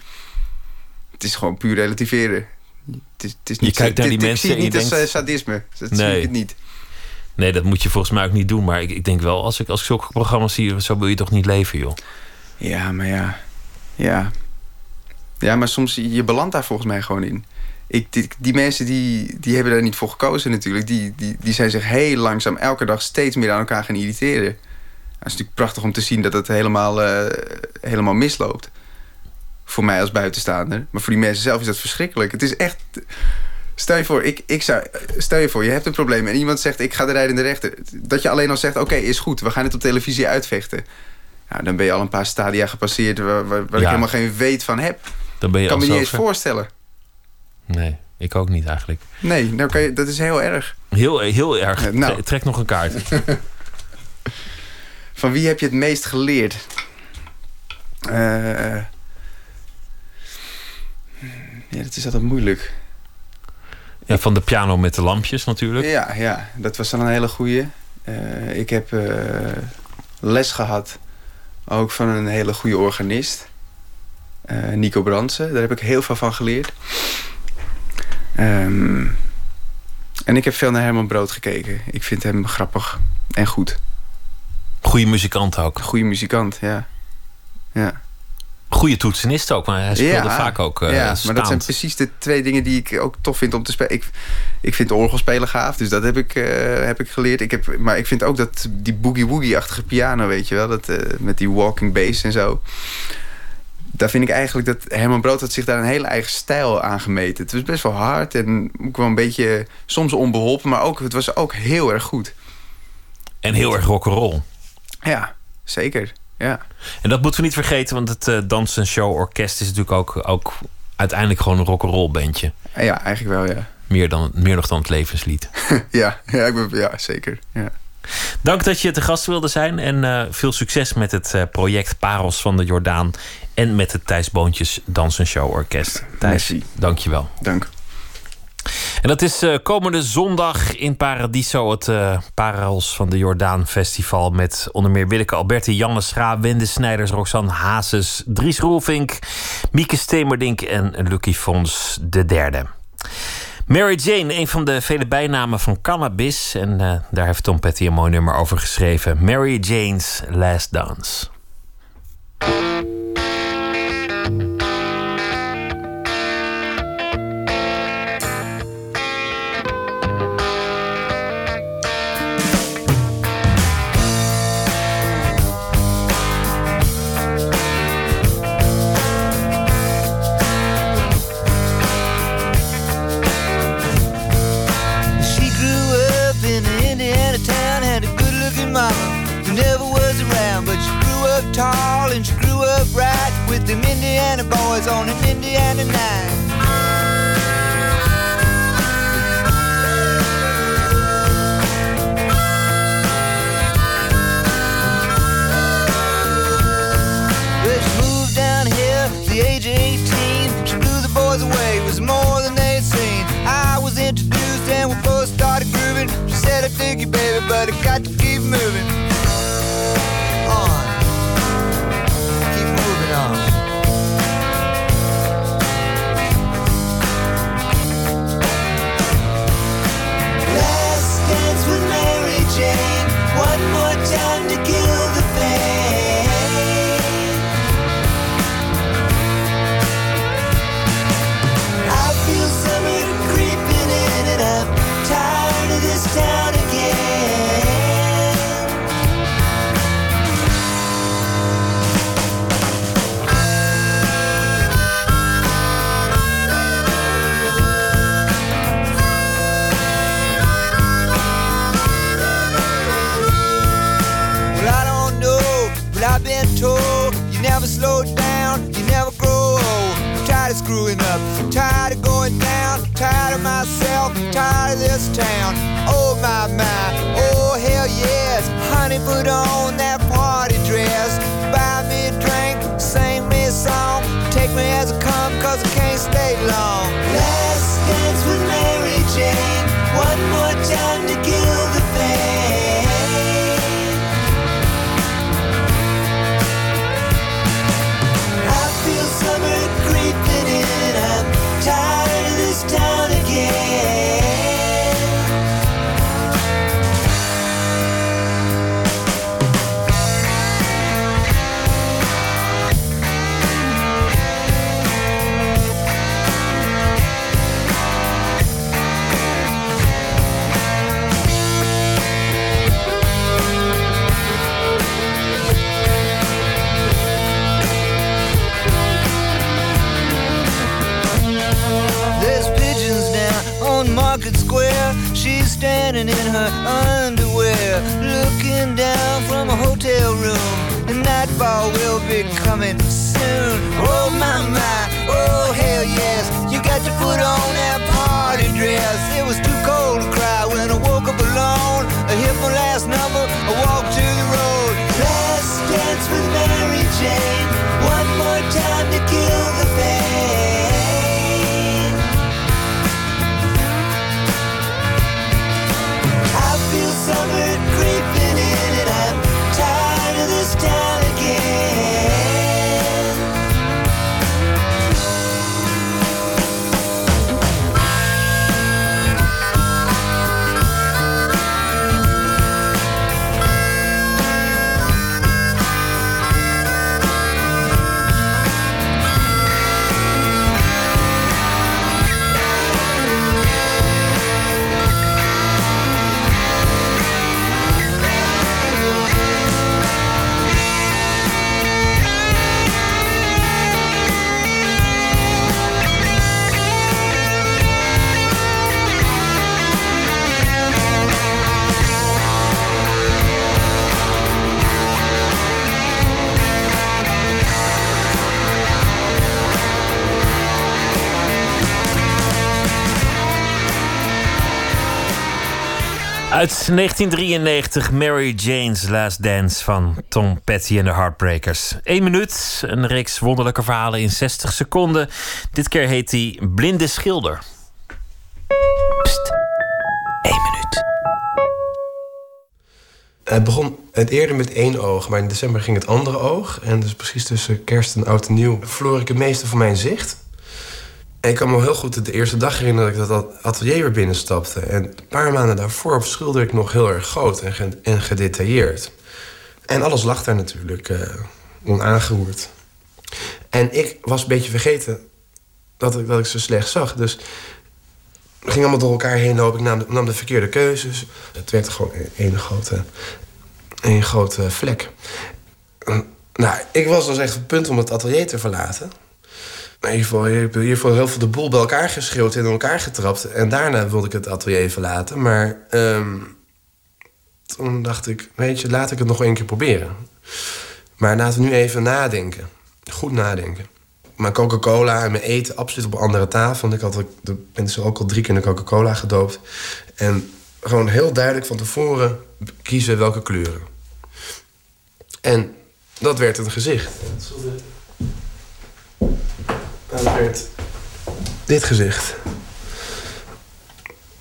Het is gewoon puur relativeren. Het is, het is Je niet, kijkt naar die ik zie het mensen niet en je als denkt- eh, sadisme. Dat zie Nee. ik het niet. Nee, dat moet je volgens mij ook niet doen. Maar ik, ik denk wel, als ik, als ik zulke programma's zie... zo wil je toch niet leven, joh? Ja, maar ja. Ja. Ja, maar soms, je belandt daar volgens mij gewoon in. Ik, die, die mensen die, die hebben daar niet voor gekozen natuurlijk. Die, die, die zijn zich heel langzaam elke dag steeds meer aan elkaar gaan irriteren. Het is natuurlijk prachtig om te zien dat het helemaal, eh, helemaal misloopt. Voor mij als buitenstaander. Maar voor die mensen zelf is dat verschrikkelijk. Het is echt... Stel je voor, ik, ik zou, stel je voor, je hebt een probleem en iemand zegt ik ga de rijdende rechter. Dat je alleen al zegt oké, is goed, we gaan het op televisie uitvechten. Nou, dan ben je al een paar stadia gepasseerd waar, waar, waar ik helemaal geen weet van heb. Dan ben je kan me niet eens voorstellen. Nee, ik ook niet eigenlijk. Nee, nou kan je, dat is heel erg. Heel, heel erg. nou. Tre- Trek nog een kaart. Van wie heb je het meest geleerd? Eh, ja, dat is altijd moeilijk. Ja, van de piano met de lampjes natuurlijk. Ja, ja, dat was dan een hele goeie. Eh, ik heb eh, les gehad, ook van een hele goede organist. Eh, Nico Brandsen, daar heb ik heel veel van geleerd. Ehm, en ik heb veel naar Herman Brood gekeken. Ik vind hem grappig en goed. Goede muzikant ook. Goede muzikant, ja. ja. Goede toetsenist ook, maar hij speelde vaak ook eh ja, maar dat zijn precies de twee dingen die ik ook tof vind om te spelen. Ik, ik vind orgelspelen gaaf, dus dat heb ik, eh, heb ik geleerd. Ik heb, maar ik vind ook dat die boogie-woogie-achtige piano, weet je wel... Dat, eh, met die walking bass en zo... Daar vind ik eigenlijk dat Herman Brood had zich daar een hele eigen stijl aan gemeten. Het was best wel hard en ook wel een beetje soms onbeholpen... maar ook, het was ook heel erg goed. En heel erg rock'n'roll. Ja, zeker. Ja. En dat moeten we niet vergeten, want het eh Dans en Show Orkest is natuurlijk ook, ook uiteindelijk gewoon een rock'n'roll bandje. Ja, eigenlijk wel, ja. Meer, dan, meer nog dan het levenslied. ja, ja, ik ben, ja, zeker. Ja. Dank dat je te gast wilde zijn en eh, veel succes met het eh, project Parels van de Jordaan en met het Thijs Boontjes Dans en Show Orkest. Thijs, Merci. dank je wel. Dank. En dat is uh, komende zondag in Paradiso, het uh, Parels van de Jordaan Festival. Met onder meer Willeke Alberti, Janne Schra, Wende Snijders, Roxanne Hazes, Dries Roelvink, Mieke Stemerdink en Lucky Fons de derde. Mary Jane, een van de vele bijnamen van cannabis. En uh, daar heeft Tom Petty een mooi nummer over geschreven. Mary Jane's Last Dance. Market Square. She's standing in her underwear, looking down from a hotel room. The nightfall will be coming soon. Oh my my, oh hell yes. You got to put on that party dress. It was too cold Uit 1993, Mary Jane's Last Dance van Tom Petty en de Heartbreakers. Eén minuut, een reeks wonderlijke verhalen in 60 seconden. Dit keer heet hij Blinde Schilder. Pst, Eén minuut. Het begon het eerder met één oog, maar in december ging het andere oog. En dus precies tussen kerst en oud en nieuw verloor ik het meeste van mijn zicht. En ik kan me heel goed de eerste dag herinneren dat ik dat atelier weer binnenstapte. En een paar maanden daarvoor schilderde ik nog heel erg groot en, en gedetailleerd. En alles lag daar natuurlijk eh onaangeroerd. En ik was een beetje vergeten dat ik, dat ik zo slecht zag. Dus ging allemaal door elkaar heen lopen. Ik nam de, de verkeerde keuzes. Het werd gewoon één grote, één grote vlek. Nou, ik was dus echt op het punt om het atelier te verlaten. In ieder geval, ik heb in ieder geval heel veel de boel bij elkaar geschreeuwd en in elkaar getrapt. En daarna wilde ik het atelier verlaten. Maar ehm, toen dacht ik, weet je, laat ik het nog één keer proberen. Maar laten we nu even nadenken. Goed nadenken. Mijn Coca-Cola en mijn eten absoluut op een andere tafel. Want ik had de mensen ook al drie keer in de Coca-Cola gedoopt. En gewoon heel duidelijk van tevoren kiezen welke kleuren. En dat werd een gezicht. Dat werd dit gezicht.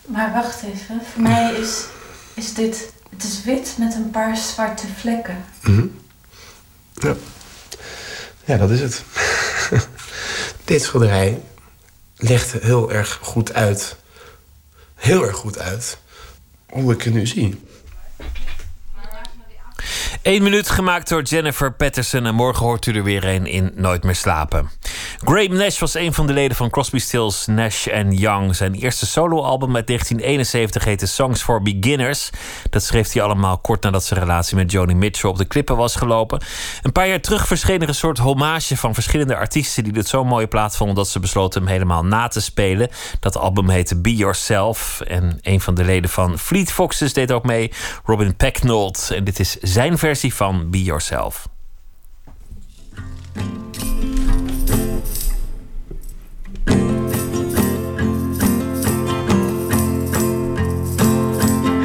Maar wacht even, voor mij is, is dit... Het is wit met een paar zwarte vlekken. Mhm. Ja. ja, dat is het. Dit schilderij legt heel erg goed uit. Heel erg goed uit. Hoe ik het nu zie. Eén minuut gemaakt door Jennifer Patterson. En morgen hoort u er weer een in Nooit meer slapen. Graham Nash was een van de leden van Crosby, Stills, Nash Young. Zijn eerste soloalbum uit 1971 heette Songs for Beginners. Dat schreef hij allemaal kort nadat zijn relatie met Joni Mitchell op de klippen was gelopen. Een paar jaar terug verscheen er een soort hommage van verschillende artiesten die dit mooie plaat vonden dat ze besloten hem helemaal na te spelen. Dat album heette Be Yourself. En een van de leden van Fleet Foxes deed ook mee, Robin Pecknold. En dit is zijn versie van Be Yourself.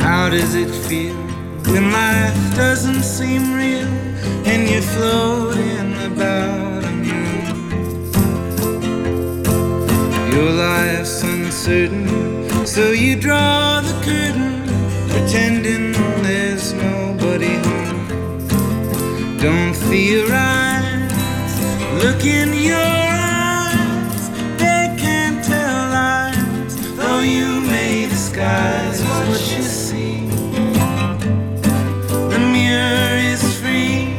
How does it feel when life doesn't seem real and you're floating about a moon? Your life's uncertain, so you draw the curtain, pretending Don't theorize, look in your eyes, they can't tell lies, though you may disguise what you see. The mirror is free.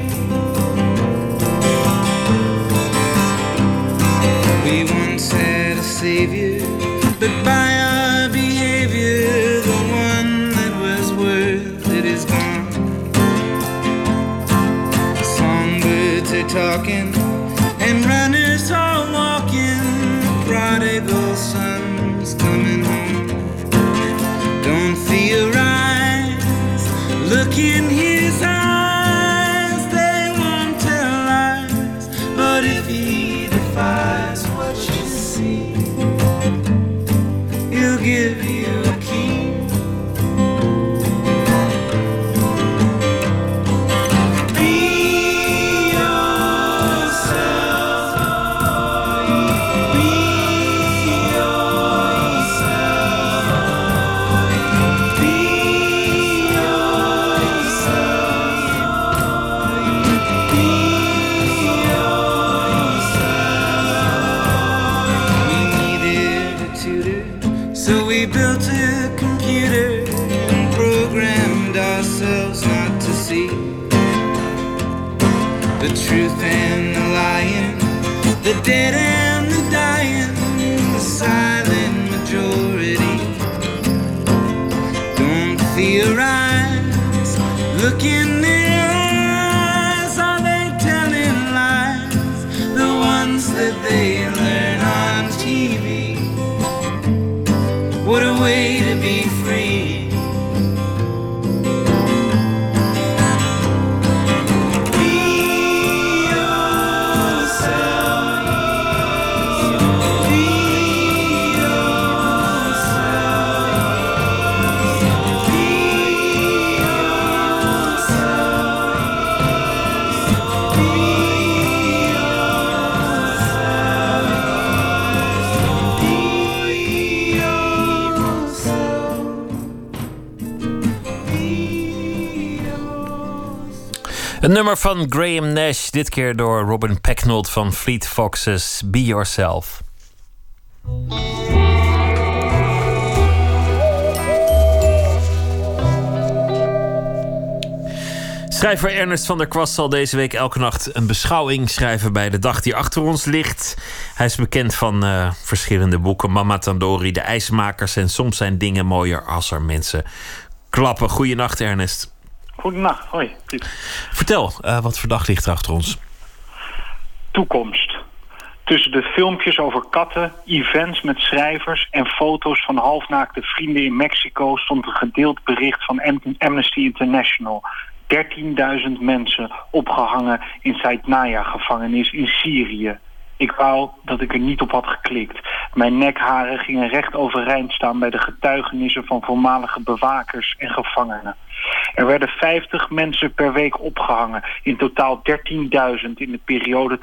We once had a savior, talking, Een nummer van Graham Nash, dit keer door Robin Pecknold van Fleet Foxes, Be Yourself. Schrijver Ernest van der Kwast zal deze week elke nacht een beschouwing schrijven bij de dag die achter ons ligt. Hij is bekend van uh, verschillende boeken, Mama Tandori, De IJsmakers en soms zijn dingen mooier als er mensen klappen. Goedenacht Ernest. Goedenacht, hoi. Piet. Vertel, uh, wat voor dag ligt er achter ons? Toekomst. Tussen de filmpjes over katten, events met schrijvers en foto's van halfnaakte vrienden in Mexico stond een gedeeld bericht van Amnesty International. 13.000 mensen opgehangen in Saitnaya-gevangenis in Syrië. Ik wou dat ik er niet op had geklikt. Mijn nekharen gingen recht overeind staan bij de getuigenissen van voormalige bewakers en gevangenen. Er werden 50 mensen per week opgehangen. In totaal 13.000 in de periode 2011-2015.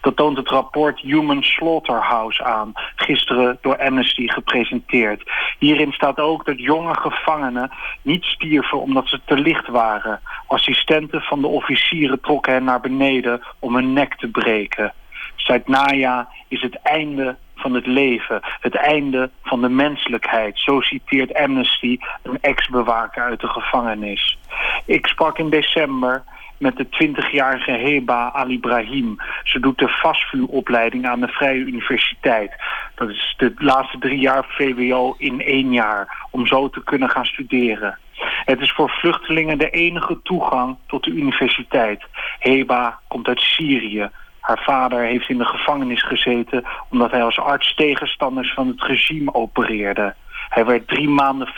Dat toont het rapport Human Slaughterhouse aan. Gisteren door Amnesty gepresenteerd. Hierin staat ook dat jonge gevangenen niet stierven omdat ze te licht waren. Assistenten van de officieren trokken hen naar beneden om hun nek te breken. Saitnaya is het einde van het leven, het einde van de menselijkheid. Zo citeert Amnesty een ex-bewaker uit de gevangenis. Ik sprak in december met de 20-jarige Heba Ali Brahim. Ze doet de vastvuuropleiding aan de Vrije Universiteit. Dat is de laatste drie jaar VWO in één jaar, om zo te kunnen gaan studeren. Het is voor vluchtelingen de enige toegang tot de universiteit. Heba komt uit Syrië. Haar vader heeft in de gevangenis gezeten omdat hij als arts tegenstanders van het regime opereerde. Hij werd drie maanden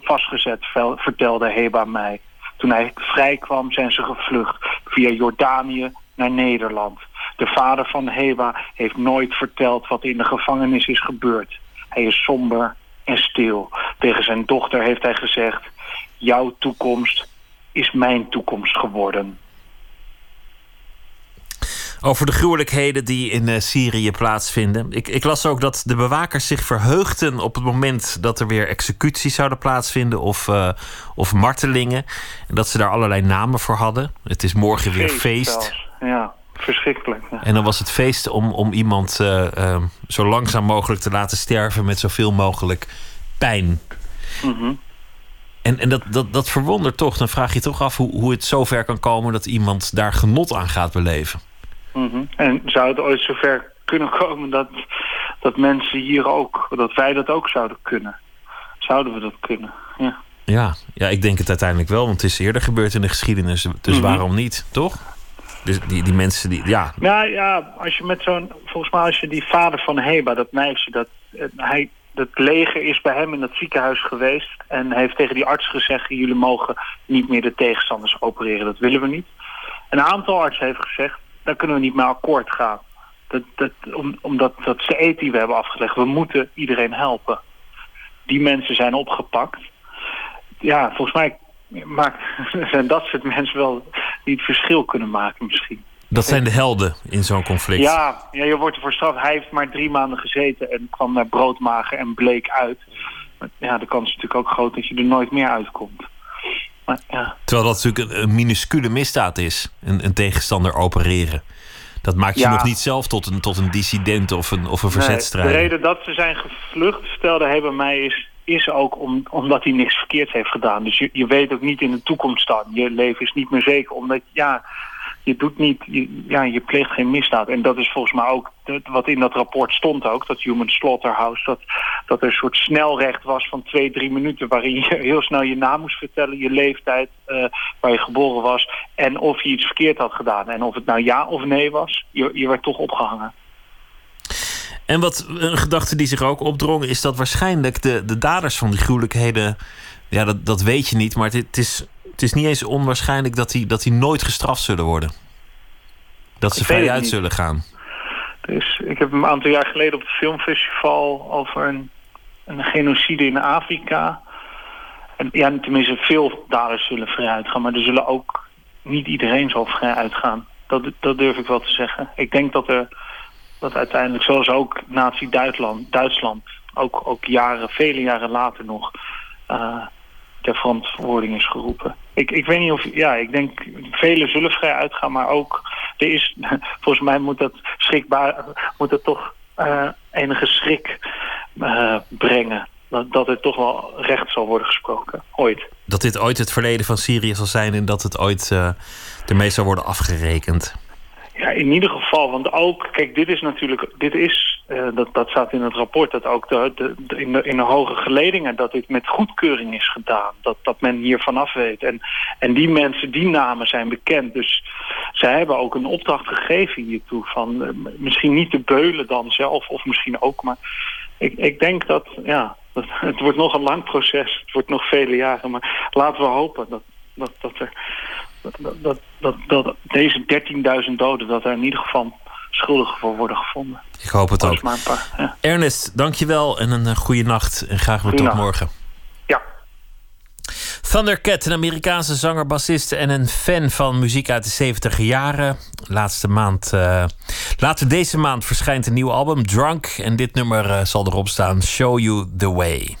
vastgezet, vertelde Heba mij. Toen hij vrijkwam zijn ze gevlucht via Jordanië naar Nederland. De vader van Heba heeft nooit verteld wat in de gevangenis is gebeurd. Hij is somber en stil. Tegen zijn dochter heeft hij gezegd... jouw toekomst is mijn toekomst geworden. Over de gruwelijkheden die in uh, Syrië plaatsvinden. Ik, ik, las ook dat de bewakers zich verheugden op het moment dat er weer executies zouden plaatsvinden of, uh, of martelingen. En dat ze daar allerlei namen voor hadden. Het is morgen weer feest. Ja, verschrikkelijk. Ja. En dan was het feest om, om iemand uh, zo langzaam mogelijk te laten sterven met zoveel mogelijk pijn. Mm -hmm. En, en dat, dat, dat verwondert toch. Dan vraag je toch af hoe, hoe het zover kan komen dat iemand daar genot aan gaat beleven. Mm -hmm. En zou het ooit zover kunnen komen dat, dat mensen hier ook, dat wij dat ook zouden kunnen? Zouden we dat kunnen? Ja. Ja, ja, ik denk het uiteindelijk wel, want het is eerder gebeurd in de geschiedenis. Dus mm -hmm. waarom niet, toch? Dus die, die mensen die, ja. Ja, ja, als je met zo'n, volgens mij als je die vader van Heba, dat meisje, dat hij, dat leger is bij hem in dat ziekenhuis geweest en heeft tegen die arts gezegd, jullie mogen niet meer de tegenstanders opereren, dat willen we niet. Een aantal artsen heeft gezegd, daar kunnen we niet mee akkoord gaan. Dat, dat, om, omdat dat is de eet die we hebben afgelegd. We moeten iedereen helpen. Die mensen zijn opgepakt. Ja, volgens mij maakt, zijn dat soort mensen wel die het verschil kunnen maken misschien. Dat zijn de helden in zo'n conflict. Ja, ja, je wordt ervoor straf. Hij heeft maar drie maanden gezeten en kwam naar broodmagen en bleek uit. Maar ja, de kans is natuurlijk ook groot dat je er nooit meer uitkomt. Maar, ja. Terwijl dat natuurlijk een, een minuscule misdaad is, een, een, tegenstander opereren. Dat maakt je ja. nog niet zelf tot een, tot een dissident of een, of een verzetstrijder. Nee, de reden dat ze zijn gevlucht, stelde hij bij mij, is, is ook om, omdat hij niks verkeerd heeft gedaan. Dus je, je weet ook niet in de toekomst staan. Je leven is niet meer zeker, omdat ja, je doet niet, ja, je pleegt geen misdaad. En dat is volgens mij ook wat in dat rapport stond ook, dat Human Slaughterhouse, dat, dat er een soort snelrecht was van twee, drie minuten waarin je heel snel je naam moest vertellen, je leeftijd, uh, waar je geboren was en of je iets verkeerd had gedaan. En of het nou ja of nee was, je, je werd toch opgehangen. En wat een gedachte die zich ook opdrong, is dat waarschijnlijk de, de daders van die gruwelijkheden, ja, dat, dat weet je niet, maar het is het is niet eens onwaarschijnlijk dat die, dat die nooit gestraft zullen worden. Dat ze vrij uit zullen gaan. Dus ik heb een aantal jaar geleden op het filmfestival over een, een genocide in Afrika. En ja, tenminste, veel daders zullen vrij uitgaan, maar er zullen ook niet iedereen zal vrij uitgaan. Dat, dat durf ik wel te zeggen. Ik denk dat er dat uiteindelijk, zoals ook Nazi-Duitsland, Duitsland, ook, ook jaren, vele jaren later nog, uh, ter verantwoording is geroepen. Ik, ik weet niet of... Ja, ik denk velen zullen vrij uitgaan, maar ook... Er is, volgens mij moet dat schrikbaar... Moet het toch eh, enige schrik eh, brengen. Dat, dat er toch wel recht zal worden gesproken. Ooit. Dat dit ooit het verleden van Syrië zal zijn en dat het ooit eh, ermee zal worden afgerekend. Ja, in ieder geval. Want ook, kijk, dit is natuurlijk, dit is, eh, dat, dat staat in het rapport, dat ook de, de, in, de, in de hoge geledingen, dat dit met goedkeuring is gedaan. Dat, dat men hier vanaf weet. En, en die mensen, die namen zijn bekend. Dus zij hebben ook een opdracht gegeven hiertoe. Van eh, misschien niet de beulen dan zelf, of misschien ook, maar ik, ik denk dat, ja, het wordt nog een lang proces. Het wordt nog vele jaren. Maar laten we hopen dat, dat, dat er dat, dat, dat, dat deze 13.000 doden, dat er in ieder geval schuldigen voor worden gevonden. Ik hoop het ook. maar paar. Ja. Ernest, dankjewel en een goede nacht. En graag weer tot morgen. Ja. Thundercat, een Amerikaanse zanger, bassist en een fan van muziek uit de 70 jaren. Laatste maand, eh, later deze maand verschijnt een nieuw album, Drunk. En dit nummer eh, zal erop staan, Show You The Way.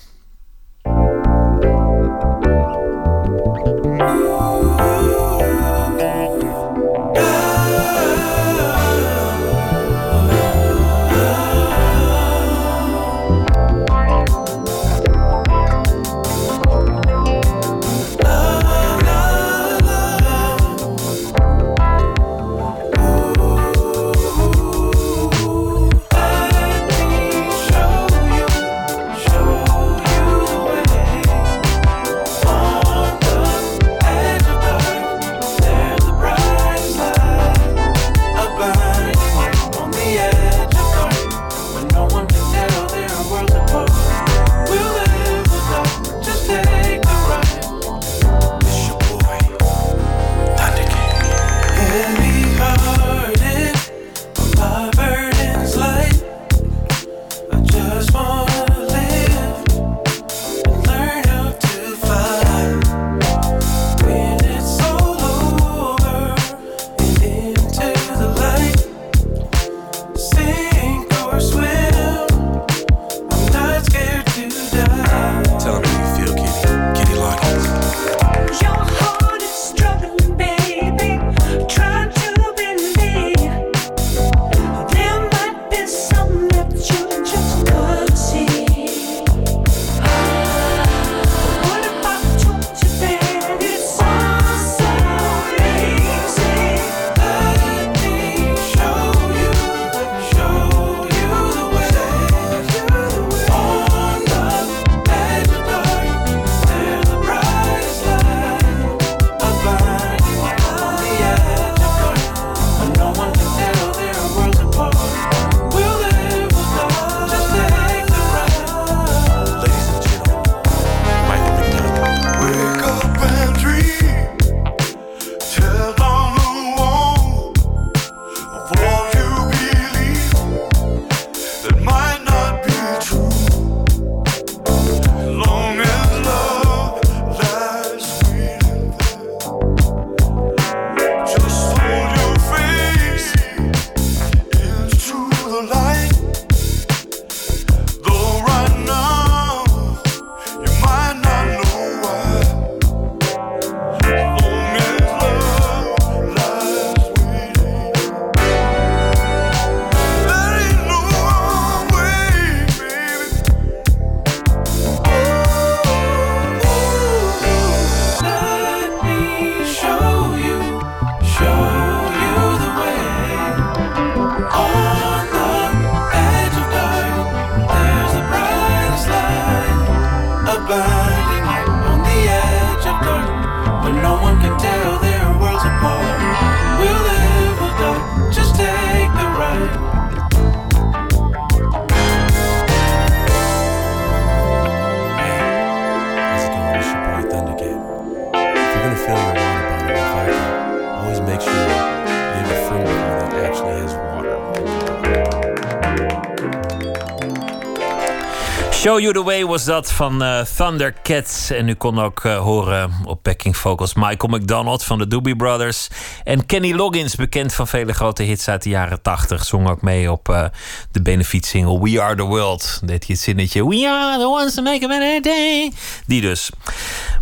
Show You The Way was dat van eh, Thundercats. En u kon ook eh, horen op backing vocals Michael McDonald van de Doobie Brothers. En Kenny Loggins, bekend van vele grote hits uit de jaren 80. Zong ook mee op eh, de benefietsingle We Are The World. Deed hij het zinnetje We are the ones to make a better day. Die dus.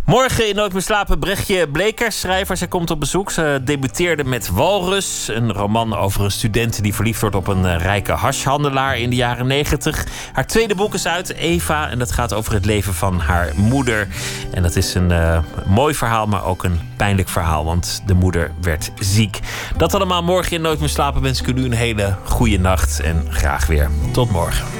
Morgen in Nooit meer slapen Brechtje Bleker, schrijver. Zij komt op bezoek. Ze debuteerde met Walrus. Een roman over een student die verliefd wordt op een eh, rijke hashhandelaar in de jaren 90. Haar tweede boek is uit, Eva. En dat gaat over het leven van haar moeder. En dat is een eh, mooi verhaal, maar ook een pijnlijk verhaal. Want de moeder werd ziek. Dat allemaal morgen in Nooit meer slapen. Wens ik u een hele goede nacht. En graag weer. Tot morgen.